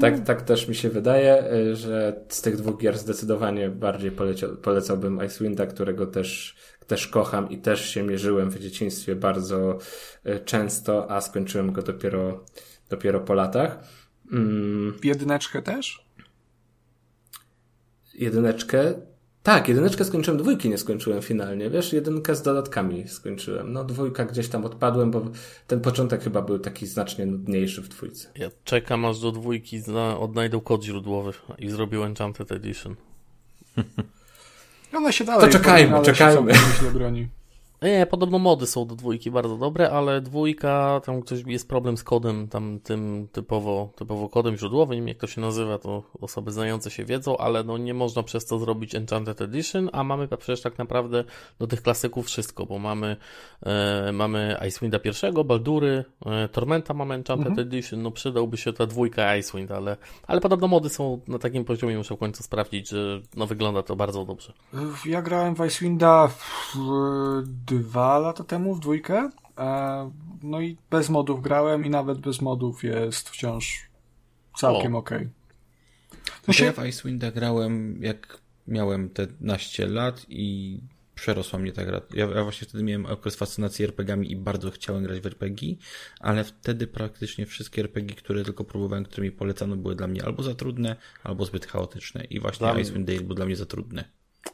[SPEAKER 2] Tak, tak też mi się wydaje, y, że z tych dwóch gier zdecydowanie bardziej poleciał, polecałbym Icewinda, którego też, też kocham i też się mierzyłem w dzieciństwie bardzo y, często, a skończyłem go dopiero dopiero po latach.
[SPEAKER 3] Mm. Jedyneczkę też?
[SPEAKER 2] Jedyneczkę? Tak, jedyneczkę skończyłem, dwójki nie skończyłem finalnie, wiesz, jedynkę z dodatkami skończyłem. No dwójka gdzieś tam odpadłem, bo ten początek chyba był taki znacznie nudniejszy w dwójce.
[SPEAKER 4] Ja czekam aż do dwójki zna, odnajdą kod źródłowy i zrobił Enchanted Edition.
[SPEAKER 3] One się dalej
[SPEAKER 2] To czekajmy, czekajmy.
[SPEAKER 3] Się broni.
[SPEAKER 4] Nie, podobno mody są do dwójki bardzo dobre, ale dwójka, tam ktoś jest problem z kodem, tam tym typowo, typowo kodem źródłowym, jak to się nazywa, to osoby znające się wiedzą, ale no nie można przez to zrobić Enchanted Edition, a mamy przecież tak naprawdę do tych klasyków wszystko, bo mamy, e, mamy Icewinda pierwszego, Baldury, e, Tormenta mamy Enchanted mhm. Edition, no przydałby się ta dwójka Icewind, ale, ale podobno mody są na takim poziomie, muszę w końcu sprawdzić, że no wygląda to bardzo dobrze.
[SPEAKER 3] Ja grałem w Icewinda w dwa lata temu w dwójkę. E, no i bez modów grałem i nawet bez modów jest wciąż całkiem ok.
[SPEAKER 1] No się... Ja w Icewinda grałem jak miałem te naście lat i przerosła mnie ta gra. Ja, ja, właśnie wtedy miałem okres fascynacji RPGami i bardzo chciałem grać w RPG, ale wtedy praktycznie wszystkie RPG, które tylko próbowałem, które mi polecano, były dla mnie albo za trudne, albo zbyt chaotyczne. I właśnie dla Icewind Dale był dla mnie za trudny.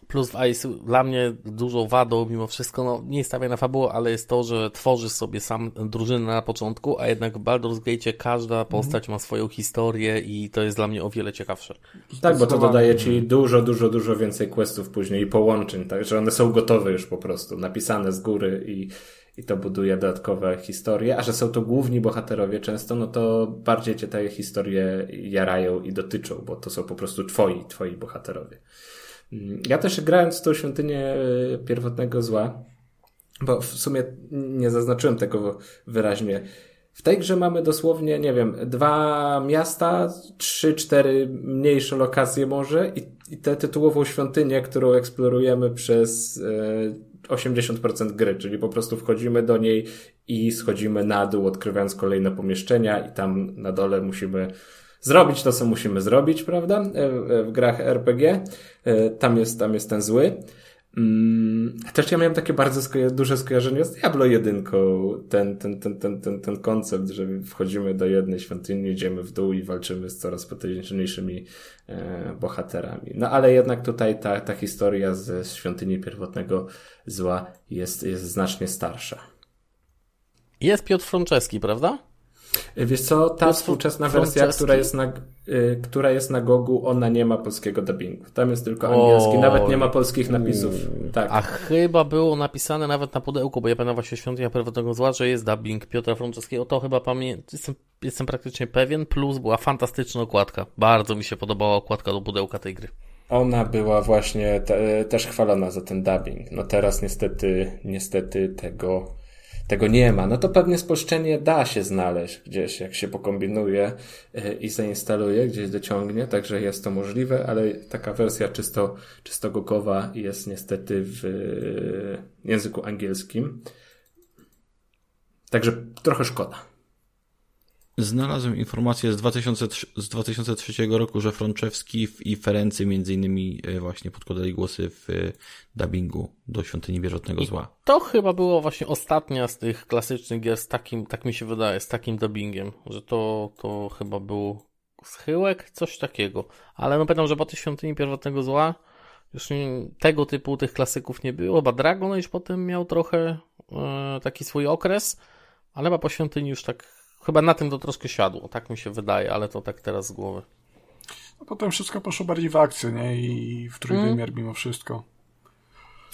[SPEAKER 4] Plus w Ice dla mnie dużą wadą mimo wszystko, no nie stawiam na fabułę, ale jest to, że tworzysz sobie sam drużynę na początku, a jednak w Baldur's Gate każda postać ma swoją historię i to jest dla mnie o wiele ciekawsze.
[SPEAKER 2] Tak, bo to dodaje ci dużo, dużo, dużo więcej questów później i połączeń, także one są gotowe już po prostu, napisane z góry i, i to buduje dodatkowe historie, a że są to główni bohaterowie często, no to bardziej cię te historie jarają i dotyczą, bo to są po prostu twoi, twoi bohaterowie. Ja też grając w tą świątynię e, pierwotnego zła, bo w sumie nie zaznaczyłem tego wyraźnie. W tej grze mamy dosłownie, nie wiem, dwa miasta, trzy, cztery mniejsze lokacje może i, i tę tytułową świątynię, którą eksplorujemy przez e, 80% gry, czyli po prostu wchodzimy do niej i schodzimy na dół, odkrywając kolejne pomieszczenia i tam na dole musimy zrobić to, co musimy zrobić, prawda? E, e, w grach RPG. E, tam jest, tam jest ten zły. Mm, też ja miałem takie bardzo duże skojarzenie z Diablo 1. Ten, ten, ten, ten, ten, ten koncept, że wchodzimy do jednej świątyni, idziemy w dół i walczymy z coraz potężniejszymi e, bohaterami. No ale jednak tutaj ta, ta historia ze świątyni pierwotnego zła jest, jest znacznie starsza.
[SPEAKER 4] Jest Piotr Franceski, prawda?
[SPEAKER 2] Wiesz co, ta współczesna wersja, która jest, na, y, która jest na Gogu, ona nie ma polskiego dubbingu. Tam jest tylko angielski, o, nawet nie ma polskich napisów. Tak.
[SPEAKER 4] A chyba było napisane nawet na pudełku, bo ja pamiętam właśnie Świątynia Pierwotnego Zła, że jest dubbing Piotra Franceskiego. To chyba pamiętam, jestem, jestem praktycznie pewien, plus była fantastyczna okładka. Bardzo mi się podobała okładka do pudełka tej gry.
[SPEAKER 2] Ona była właśnie te, też chwalona za ten dubbing. No teraz niestety, niestety tego tego nie ma, no to pewnie spolszczenie da się znaleźć gdzieś, jak się pokombinuje e, i zainstaluje, gdzieś dociągnie, także jest to możliwe, ale taka wersja czysto, czysto gogowa jest niestety w e, języku angielskim. Także trochę szkoda.
[SPEAKER 1] Znalazłem informację z, 2003, z 2003 roku, że Frączewski i Ferency między innymi e, właśnie podkładali głosy w e, dubbingu do Świątyni Wierzotnego Zła.
[SPEAKER 4] to chyba było właśnie ostatnia z tych klasycznych gier z takim, tak mi się wydaje, z takim dubbingiem, że to, to chyba był schyłek, coś takiego. Ale no pamiętam, że po tej Świątyni Pierwotnego Zła już tego typu tych klasyków nie było, chyba Dragon Age potem miał trochę e, taki swój okres, ale chyba po Świątyni już tak Chyba na tym to troszkę siadło, tak mi się wydaje, ale to tak teraz z głowy.
[SPEAKER 3] No potem wszystko poszło bardziej w akcję, nie? I w trójwymiar mm. mimo wszystko.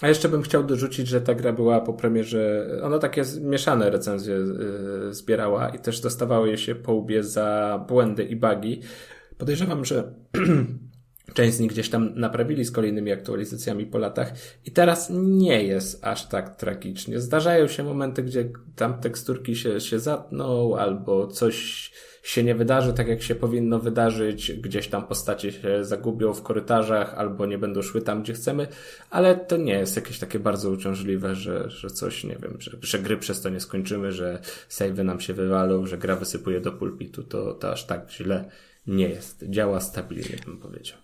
[SPEAKER 2] A jeszcze bym chciał dorzucić, że ta gra była po premierze, ona takie mieszane recenzje yy, zbierała i też dostawały się po łbie za błędy i bugi. Podejrzewam, że Część z nich gdzieś tam naprawili z kolejnymi aktualizacjami po latach i teraz nie jest aż tak tragicznie. Zdarzają się momenty, gdzie tam teksturki się, się zatną albo coś się nie wydarzy tak, jak się powinno wydarzyć, gdzieś tam postacie się zagubią w korytarzach albo nie będą szły tam, gdzie chcemy, ale to nie jest jakieś takie bardzo uciążliwe, że, że coś, nie wiem, że, że gry przez to nie skończymy, że savey nam się wywalą, że gra wysypuje do pulpitu, to, to aż tak źle nie jest. Działa stabilnie, bym powiedział.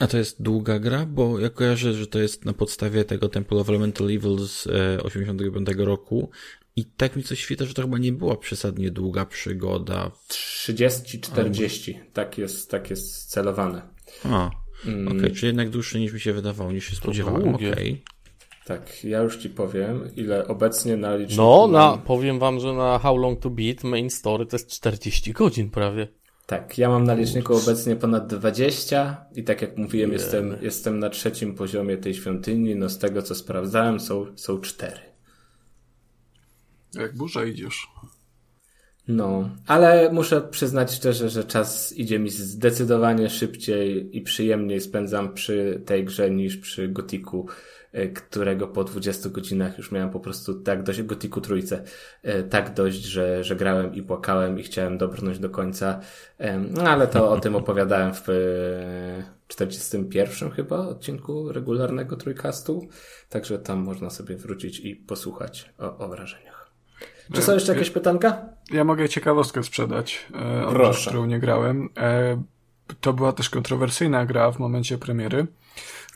[SPEAKER 1] A to jest długa gra? Bo ja kojarzę, że to jest na podstawie tego Temple of Elemental Evil z 85 e, roku I tak mi coś świta, że to chyba nie była przesadnie długa przygoda.
[SPEAKER 2] 30-40, tak jest, tak jest celowane.
[SPEAKER 1] A, mm. okej, okay, czyli jednak dłuższe niż mi się wydawało, niż się spodziewałem, okej. Okay.
[SPEAKER 2] Tak, ja już ci powiem, ile obecnie na liczniku...
[SPEAKER 4] No, na, powiem wam, że na How Long to Beat main story to jest 40 godzin prawie.
[SPEAKER 2] Tak, ja mam na liczniku obecnie ponad 20 i tak jak mówiłem, jestem, jestem na trzecim poziomie tej świątyni, no z tego co sprawdzałem są, są cztery.
[SPEAKER 3] Jak burza idziesz.
[SPEAKER 2] No, ale muszę przyznać szczerze, że czas idzie mi zdecydowanie szybciej i przyjemniej spędzam przy tej grze niż przy Gotiku którego po 20 godzinach już miałem po prostu tak dość, Gotiku trójce, e, tak dość, że, że grałem i płakałem i chciałem dobrnąć do końca, no ale to o tym opowiadałem w 41 e, chyba odcinku regularnego trójkastu, także tam można sobie wrócić i posłuchać o, o wrażeniach. Czy są jeszcze jakieś pytanka?
[SPEAKER 3] Ja mogę ciekawostkę sprzedać, o którą nie grałem. To była też kontrowersyjna gra w momencie premiery.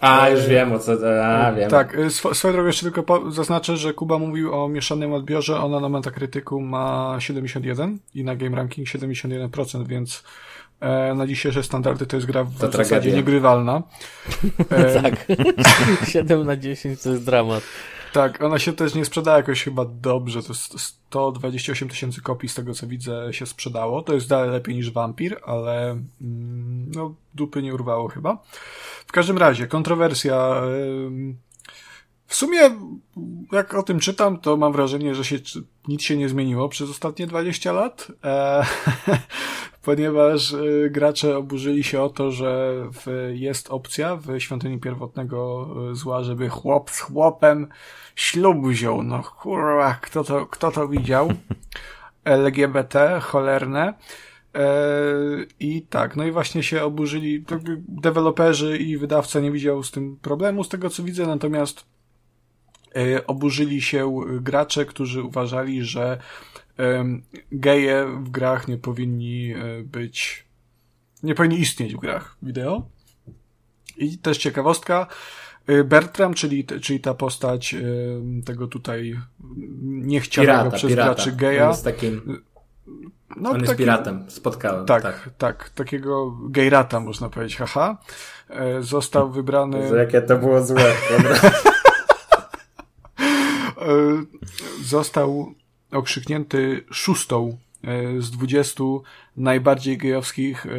[SPEAKER 2] A, już wiem o co, a, wiem.
[SPEAKER 3] Tak, y, sw swoją drogą jeszcze tylko zaznaczę, że Kuba mówił o mieszanym odbiorze, ona na Metacriticu ma 71 i na Game Ranking 71%, więc e, na dzisiejsze standardy to jest gra w to zasadzie tragedia. niegrywalna.
[SPEAKER 4] E, tak, 7 na 10 to jest dramat.
[SPEAKER 3] Tak, ona się też nie sprzedała jakoś chyba dobrze. To 128 tysięcy kopii z tego co widzę się sprzedało. To jest dalej lepiej niż Vampir, ale mm, no dupy nie urwało chyba. W każdym razie, kontrowersja. W sumie, jak o tym czytam, to mam wrażenie, że się, nic się nie zmieniło przez ostatnie 20 lat, e, ponieważ e, gracze oburzyli się o to, że w, jest opcja w świątyni pierwotnego e, zła, żeby chłop z chłopem ślub wziął. No kurwa, kto to, kto to widział? LGBT, cholerne. I tak, no i właśnie się oburzyli, deweloperzy i wydawca nie widział z tym problemu, z tego co widzę, natomiast E, oburzyli się gracze, którzy uważali, że geje w grach nie powinni e, być, nie powinni istnieć w grach wideo. I też ciekawostka, e, Bertram, czyli, czyli ta postać tego tutaj niechcianego pirata, przez pirata. graczy geja.
[SPEAKER 2] On jest takim... No, on taki, jest piratem, spotkałem.
[SPEAKER 3] Tak, tak, tak, takiego gejrata można powiedzieć, haha. Został wybrany...
[SPEAKER 2] Jezu, jakie to było złe.
[SPEAKER 3] E, został okrzyknięty szóstą e, z dwudziestu najbardziej gejowskich e,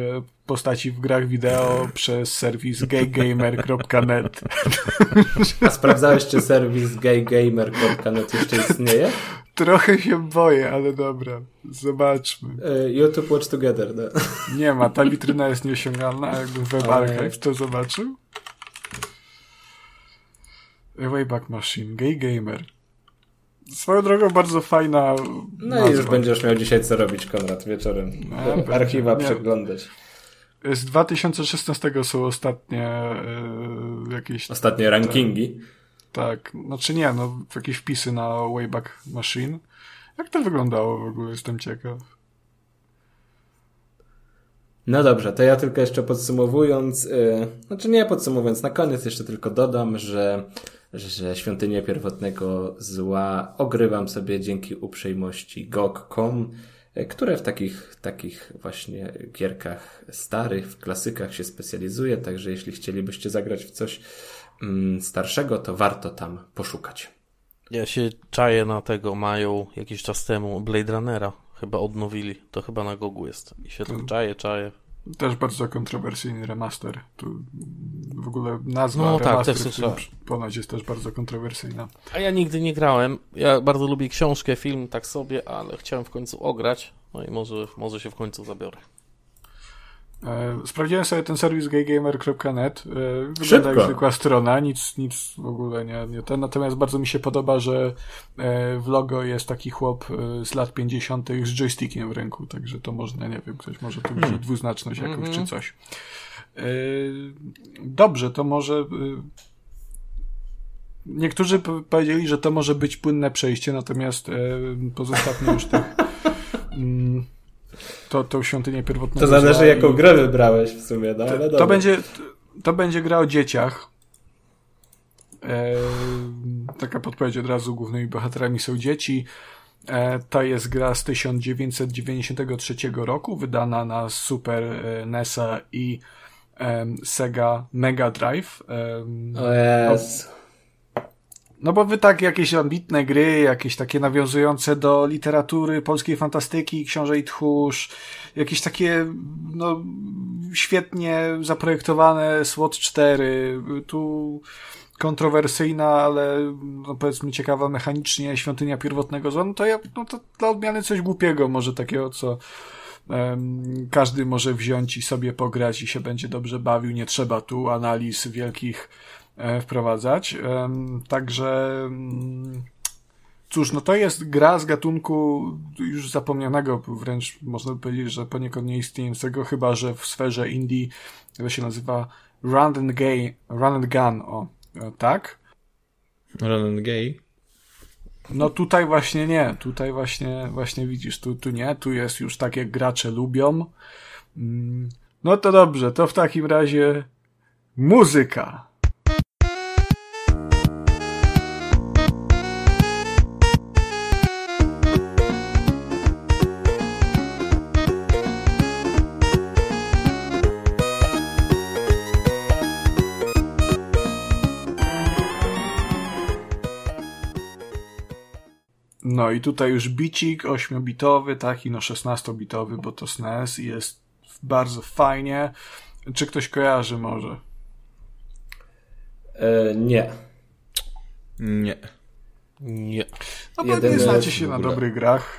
[SPEAKER 3] postaci w grach wideo przez serwis gaygamer.net.
[SPEAKER 2] A sprawdzałeś, czy serwis gaygamer.net jeszcze istnieje?
[SPEAKER 3] Trochę się boję, ale dobra. Zobaczmy.
[SPEAKER 2] YouTube Watch Together, no.
[SPEAKER 3] Nie ma, ta witryna jest nieosiągalna, a jakbym Web Archive to zobaczył. Wayback Machine, Gay Gamer. Swoją drogą bardzo fajna.
[SPEAKER 2] No nazwa. i już będziesz miał dzisiaj co robić, Konrad, wieczorem. No, Archiwa nie. przeglądać.
[SPEAKER 3] Z 2016 są ostatnie y, jakieś.
[SPEAKER 2] Ostatnie rankingi.
[SPEAKER 3] Tak, znaczy nie, no jakieś wpisy na Wayback Machine. Jak to wyglądało w ogóle, jestem ciekaw.
[SPEAKER 2] No dobrze, to ja tylko jeszcze podsumowując, yy, znaczy nie podsumowując, na koniec jeszcze tylko dodam, że że świątynię pierwotnego zła ogrywam sobie dzięki uprzejmości GOG.com, które w takich, takich właśnie gierkach starych, w klasykach się specjalizuje, także jeśli chcielibyście zagrać w coś mm, starszego, to warto tam poszukać.
[SPEAKER 4] Ja się czaję na tego, mają jakiś czas temu Blade Runnera, chyba odnowili, to chyba na Gogu jest i się tak czaję, czaję.
[SPEAKER 3] Też bardzo kontrowersyjny remaster. Tu w ogóle nazwa no, remaster tak, też ponoć jest też bardzo kontrowersyjna.
[SPEAKER 4] A ja nigdy nie grałem. Ja bardzo lubię książkę, film tak sobie, ale chciałem w końcu ograć. No i może, może się w końcu zabiorę.
[SPEAKER 3] E, sprawdziłem sobie ten serwis gaygamer.net. E, wygląda jak zwykła strona, nic, nic w ogóle nie, nie ten. Natomiast bardzo mi się podoba, że e, w logo jest taki chłop z lat 50. z joystickiem w ręku, także to można, nie wiem, ktoś może tu widzieć hmm. dwuznaczność jakąś mm -hmm. czy mhm. coś. Dobrze, to może. Niektórzy powiedzieli, że to może być płynne przejście, natomiast pozostawmy już tych. To, tą świątynię pierwotną.
[SPEAKER 2] To zależy, jaką grę wybrałeś w sumie, no, ale
[SPEAKER 3] to, to będzie, to będzie gra o dzieciach. E, taka podpowiedź od razu, głównymi bohaterami są dzieci. E, to jest gra z 1993 roku, wydana na Super e, NESa i um, Sega Mega Drive.
[SPEAKER 2] Um, o yes.
[SPEAKER 3] No, bo wy tak jakieś ambitne gry, jakieś takie nawiązujące do literatury, polskiej fantastyki, książę i tchórz, jakieś takie no, świetnie zaprojektowane SWOT 4, tu kontrowersyjna, ale no powiedzmy ciekawa mechanicznie świątynia pierwotnego zła, no to ja, no to dla odmiany coś głupiego, może takiego, co każdy może wziąć i sobie pograć i się będzie dobrze bawił, nie trzeba tu analiz wielkich wprowadzać. Um, także um, cóż, no to jest gra z gatunku już zapomnianego, wręcz można by powiedzieć, że poniekąd nieistniejącego, chyba że w sferze indie to się nazywa Run and, Gay, Run and Gun, o, E, tak?
[SPEAKER 1] Run and Gay?
[SPEAKER 3] No tutaj właśnie nie, tutaj właśnie, właśnie widzisz, tu, tu nie, tu jest już tak jak gracze lubią. Mm, no to dobrze, to w takim razie muzyka. No i tutaj już bicik 8-bitowy, taki no 16-bitowy, bo to SNES jest bardzo fajnie. Czy ktoś kojarzy może?
[SPEAKER 2] E, nie.
[SPEAKER 1] Nie.
[SPEAKER 4] Nie.
[SPEAKER 3] No bo Jedyny, nie znacie się na dobrych grach.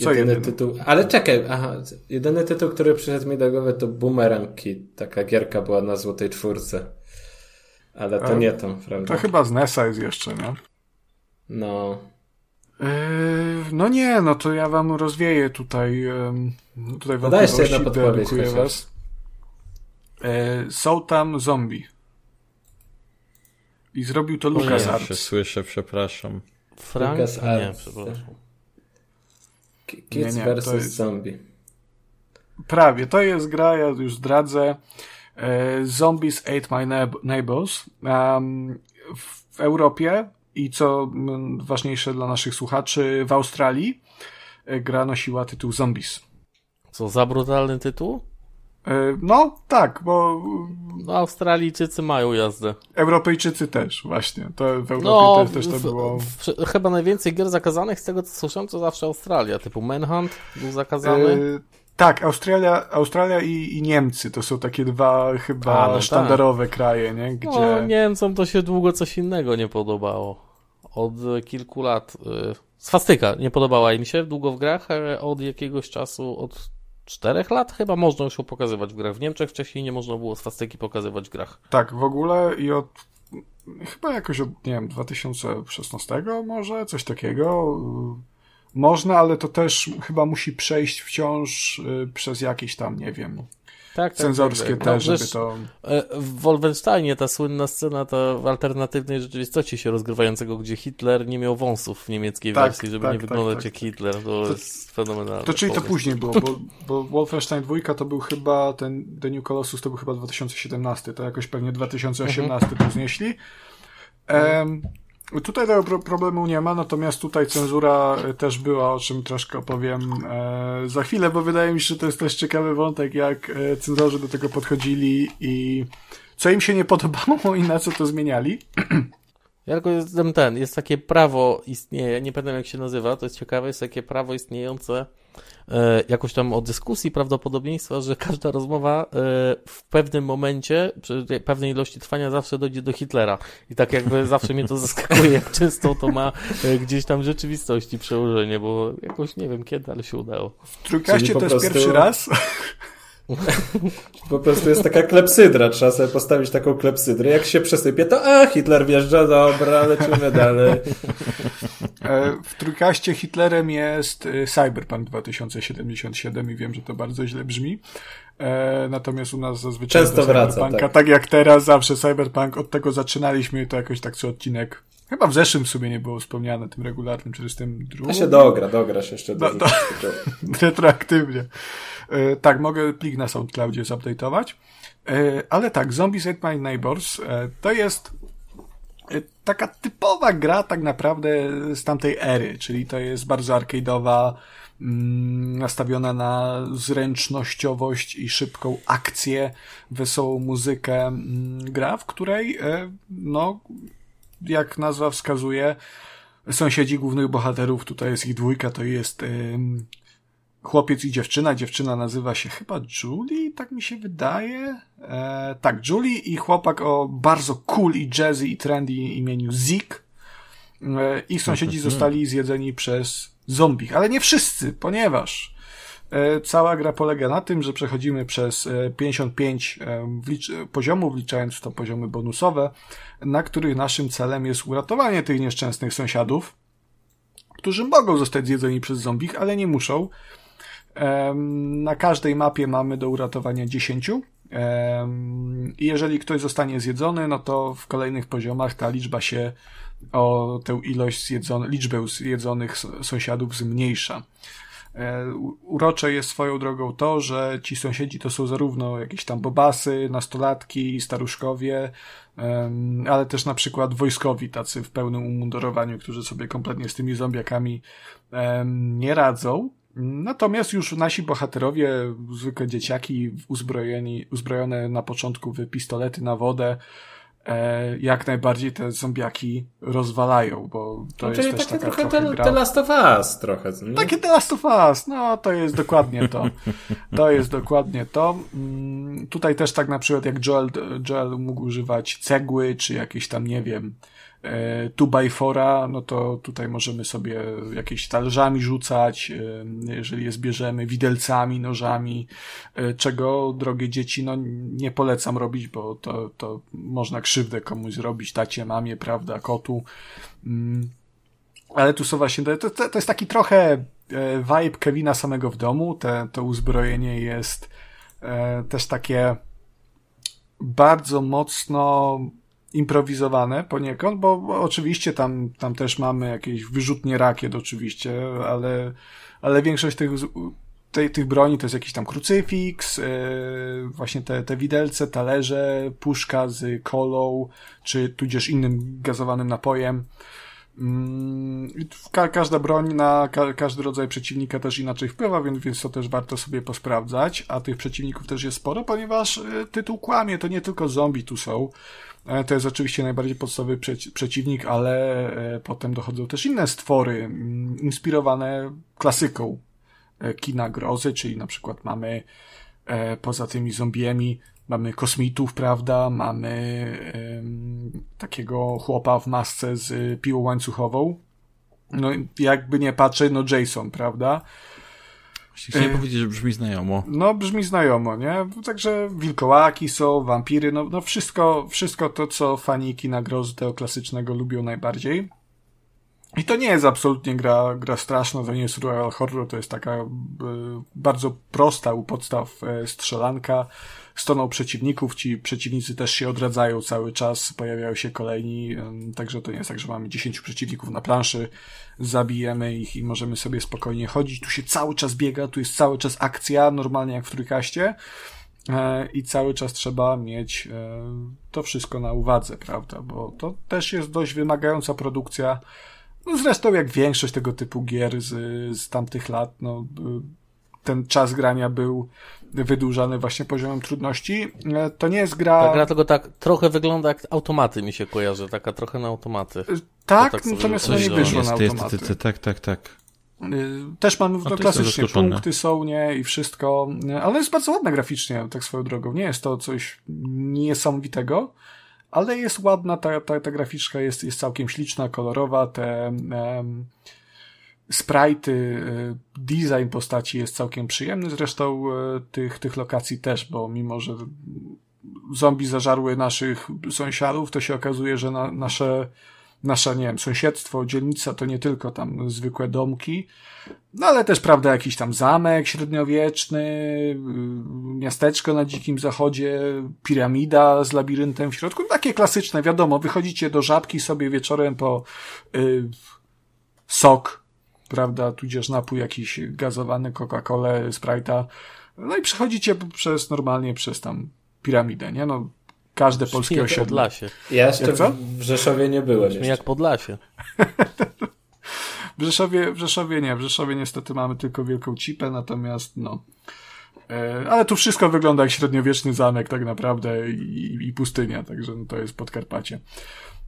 [SPEAKER 2] Co jedyny, jedyny tytuł. Ale czekaj, aha, jedyny tytuł, który przyszedł mi do głowy to Boomerang Kid. Taka gierka była na złotej czwórce. Ale to A, nie to, prawda?
[SPEAKER 3] To chyba z NESa jest jeszcze, nie?
[SPEAKER 2] No.
[SPEAKER 3] Yy, no nie, no to ja wam rozwieję tutaj tutaj wam
[SPEAKER 2] Dajesz jedna podpowiedź, was.
[SPEAKER 3] Yy, są tam zombie. I zrobił to Lucas Arts.
[SPEAKER 1] się słyszę, przepraszam.
[SPEAKER 4] Frank? Lucas nie, przepraszam.
[SPEAKER 2] Kids nie, nie, vs. Jest... Zombie.
[SPEAKER 3] Prawie, to jest gra, ja już zdradzę. E, Zombies Ate My Neighbors. Um, w Europie i co ważniejsze dla naszych słuchaczy, w Australii e, gra nosiła tytuł Zombies.
[SPEAKER 4] Co, za brutalny tytuł?
[SPEAKER 3] E, no, tak, bo.
[SPEAKER 4] No, Australijczycy mają jazdę.
[SPEAKER 3] Europejczycy też, właśnie. To w Europie no, też, też to było. W,
[SPEAKER 4] w, chyba najwięcej gier zakazanych, z tego co słyszałem, to zawsze Australia. Typu Manhunt był zakazany. E,
[SPEAKER 3] tak, Australia, Australia i, i, Niemcy to są takie dwa chyba A, no tak. sztandarowe tak. kraje, nie?
[SPEAKER 4] Gdzie... No, Niemcom to się długo coś innego nie podobało. Od kilku lat. Y, swastyka nie podobała im się długo w grach, ale od jakiegoś czasu, od czterech lat chyba można już ją pokazywać w grach. W Niemczech wcześniej nie można było swastyki pokazywać w grach.
[SPEAKER 3] Tak, w ogóle i od chyba jakoś od, nie wiem, 2016 może, coś takiego można, ale to też chyba musi przejść wciąż y, przez jakieś tam, nie wiem, tak, tak, cenzorskie tak, tak. też, no, żeby to...
[SPEAKER 4] E, w Wolfensteinie ta słynna scena to w alternatywnej rzeczywistości się rozgrywającego, gdzie Hitler nie miał wąsów w niemieckiej tak, wersji, żeby tak, nie tak, wyglądać jak Hitler. To, to, jest fenomenalne.
[SPEAKER 3] To czyli to później było, bo, bo Wolfenstein 2 to był chyba ten The New Colossus to był chyba 2017, to jakoś pewnie 2018 mhm. to znieśli. Um, Tutaj tego problemu nie ma, natomiast tutaj cenzura e, też była, o czym troszkę opowiem e, za chwilę, bo wydaje mi się, że to jest też ciekawy wątek, jak e, cenzorzy do tego podchodzili i co im się nie podobało i na co to zmieniali.
[SPEAKER 4] Ja tylko jestem ten, jest takie prawo istnieje, nie pamiętam jak się nazywa, to jest ciekawe, jest takie prawo istniejące jakoś tam o dyskusji prawdopodobieństwa, że każda rozmowa e, w pewnym momencie, przy pewnej ilości trwania zawsze dojdzie do Hitlera. I tak jakby zawsze mnie to zaskakuje, jak często to ma e, gdzieś tam w rzeczywistości przełożenie, bo jakoś nie wiem kiedy, ale się udało.
[SPEAKER 3] W Trójkaście to jest prostu... pierwszy raz?
[SPEAKER 2] Po prostu jest taka klepsydra, trzeba sobie postawić taką klepsydrę. Jak się przesypie, to a, Hitler wjeżdża, dobra, lecimy dalej.
[SPEAKER 3] E, w trójkaście Hitlerem jest e, Cyberpunk 2077 i wiem, że to bardzo źle brzmi. E, natomiast u nas zazwyczaj
[SPEAKER 2] Często wraca,
[SPEAKER 3] tak. tak jak teraz, zawsze Cyberpunk, od tego zaczynaliśmy, to jakoś tak co odcinek Chyba w zeszłym sobie nie było wspomniane, tym regularnym, czy z tym drugim.
[SPEAKER 2] A się dogra, dogra się jeszcze. Do, do,
[SPEAKER 3] retroaktywnie. E, tak, mogę plik na SoundCloudzie zupdate'ować. E, ale tak, Zombies Ate My Neighbors e, to jest taka typowa gra tak naprawdę z tamtej ery, czyli to jest bardzo arcade'owa, mm, nastawiona na zręcznościowość i szybką akcję, wesołą muzykę mm, gra, w której, no, jak nazwa wskazuje, sąsiedzi głównych bohaterów, tutaj jest ich dwójka, to jest chłopiec i dziewczyna. Dziewczyna nazywa się chyba Julie, tak mi się wydaje. E, tak, Julie i chłopak o bardzo cool i jazzy i trendy imieniu Zik. E, ich sąsiedzi mhm. zostali zjedzeni przez zombie, ale nie wszyscy, ponieważ cała gra polega na tym, że przechodzimy przez 55 e, wlicz- poziomów, wliczając w to poziomy bonusowe, na których naszym celem jest uratowanie tych nieszczęsnych sąsiadów, którzy mogą zostać zjedzeni przez zombie, ale nie muszą. Na każdej mapie mamy do uratowania 10. I jeżeli ktoś zostanie zjedzony, no to w kolejnych poziomach ta liczba się o tę ilość zjedzone, liczbę zjedzonych sąsiadów zmniejsza. E, urocze jest swoją drogą to, że ci sąsiedzi to są zarówno jakieś tam bobasy, nastolatki, staruszkowie, ale też na przykład wojskowi, tacy w pełnym umundurowaniu, którzy sobie kompletnie z tymi zombiakami nie radzą. Natomiast już nasi bohaterowie, zwykłe dzieciaki uzbrojeni, uzbrojone na początku w pistolety na wodę, e, jak najbardziej te zombiaki rozwalają, bo to no, jest też takie taka trochę
[SPEAKER 2] The, The Last of Us trochę.
[SPEAKER 3] Nie? Takie The Last of Us, no to jest dokładnie to. To jest dokładnie to. Mm, tutaj też tak na przykład jak Joel, Joel mógł używać cegły, czy jakieś tam, nie wiem, 2x4, e, no to tutaj możemy sobie jakieś talerzami rzucać, e, jeżeli je zbierzemy, widelcami, nożami, e, czego, drogie dzieci, no nie polecam robić, bo to, to można krzywdę komuś zrobić, tacie, mamie, prawda, kotu. Mm. Ale tu są właśnie, to, to, to jest taki trochę vibe Kevina samego w domu, te, to uzbrojenie jest też takie bardzo mocno improwizowane poniekąd, bo oczywiście tam, tam też mamy jakieś wyrzutnie rakiet oczywiście, ale, ale większość tych, tych broni to jest jakiś tam krucyfiks, yy, właśnie te, te widelce, talerze, puszka z kolą, czy tudzież innym gazowanym napojem. Mm, ka każda broń na ka każdy rodzaj przeciwnika też inaczej wpływa, więc, więc to też warto sobie posprawdzać, a tych przeciwników też jest sporo, ponieważ y, tytuł kłamie, to nie tylko zombie tu są. E, to jest oczywiście najbardziej podstawowy przeciwnik, ale e, potem dochodzą też inne stwory inspirowane klasyką e, kina grozy, czyli na przykład mamy poza tymi zombiemi mamy kosmitów, prawda, mamy takiego chłopa w masce z piłą łańcuchową. No jakby nie patrzę, no Jason, prawda?
[SPEAKER 1] Chciałem y powiedzieć, że brzmi znajomo.
[SPEAKER 3] No, brzmi znajomo, nie? Także wilkołaki są, wampiry, no, no wszystko, wszystko to, co fani kina grozy tego klasycznego lubią najbardziej. I to nie jest absolutnie gra, gra straszna, to nie jest survival horror, to jest taka y, bardzo prosta u podstaw y, strzelanka stoną przeciwników, ci przeciwnicy też się odradzają cały czas, pojawiają się kolejni, także to nie jest tak, że mamy 10 przeciwników na planszy, zabijemy ich i możemy sobie spokojnie chodzić. Tu się cały czas biega, tu jest cały czas akcja, normalnie jak w trójkaście e, i cały czas trzeba mieć e, to wszystko na uwadze, prawda, bo to też jest dość wymagająca produkcja, no zresztą jak większość tego typu gier z, z tamtych lat, no ten czas grania był wydłużany właśnie poziomem trudności. E, to nie jest gra...
[SPEAKER 4] Ta gra tylko tak trochę wygląda jak automaty mi się kojarzy, taka trochę na automaty. E,
[SPEAKER 3] tak, tak natomiast no nie wyszło na automaty.
[SPEAKER 1] Jest, tak, tak, tak.
[SPEAKER 3] E, też mamy no, klasycznie punkty są, nie, i wszystko, ale jest bardzo ładna graficznie, tak swoją drogą. Nie jest to coś niesamowitego, ale jest ładna, ta, ta, ta graficzka jest, jest całkiem śliczna, kolorowa, te um, sprite'y, y, design postaci jest całkiem przyjemny, zresztą y, tych, tych lokacji też, bo mimo, że zombie zażarły naszych sąsiadów, to się okazuje, że na, nasze, nasze, nie wiem, sąsiedztwo, dzielnica to nie tylko tam zwykłe domki, no ale też, prawda, jakiś tam zamek średniowieczny, y, miasteczko na dzikim zachodzie, piramida z labiryntem w środku, takie klasyczne, wiadomo, wychodzicie do żabki sobie wieczorem po y, sok prawda, tudzież napój jakiś gazowany, Coca-Colę, Sprite'a, no i przechodzicie przez, normalnie przez tam piramidę, nie, no, każde polskie osiedle.
[SPEAKER 4] Podlasie.
[SPEAKER 2] Ja jeszcze w Rzeszowie nie byłem.
[SPEAKER 4] Brzmi jak Podlasie.
[SPEAKER 3] w, Rzeszowie, w Rzeszowie nie. W Rzeszowie niestety mamy tylko Wielką Cipę, natomiast no... E, ale tu wszystko wygląda jak średniowieczny zamek tak naprawdę i, i pustynia, także no to jest Podkarpacie.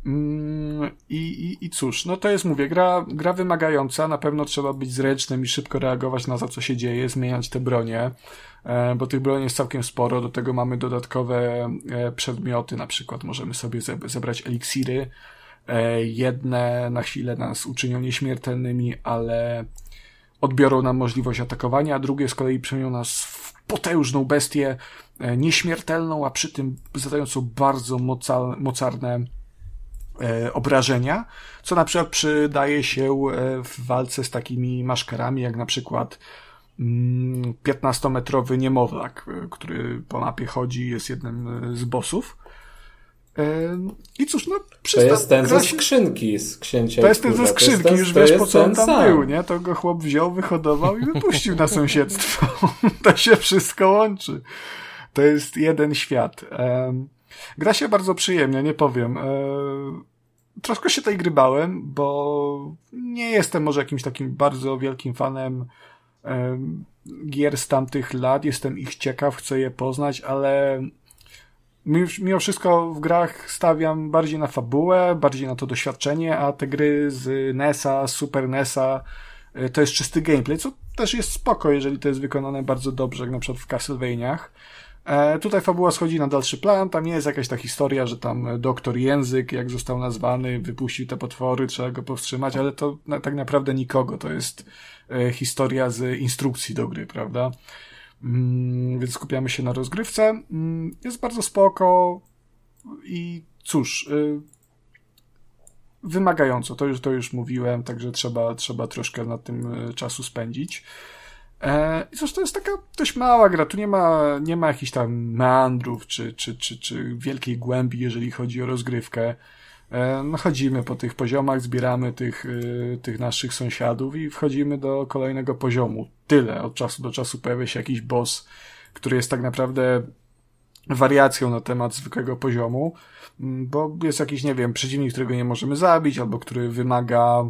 [SPEAKER 3] Mm, I, i, I cóż, no to jest, mówię, gra, gra wymagająca, na pewno trzeba być zręcznym i szybko reagować na to, co się dzieje, zmieniać te bronie, e, bo tych broni jest całkiem sporo, do tego mamy dodatkowe e, przedmioty, na przykład możemy sobie zebrać eliksiry, e, jedne na chwilę nas uczynią nieśmiertelnymi, ale odbiorą nam możliwość atakowania, a drugie z kolei przemienią nas w potężną bestię, nieśmiertelną, a przy tym zadającą bardzo mocarne obrażenia, co na przykład przydaje się e, w walce z takimi maszkarami, jak na przykład 15-metrowy mm, niemowlak, e, który po mapie chodzi, jest jednym z bossów. I cóż, no
[SPEAKER 2] To jest ten ze skrzynki z księcia.
[SPEAKER 3] To jest ten ze skrzynki, ten, już wiesz po co on tam sam. był, nie? To go chłop wziął, wyhodował i wypuścił na sąsiedztwo. to się wszystko łączy. To jest jeden świat. Gra się bardzo przyjemnie, nie powiem. E, troszkę się tej gry bałem, bo nie jestem może jakimś takim bardzo wielkim fanem gier z tamtych lat. Jestem ich ciekaw, chcę je poznać, ale mimo wszystko w grach stawiam bardziej na fabułę, bardziej na to doświadczenie, a te gry z NESa, Super NESa e, to jest czysty gameplay, co też jest spoko, jeżeli to jest wykonane bardzo dobrze, jak na przykład w Castlevaniach. E, tutaj fabuła schodzi na dalszy plan, tam jest jakaś ta historia, że tam doktor język, jak został nazwany, wypuścił te potwory, trzeba go powstrzymać, ale to na, tak naprawdę nikogo, to jest e, historia z instrukcji do gry, prawda? Mm, więc skupiamy się na rozgrywce. Mm, jest bardzo spoko i cóż, y, wymagająco, to już, to już mówiłem, także trzeba, trzeba troszkę na tym y, czasu spędzić. E, zresztą jest taka dość mała gra, tu nie ma, nie ma jakichś tam meandrów czy, czy, czy, czy wielkiej głębi, jeżeli chodzi o rozgrywkę. E, no chodzimy po tych poziomach, zbieramy tych, e, tych naszych sąsiadów i wchodzimy do kolejnego poziomu. Tyle. Od czasu do czasu pojawia się jakiś boss, który jest tak naprawdę wariacją na temat zwykłego poziomu, bo jest jakiś, nie wiem, przeciwnik, którego nie możemy zabić, albo który wymaga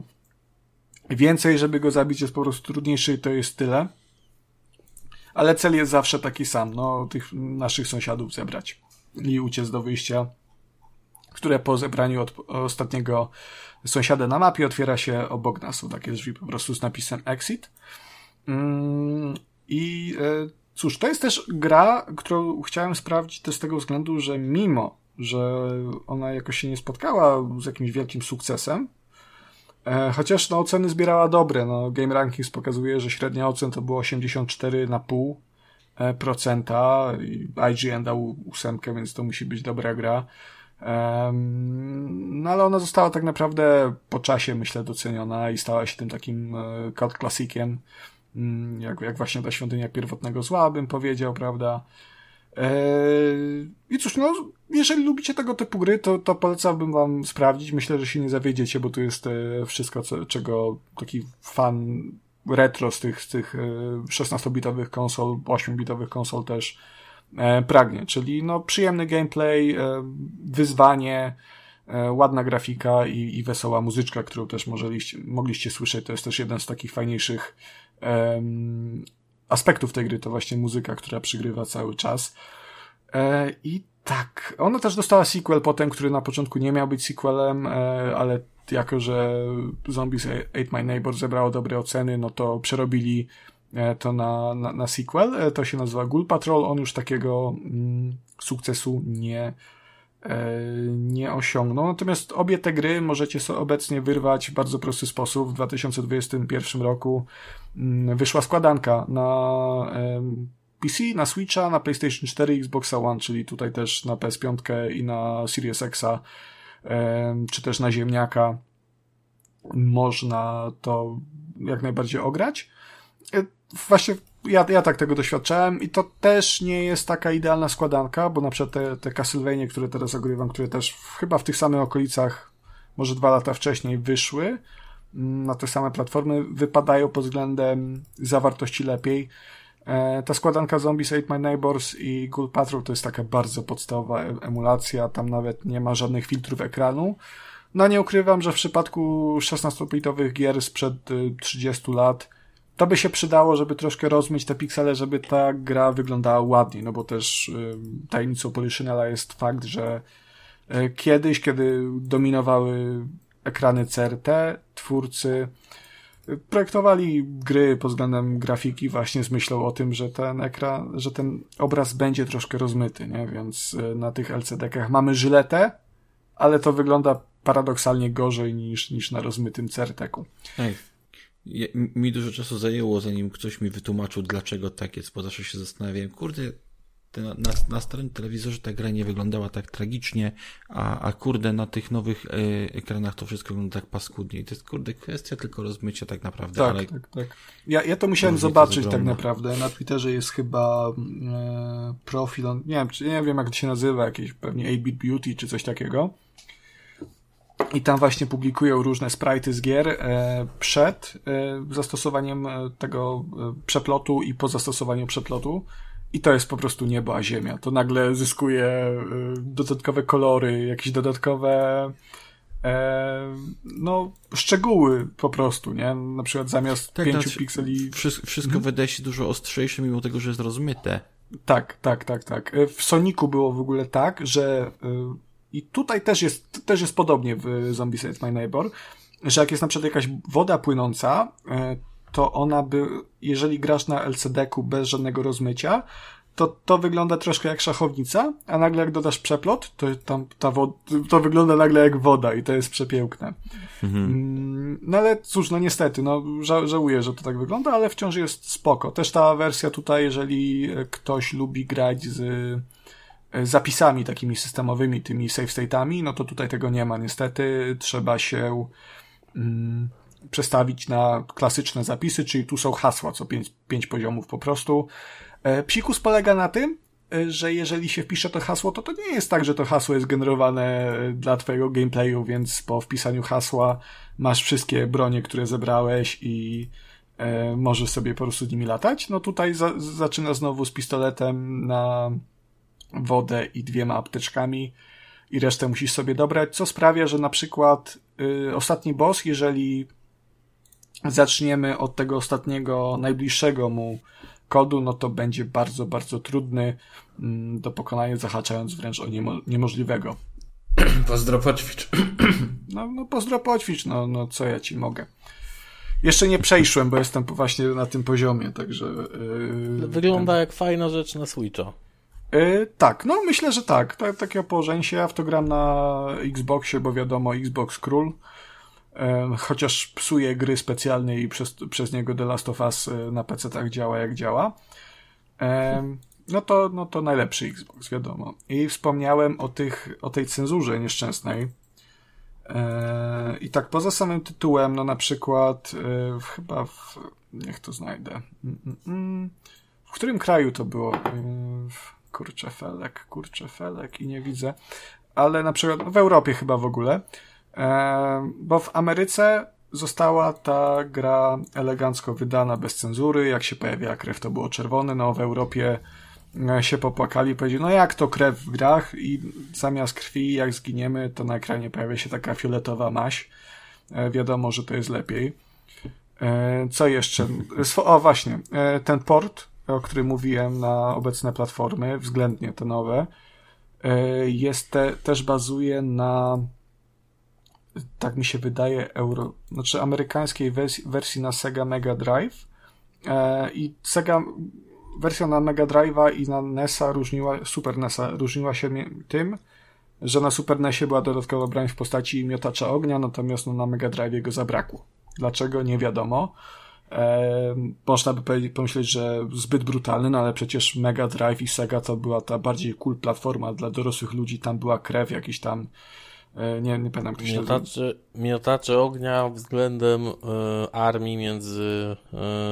[SPEAKER 3] więcej, żeby go zabić jest po prostu trudniejszy i to jest tyle. Ale cel jest zawsze taki sam, no, tych naszych sąsiadów zebrać i uciec do wyjścia, które po zebraniu od ostatniego sąsiada na mapie otwiera się obok nas. Są takie drzwi po prostu z napisem exit. Mm, I e, cóż, to jest też gra, którą chciałem sprawdzić też z tego względu, że mimo, że ona jakoś się nie spotkała z jakimś wielkim sukcesem, chociaż no, oceny zbierała dobre. No, Game Rankings pokazuje, że średnia ocen to było 84,5%. E. IGN dał ósemkę, więc to musi być dobra gra. No ale ona została tak naprawdę po czasie, myślę, doceniona i stała się tym takim e, cult klasikiem, mm, jak, jak właśnie ta świątynia pierwotnego zła, bym powiedział, prawda? Eee, I cóż, no, jeżeli lubicie tego typu gry, to, to polecałbym wam sprawdzić. Myślę, że się nie zawiedziecie, bo tu jest e, wszystko, co, czego taki fan retro z tych, z tych 16-bitowych e, konsol, 8-bitowych konsol też e, pragnie. Czyli no, przyjemny gameplay, wyzwanie, ładna grafika i, i wesoła muzyczka, którą też mogliście, mogliście słyszeć. To jest też jeden z takich fajniejszych aspektów tej gry to właśnie muzyka, która przygrywa cały czas. E, I tak, ona też dostała sequel potem, który na początku nie miał być sequelem, e, ale jako, że Zombies Ate My Neighbor zebrało dobre oceny, no to przerobili e, to na, na, na sequel. To się nazywa Ghoul Patrol. On już takiego mm, sukcesu nie, nie osiągnął. Natomiast obie te gry możecie sobie obecnie wyrwać w bardzo prosty sposób. W 2021 roku wyszła składanka na PC, na Switcha, na PlayStation 4 Xbox One, czyli tutaj też na PS5 i na Series Xa, czy też na ziemniaka można to jak najbardziej ograć. E, właśnie ja, ja tak tego doświadczałem i to też nie jest taka idealna składanka, bo na przykład te, te Castlevania, które teraz ogrywam, które też chyba w tych samych okolicach, może dwa lata wcześniej wyszły mm, na te same platformy, wypadają pod względem zawartości lepiej. E, ta składanka Zombies Ate My Neighbors i Ghoul Patrol to jest taka bardzo podstawowa emulacja, tam nawet nie ma żadnych filtrów ekranu. No nie ukrywam, że w przypadku 16-bitowych gier sprzed 30 y, lat to by się przydało, żeby troszkę rozmyć te piksele, żeby ta gra wyglądała ładniej, no bo też y, tajemnicą Poliszynela jest fakt, że y, kiedyś, kiedy dominowały ekrany CRT, twórcy projektowali gry pod względem grafiki właśnie z myślą o tym, że ten ekran, że ten obraz będzie troszkę rozmyty, nie? Więc y, na tych LCD-kach mamy żyletę, ale to wygląda paradoksalnie gorzej niż, niż na rozmytym CRT-ku.
[SPEAKER 1] Ja, mi dużo czasu zajęło, zanim ktoś mi wytłumaczył, dlaczego tak jest, bo zawsze się zastanawiałem, kurde, na, na, na starym telewizorze ta gra nie wyglądała tak tragicznie, a, a kurde, na tych nowych e, ekranach to wszystko wygląda tak paskudnie. I to jest kurde kwestia tylko rozmycia tak naprawdę.
[SPEAKER 3] Tak,
[SPEAKER 1] ale...
[SPEAKER 3] tak, tak. Ja, ja to musiałem zobaczyć to tak naprawdę. Na Twitterze jest chyba e, profil, nie wiem, czy, nie wiem jak to się nazywa, jakieś pewnie 8-bit beauty czy coś takiego. I tam właśnie publikują różne sprite z gier e, przed e, zastosowaniem tego przeplotu i po zastosowaniu przeplotu. I to jest po prostu niebo a ziemia. To nagle zyskuje y, dodatkowe kolory, jakieś dodatkowe e, no, szczegóły po prostu, nie? Na przykład zamiast tak, pięciu znaczy, pikseli...
[SPEAKER 1] Wszystko, wszystko hmm? wydaje się dużo ostrzejsze, mimo tego, że jest rozmyte.
[SPEAKER 3] Tak, tak, tak, tak. E, w Soniku było w ogóle tak, że y, i tutaj też jest, też jest podobnie w Zombies Ate My Neighbor, że jak jest na przykład jakaś woda płynąca, to ona by, jeżeli grasz na LCD-ku bez żadnego rozmycia, to to wygląda troszkę jak szachownica, a nagle jak dodasz przeplot, to tam ta to wygląda nagle jak woda i to jest przepiękne. Mhm. Mm, no ale cóż, no niestety, no ża żałuję, że to tak wygląda, ale wciąż jest spoko. Też ta wersja tutaj, jeżeli ktoś lubi grać z e, zapisami takimi systemowymi, tymi save state'ami, no to tutaj tego nie ma niestety. Trzeba się mm, przestawić na klasyczne zapisy, czyli tu są hasła, co pięć, poziomów po prostu. E, psikus polega na tym, e, że jeżeli się wpisze to hasło, to to nie jest tak, że to hasło jest generowane e, dla twojego gameplayu, więc po wpisaniu hasła masz wszystkie bronie, które zebrałeś i e, możesz sobie po prostu nimi latać. No tutaj za, zaczyna znowu z pistoletem na wodę i dwiema apteczkami i resztę musisz sobie dobrać, co sprawia, że na przykład y, ostatni boss, jeżeli zaczniemy od tego ostatniego, najbliższego mu kodu, no to będzie bardzo, bardzo trudny mm, do pokonania, zahaczając wręcz o niemo niemożliwego.
[SPEAKER 2] Pozdro poćwicz.
[SPEAKER 3] No, no pozdro poćwicz, no, no co ja ci mogę. Jeszcze nie przejszłem, bo jestem właśnie na tym poziomie, także...
[SPEAKER 4] Yy, Wygląda ten... jak fajna rzecz na Switcha.
[SPEAKER 3] Yy, tak, no myślę, że tak. tak takiego położenia się. Ja w to gram na Xboxie, bo wiadomo, Xbox Król chociaż psuje gry specjalnie i przez, przez niego The Last of Us e, na PC tak działa jak działa. No to, no to najlepszy Xbox, wiadomo. I wspomniałem o tych, o tej cenzurze nieszczęsnej. E, I tak poza samym tytułem, no na przykład e, chyba w, niech to znajdę. Mm, mm, mm. W którym kraju to było? Kurczę felek, kurczę felek i nie widzę. Ale na przykład w Europie chyba w ogóle bo w Ameryce została ta gra elegancko wydana bez cenzury. Jak się pojawiła krew, to było czerwone. No w Europie e, się popłakali powiedzieli, no jak to krew w grach i zamiast krwi, jak zginiemy, to na ekranie pojawia się taka fioletowa maś. E, wiadomo, że to jest lepiej. Co jeszcze? O właśnie, ten port, o którym mówiłem na obecne platformy, względnie te nowe, jest te, też bazuje na tak mi się wydaje, euro, znaczy amerykańskiej wersji, wersji na Sega Mega Drive e, i Sega wersja na Mega Drive'a i na NESa różniła, Super NESa różniła się tym, że na Super NESie była dodatkowa broń w postaci miotacza ognia, natomiast no, na Mega Drive go zabrakło. Dlaczego? Nie wiadomo. E, można by pomyśleć, że zbyt brutalny, no ale przecież Mega Drive i Sega to była ta bardziej cool platforma dla dorosłych ludzi, tam była krew, jakiś tam nie, nie pamiętam, kto się
[SPEAKER 4] miotacze, miotacze ognia względem y, armii między...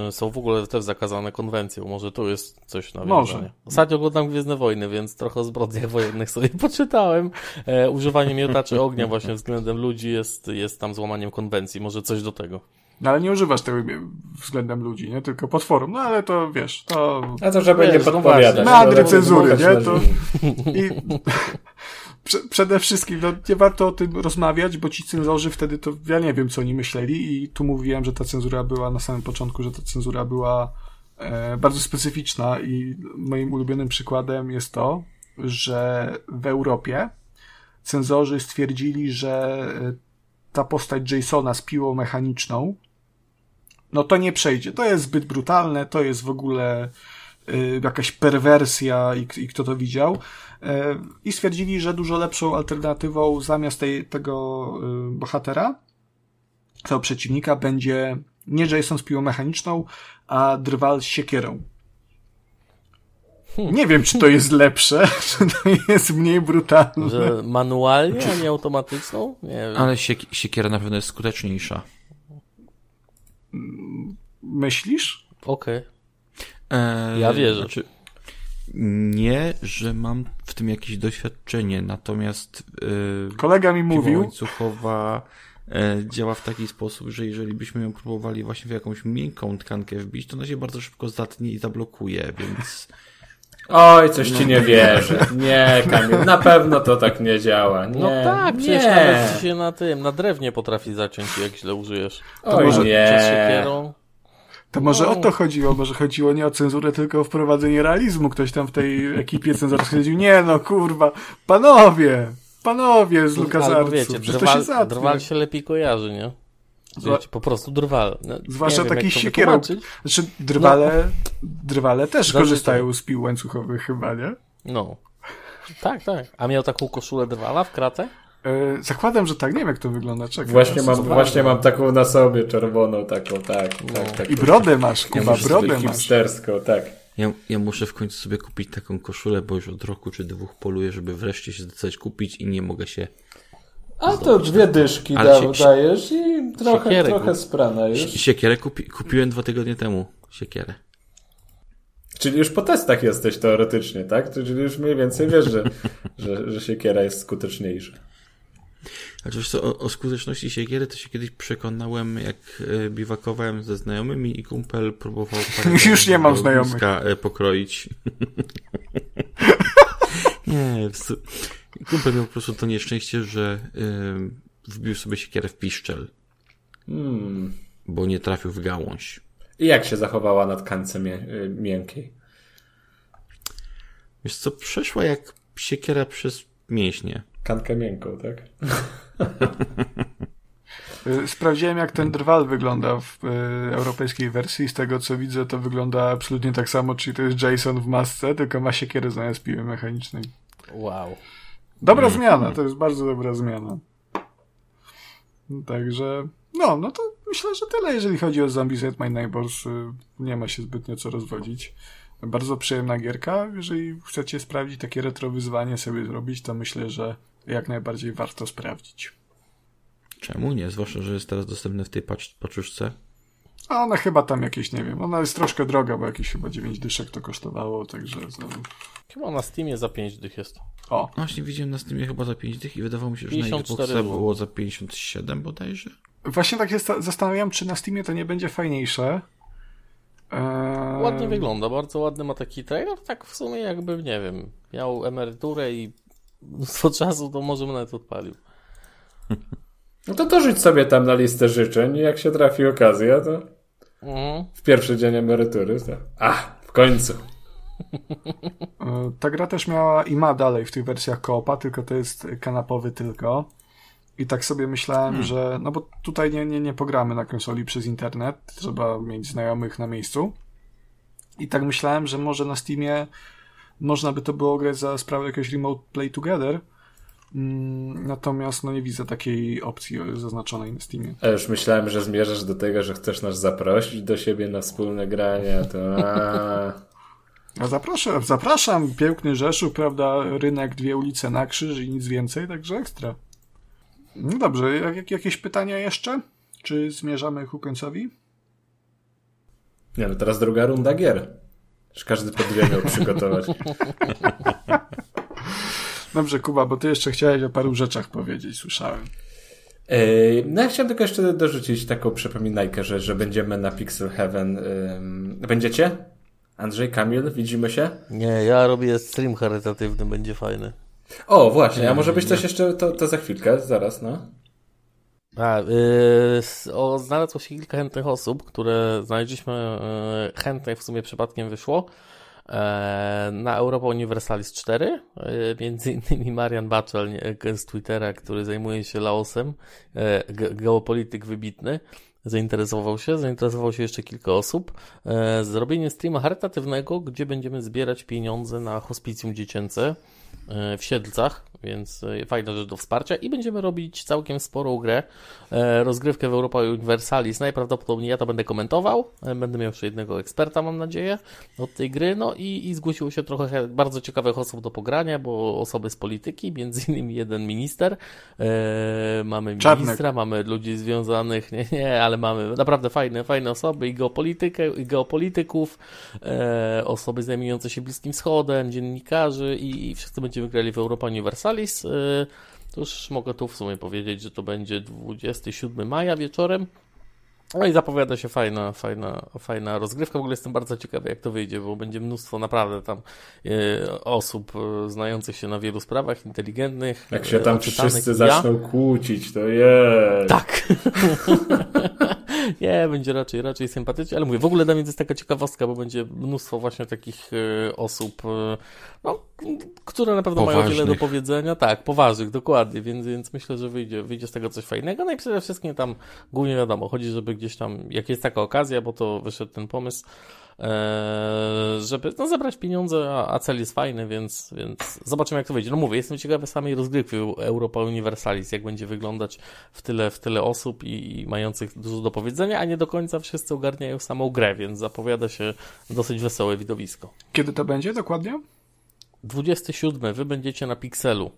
[SPEAKER 4] Y, są w ogóle też zakazane konwencją. Może tu jest coś na Może. Ostatnio oglądam Gwiezdne Wojny, więc trochę o zbrodniach wojennych sobie poczytałem. E, używanie miotaczy ognia właśnie względem ludzi jest, jest tam złamaniem konwencji. Może coś do tego.
[SPEAKER 3] No ale nie używasz tego względem ludzi, nie? Tylko pod forum. No ale to wiesz, to...
[SPEAKER 2] A to żeby wiesz, nie no podpowiadać.
[SPEAKER 3] Meandry cenzury, nie? To... I... Przede wszystkim, no, nie warto o tym rozmawiać, bo ci cenzorzy wtedy to, ja nie wiem, co oni myśleli i tu mówiłem, że ta cenzura była na samym początku, że ta cenzura była e, bardzo specyficzna i moim ulubionym przykładem jest to, że w Europie cenzorzy stwierdzili, że e, ta postać Jasona z piłą mechaniczną, no to nie przejdzie. To jest zbyt brutalne, to jest w ogóle y, jakaś perwersja i, i kto to widział. Y, I stwierdzili, że dużo lepszą alternatywą zamiast tej, tego y, bohatera, tego przeciwnika będzie nie Jason z piłą mechaniczną, a drwal z siekierą. Hmm. Nie wiem, czy to jest lepsze, czy to jest mniej brutalne.
[SPEAKER 4] Że manualnie, a nie automatyczną? Nie wiem.
[SPEAKER 1] Ale siek siekiera na pewno jest skuteczniejsza.
[SPEAKER 3] Myślisz?
[SPEAKER 4] Okej. Okay. E, ja wierzę. Znaczy,
[SPEAKER 1] nie, że mam w tym jakieś doświadczenie, natomiast
[SPEAKER 3] yy, kolega mi mówił.
[SPEAKER 1] łańcuchowa e, działa w taki sposób, że jeżeli byśmy ją próbowali właśnie w jakąś miękką tkankę wbić, to ona się bardzo szybko zatnie i zablokuje, więc
[SPEAKER 2] Oj, coś ci nie wierzę. Nie, Kamil, na pewno to tak nie działa. Nie,
[SPEAKER 4] no tak, nie. przecież nawet się na tym, na drewnie potrafi zaciąć, jak źle użyjesz.
[SPEAKER 2] To Oj, może nie. Przez siekierą.
[SPEAKER 3] To może no. o to chodziło, może chodziło nie o cenzurę, tylko o wprowadzenie realizmu. Ktoś tam w tej ekipie cenzorskiej stwierdził, nie no kurwa, panowie, panowie z LucasArtsu, wiecie, drwal,
[SPEAKER 4] się drwal się lepiej kojarzy, nie? Wiecie, po prostu drwal. No,
[SPEAKER 3] Zwłaszcza taki siekierą. Znaczy, drwale, no. drwale też korzystają z pił łańcuchowych chyba, nie?
[SPEAKER 4] No. Tak, tak. A miał taką koszulę drwala w kratę?
[SPEAKER 3] Yy, zakładam, że tak. Nie wiem, jak to wygląda. Czekaj,
[SPEAKER 2] właśnie, mam, właśnie mam taką na sobie, czerwoną taką, tak. No. tak, tak
[SPEAKER 3] I brodę masz, Kuba, ja brodę masz.
[SPEAKER 2] Hipsterską, tak.
[SPEAKER 1] Ja, ja muszę w końcu sobie kupić taką koszulę, bo już od roku czy dwóch poluję, żeby wreszcie się zdecydować kupić i nie mogę się
[SPEAKER 2] a to dwie dyszki da, się, dajesz i trochę, trochę sprana już.
[SPEAKER 1] Siekierę kupi, kupiłem dwa tygodnie temu. Siekierę.
[SPEAKER 2] Czyli już po testach jesteś teoretycznie, tak? Czyli już mniej więcej wiesz, że, że, że siekiera jest skuteczniejsza.
[SPEAKER 1] Znaczy, o, o skuteczności siekiery to się kiedyś przekonałem, jak e, biwakowałem ze znajomymi i kumpel próbował
[SPEAKER 3] Już nie mam znajomych.
[SPEAKER 1] E, pokroić. nie, Kumpel miał po prostu to nieszczęście, że yy, wbił sobie siekierę w piszczel. Hmm. Bo nie trafił w gałąź.
[SPEAKER 2] I jak się zachowała na tkance mię miękkiej?
[SPEAKER 1] Wiesz co, przeszła jak siekiera przez mięśnie.
[SPEAKER 2] Kankę miękką, tak?
[SPEAKER 3] Y, sprawdziłem, jak ten drwal wygląda w y, europejskiej wersji. Z tego, co widzę, to wygląda absolutnie tak samo, czyli to jest Jason w masce, tylko ma siekierę zamiast piły mechanicznej.
[SPEAKER 4] Wow.
[SPEAKER 3] Dobra mm. zmiana, to jest bardzo dobra zmiana. Także, no, no to myślę, że tyle, jeżeli chodzi o Zombies at My Neighbors. Y, nie ma się zbytnio co rozwodzić. Bardzo przyjemna gierka. Jeżeli chcecie sprawdzić takie retro wyzwanie sobie zrobić, to myślę, że jak najbardziej warto sprawdzić.
[SPEAKER 1] Czemu nie? Zwłaszcza, że jest teraz dostępny w tej paczuszce.
[SPEAKER 3] A ona chyba tam jakieś, nie wiem, ona jest troszkę droga, bo jakieś chyba 9 dyszek to kosztowało, także...
[SPEAKER 4] Chyba na Steamie za 5 dych jest.
[SPEAKER 1] O. Właśnie widziałem na Steamie chyba za 5 dych i wydawało mi się, że na Xboxa było za 57 bodajże.
[SPEAKER 3] Właśnie tak się zastanawiam, czy na Steamie to nie będzie fajniejsze.
[SPEAKER 4] Eee... Ładnie wygląda, bardzo ładny ma taki trailer, tak w sumie jakby, nie wiem, miał emeryturę i mnóstwo czasu, to może nawet odpalił.
[SPEAKER 2] No to dorzuć sobie tam na listę życzeń i jak się trafi okazja, to mhm. w pierwszy dzień emerytury, to a, w końcu.
[SPEAKER 3] E, ta gra też miała i ma dalej w tych wersjach koopa, tylko to jest kanapowy tylko. I tak sobie myślałem, hmm. że no bo tutaj nie, nie, nie pogramy na konsoli przez internet, trzeba mieć znajomych na miejscu. I tak myślałem, że może na Steamie można by to było grać za sprawą jakiegoś remote play together, Mm, natomiast no nie widzę takiej opcji zaznaczonej na Steamie.
[SPEAKER 2] A już myślałem, że zmierzasz do tego, że chcesz nas zaprosić do siebie na wspólne granie, to a...
[SPEAKER 3] a zapraszam, zapraszam, piękny Rzeszów, prawda, rynek, dwie ulice na krzyż i nic więcej, także ekstra. No dobrze, jak, jakieś pytania jeszcze? Czy zmierzamy ku końcowi?
[SPEAKER 2] Nie, no teraz druga runda gier. Już każdy po dwie miał przygotować.
[SPEAKER 3] Dobrze, Kuba, bo ty jeszcze chciałeś o paru rzeczach powiedzieć, słyszałem.
[SPEAKER 2] No ja chciałem tylko jeszcze dorzucić taką przypominajkę, że, że będziemy na Pixel Heaven. Będziecie? Andrzej, Kamil, widzimy się?
[SPEAKER 4] Nie, ja robię stream charytatywny, będzie fajny.
[SPEAKER 2] O, właśnie, a może być coś jeszcze, to, to za chwilkę, zaraz, no.
[SPEAKER 4] A, yy, o, znalazło się kilka chętnych osób, które znaleźliśmy, yy, chętnych w sumie przypadkiem wyszło. E, na Europa Universalis 4, e, między innymi Marian Baczel z Twittera, który zajmuje się Laosem, e, geopolityk wybitny, zainteresował się, zainteresował się jeszcze kilka osób. Zrobienie streama charytatywnego, gdzie będziemy zbierać pieniądze na hospicjum dziecięce w Siedlcach, więc e, fajna rzecz do wsparcia i będziemy robić całkiem sporą grę, e, rozgrywkę w Europa Universalis. Najprawdopodobniej ja to będę komentował, e, będę miał jeszcze jednego eksperta, mam nadzieję, od tej gry, no i, i zgłosiło się trochę bardzo ciekawych osób do pogrania, bo osoby z polityki, między innymi jeden minister, mamy
[SPEAKER 3] Czarnek.
[SPEAKER 4] ministra, mamy ludzi związanych, nie, nie, ale mamy naprawdę fajne, fajne osoby i geopolitykę, i geopolityków, osoby zajmujące się Bliskim Wschodem, dziennikarzy i, i wszyscy będziemy grali w Europa Universalis. Y, to już mogę tu w sumie powiedzieć, że to będzie 27 maja wieczorem. No i zapowiada się fajna, fajna, fajna rozgrywka. W ogóle jestem bardzo ciekawy, jak to wyjdzie, bo będzie mnóstwo naprawdę tam y, osób y, znających się na wielu sprawach, inteligentnych.
[SPEAKER 2] Jak się tam wszyscy zaczną kłócić, to jest.
[SPEAKER 4] Tak. Nie, będzie raczej, raczej sympatycznie, ale mówię, w ogóle dla mnie to jest taka ciekawostka, bo będzie mnóstwo właśnie takich y, osób, y, no, które na pewno poważnych. mają wiele do powiedzenia. Tak, poważnych, dokładnie, więc, więc myślę, że wyjdzie, wyjdzie z tego coś fajnego. No i przede wszystkim tam głównie wiadomo, chodzi, żeby gdzieś tam, jak jest taka okazja, bo to wyszedł ten pomysł, żeby no, zebrać pieniądze, a, a cel jest fajny, więc, więc zobaczymy jak to wyjdzie. No mówię, jestem ciekawy samej rozgrywki Europa Universalis, jak będzie wyglądać w tyle, w tyle osób i, i mających dużo do powiedzenia, a nie do końca wszyscy ogarniają samą grę, więc zapowiada się dosyć wesołe widowisko.
[SPEAKER 3] Kiedy to będzie dokładnie?
[SPEAKER 4] 27. Wy będziecie na Pixelu.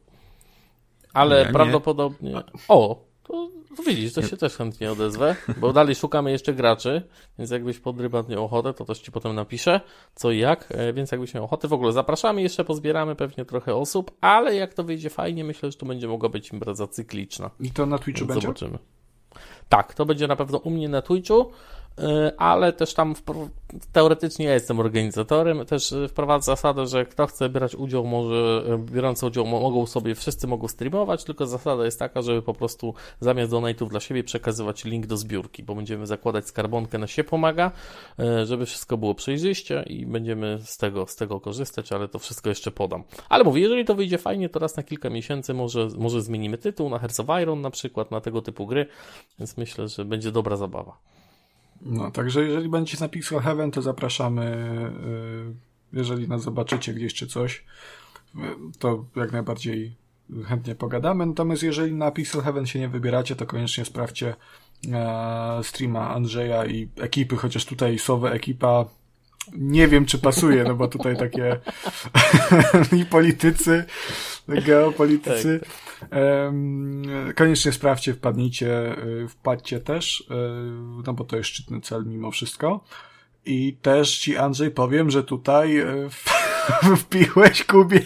[SPEAKER 4] Ale ja prawdopodobnie. Nie. O! To no widzisz, to się też chętnie odezwę, bo dalej szukamy jeszcze graczy, więc jakbyś pod miał ochotę, to też ci potem napiszę, co i jak, e, więc jakbyś miał ochotę, w ogóle zapraszamy, jeszcze pozbieramy pewnie trochę osób, ale jak to wyjdzie fajnie, myślę, że to będzie mogła być impreza cykliczna.
[SPEAKER 3] I to na Twitchu będzie?
[SPEAKER 4] Zobaczymy. Tak, to będzie na pewno u mnie na Twitchu. Y, ale też tam teoretycznie ja jestem organizatorem, też y, wprowadzę zasadę, że kto chce brać udział, może y, biorący udział mogą sobie, wszyscy mogą streamować, tylko zasada jest taka, żeby po prostu zamiast donate'ów dla siebie przekazywać link do zbiórki, bo będziemy zakładać skarbonkę na się pomaga, żeby wszystko było przejrzyście i będziemy z tego, z tego korzystać, ale to wszystko jeszcze podam. Ale mówię, jeżeli to wyjdzie fajnie, to raz na kilka miesięcy może, może zmienimy tytuł na Hearts of Iron na przykład, na tego typu gry, więc myślę, że będzie dobra zabawa.
[SPEAKER 3] No, także jeżeli będziecie na Pixel Heaven, to zapraszamy. Y, jeżeli nas zobaczycie gdzieś czy coś, y, to jak najbardziej chętnie pogadamy. Natomiast jeżeli na Pixel Heaven się nie wybieracie, to koniecznie sprawdźcie e, streama Andrzeja i ekipy, chociaż tutaj słowo ekipa nie wiem, czy pasuje, no bo tutaj takie i politycy, geopolitycy. Tak, tak. Koniecznie sprawdźcie, wpadnijcie, y, wpadźcie też, y, no bo to jest szczytny cel mimo wszystko. I też ci, Andrzej, powiem, że tutaj y, wpiłeś Kubie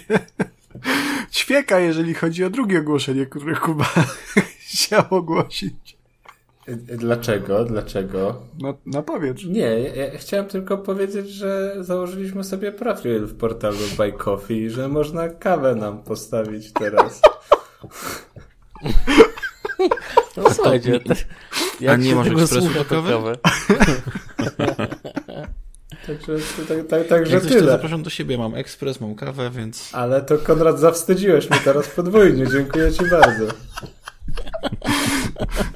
[SPEAKER 3] ćwieka, jeżeli chodzi o drugie ogłoszenie, które Kuba chciał ogłosić.
[SPEAKER 2] Dlaczego? Dlaczego?
[SPEAKER 3] No, no powiedz.
[SPEAKER 2] Nie, ja chciałem tylko powiedzieć, że założyliśmy sobie profil w portalu Buy Coffee, że można kawę nam postawić teraz.
[SPEAKER 4] No słuchajcie,
[SPEAKER 1] jak a nie masz ekspresu do kawy?
[SPEAKER 2] Także, tak, tak, także
[SPEAKER 1] Jak
[SPEAKER 2] tyle.
[SPEAKER 1] zapraszam do siebie, mam ekspres, mam kawę, więc...
[SPEAKER 2] Ale to Konrad zawstydziłeś mnie teraz podwójnie, dziękuję ci bardzo.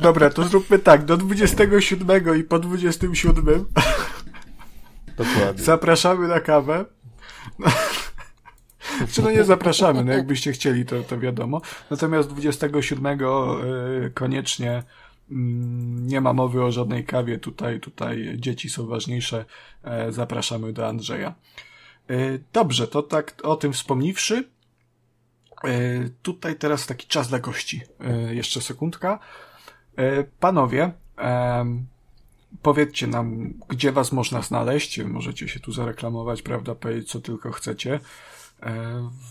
[SPEAKER 3] Dobra, to zróbmy tak, do 27 i po 27
[SPEAKER 4] Dokładnie.
[SPEAKER 3] zapraszamy na kawę. Czy no nie zapraszamy, no jakbyście chcieli, to, to wiadomo. Natomiast 27 y, koniecznie mm, nie ma mowy o żadnej kawie. Tutaj, tutaj dzieci są ważniejsze. E, zapraszamy do Andrzeja. Y, dobrze, to tak o tym wspomniwszy, E, tutaj teraz taki czas dla gości. E, jeszcze sekundka. E, panowie, powiedzcie nam, gdzie was można znaleźć. Możecie się tu zareklamować, prawda, powiedzieć co tylko chcecie.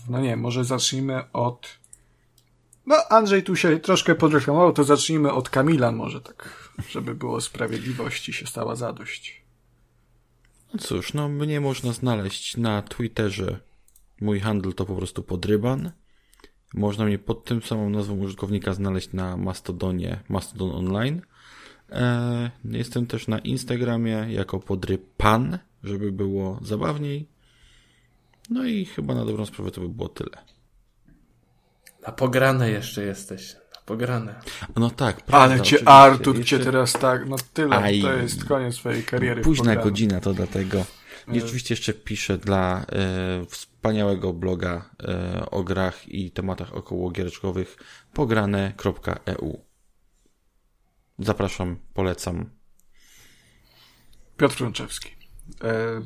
[SPEAKER 3] No nie, może zacznijmy od No, Andrzej tu się troszkę podreklamował, to zacznijmy od Kamila może tak, żeby było sprawiedliwości się stała zadość.
[SPEAKER 1] No cóż, no mnie można znaleźć na Twitterze. Mój handel to po prostu podryban. Można mnie pod tym samą nazwą użytkownika znaleźć na Mastodonie, Mastodon Online. E, jestem też na Instagramie jako podrypan, żeby było zabawniej. No i chyba na dobrą sprawę to by było tyle.
[SPEAKER 2] Na pograne jeszcze jesteś. Na pograne.
[SPEAKER 1] No tak, prawda.
[SPEAKER 3] Ale cię Artur jeszcze... cię teraz tak, no tyle, Aj, to jest koniec swojej kariery.
[SPEAKER 1] Późna godzina to dlatego. I rzeczywiście jeszcze piszę dla e, wspaniałego bloga e, o grach i tematach około giereczkowych pograne.eu. Zapraszam, polecam.
[SPEAKER 3] Piotr Frączewski. E,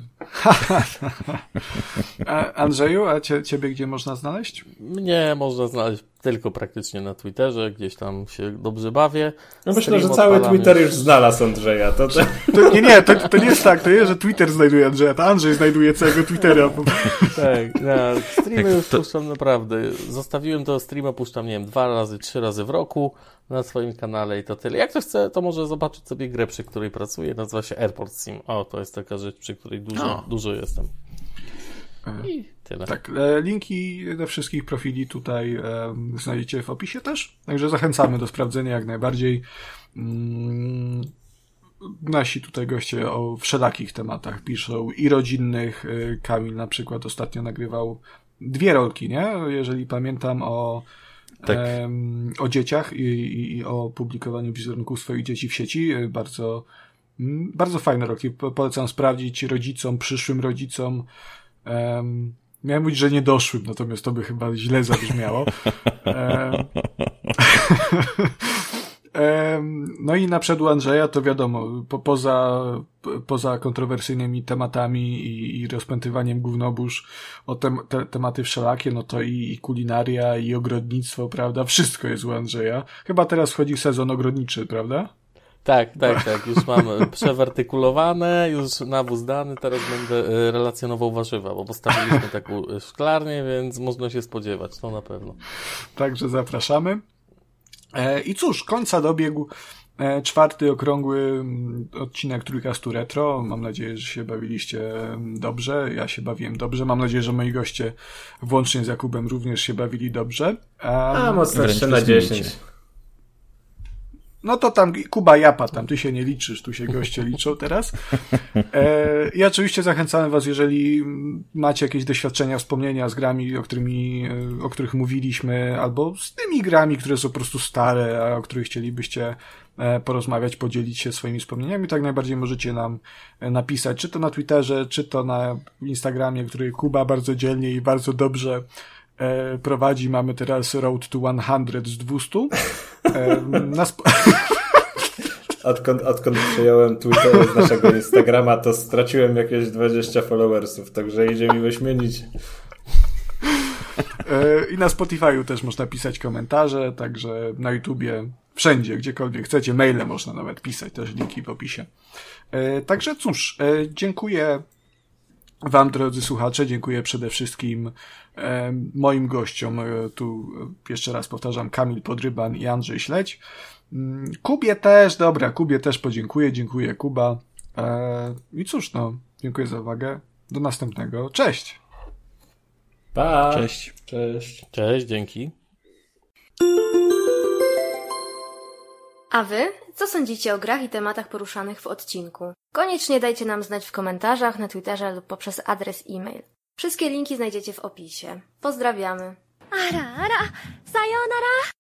[SPEAKER 3] Andrzeju, a cie, ciebie gdzie można znaleźć?
[SPEAKER 4] Mnie można znaleźć tylko praktycznie na Twitterze, gdzieś tam się dobrze bawię.
[SPEAKER 2] No myślę, że cały Twitter już znalazł Andrzeja. To, to...
[SPEAKER 3] to nie, nie, to, to nie jest tak, to jest, że Twitter znajduje Andrzeja, to Andrzej znajduje całego Twittera.
[SPEAKER 4] tak, no, streamy już to... puszczam naprawdę. Zostawiłem to streama, puszczam, nie wiem, dwa razy, trzy razy w roku na swoim kanale i to tyle. Jak ktoś chce, to może zobaczyć sobie grę, przy której pracuję. Nazywa się Airport Sim. O, to jest taka rzecz, przy której dużo, dużo jestem.
[SPEAKER 3] I tyle. Tak, e, linki do wszystkich profili tutaj e, znajdziecie w opisie też, także zachęcamy do sprawdzenia jak najbardziej. Mm, nasi tutaj goście o wszelakich tematach piszą i rodzinnych. E, Kamil na przykład ostatnio nagrywał dwie rolki, nie? Jeżeli pamiętam o tak. o dzieciach i, i, i, o publikowaniu wizerunków swoich dzieci w sieci. Bardzo, mm, bardzo fajne roki. Polecam sprawdzić rodzicom, przyszłym rodzicom. Um, miałem mówić, że nie doszłym, natomiast to by chyba źle zabrzmiało. No i na przykład Andrzeja to wiadomo, po, poza, poza kontrowersyjnymi tematami i, i rozpętywaniem gównobóż o te, tematy wszelakie, no to i, i kulinaria, i ogrodnictwo, prawda? Wszystko jest u Andrzeja. Chyba teraz wchodzi sezon ogrodniczy, prawda?
[SPEAKER 4] Tak, tak, tak. Już mam przewartykulowane, już nawóz dany, teraz będę e, relacjonował warzywa, bo postawiliśmy taką szklarnię, więc można się spodziewać, to na pewno.
[SPEAKER 3] Także zapraszamy. E, I cóż, końca dobiegł e, czwarty okrągły mm, odcinek Trójkastu Retro. Mam nadzieję, że się bawiliście mm, dobrze. Ja się bawiłem dobrze. Mam nadzieję, że moi goście, włącznie z Jakubem, również się bawili dobrze. Um,
[SPEAKER 2] A, mocno 3 na 10.
[SPEAKER 3] No to tam Kuba Japa, tam ty się nie liczysz, tu się goście liczą teraz. E, I oczywiście zachęcamy was, jeżeli macie jakieś doświadczenia, wspomnienia z grami, o, którymi, e, o których mówiliśmy, albo z tymi grami, które są po prostu stare, a o których chcielibyście e, porozmawiać, podzielić się swoimi wspomnieniami, tak najbardziej możecie nam e, napisać, czy to na Twitterze, czy to na Instagramie, który Kuba bardzo dzielnie i bardzo dobrze e, prowadzi. Mamy teraz Road to 100 z 200. E, na sp-
[SPEAKER 2] odkąd, odkąd przyjąłem Twitter z naszego Instagrama, to straciłem jakieś 20 followersów, także idzie mi wyśmienić.
[SPEAKER 3] E, I na Spotify'u też można pisać komentarze, także na YouTubie, wszędzie, gdziekolwiek chcecie, maile można nawet pisać, też linki w opisie. E, także cóż, e, dziękuję Wam, drodzy słuchacze, dziękuję przede wszystkim moim gościom. E, tu jeszcze raz powtarzam, Kamil Podryban i Andrzej Śledź. Mm, Kubie też, dobra, Kubie też podziękuję, dziękuję Kuba. E, I cóż, no, dziękuję za uwagę. Do następnego. Cześć!
[SPEAKER 2] Pa!
[SPEAKER 1] Cześć.
[SPEAKER 2] Cześć.
[SPEAKER 4] Cześć, dzięki.
[SPEAKER 5] A wy? Co sądzicie o grach i tematach poruszanych w odcinku? Koniecznie dajcie nam znać w komentarzach, na Twitterze lub poprzez adres e-mail. Wszystkie linki znajdziecie w opisie. Pozdrawiamy. Ara, ara, sayonara!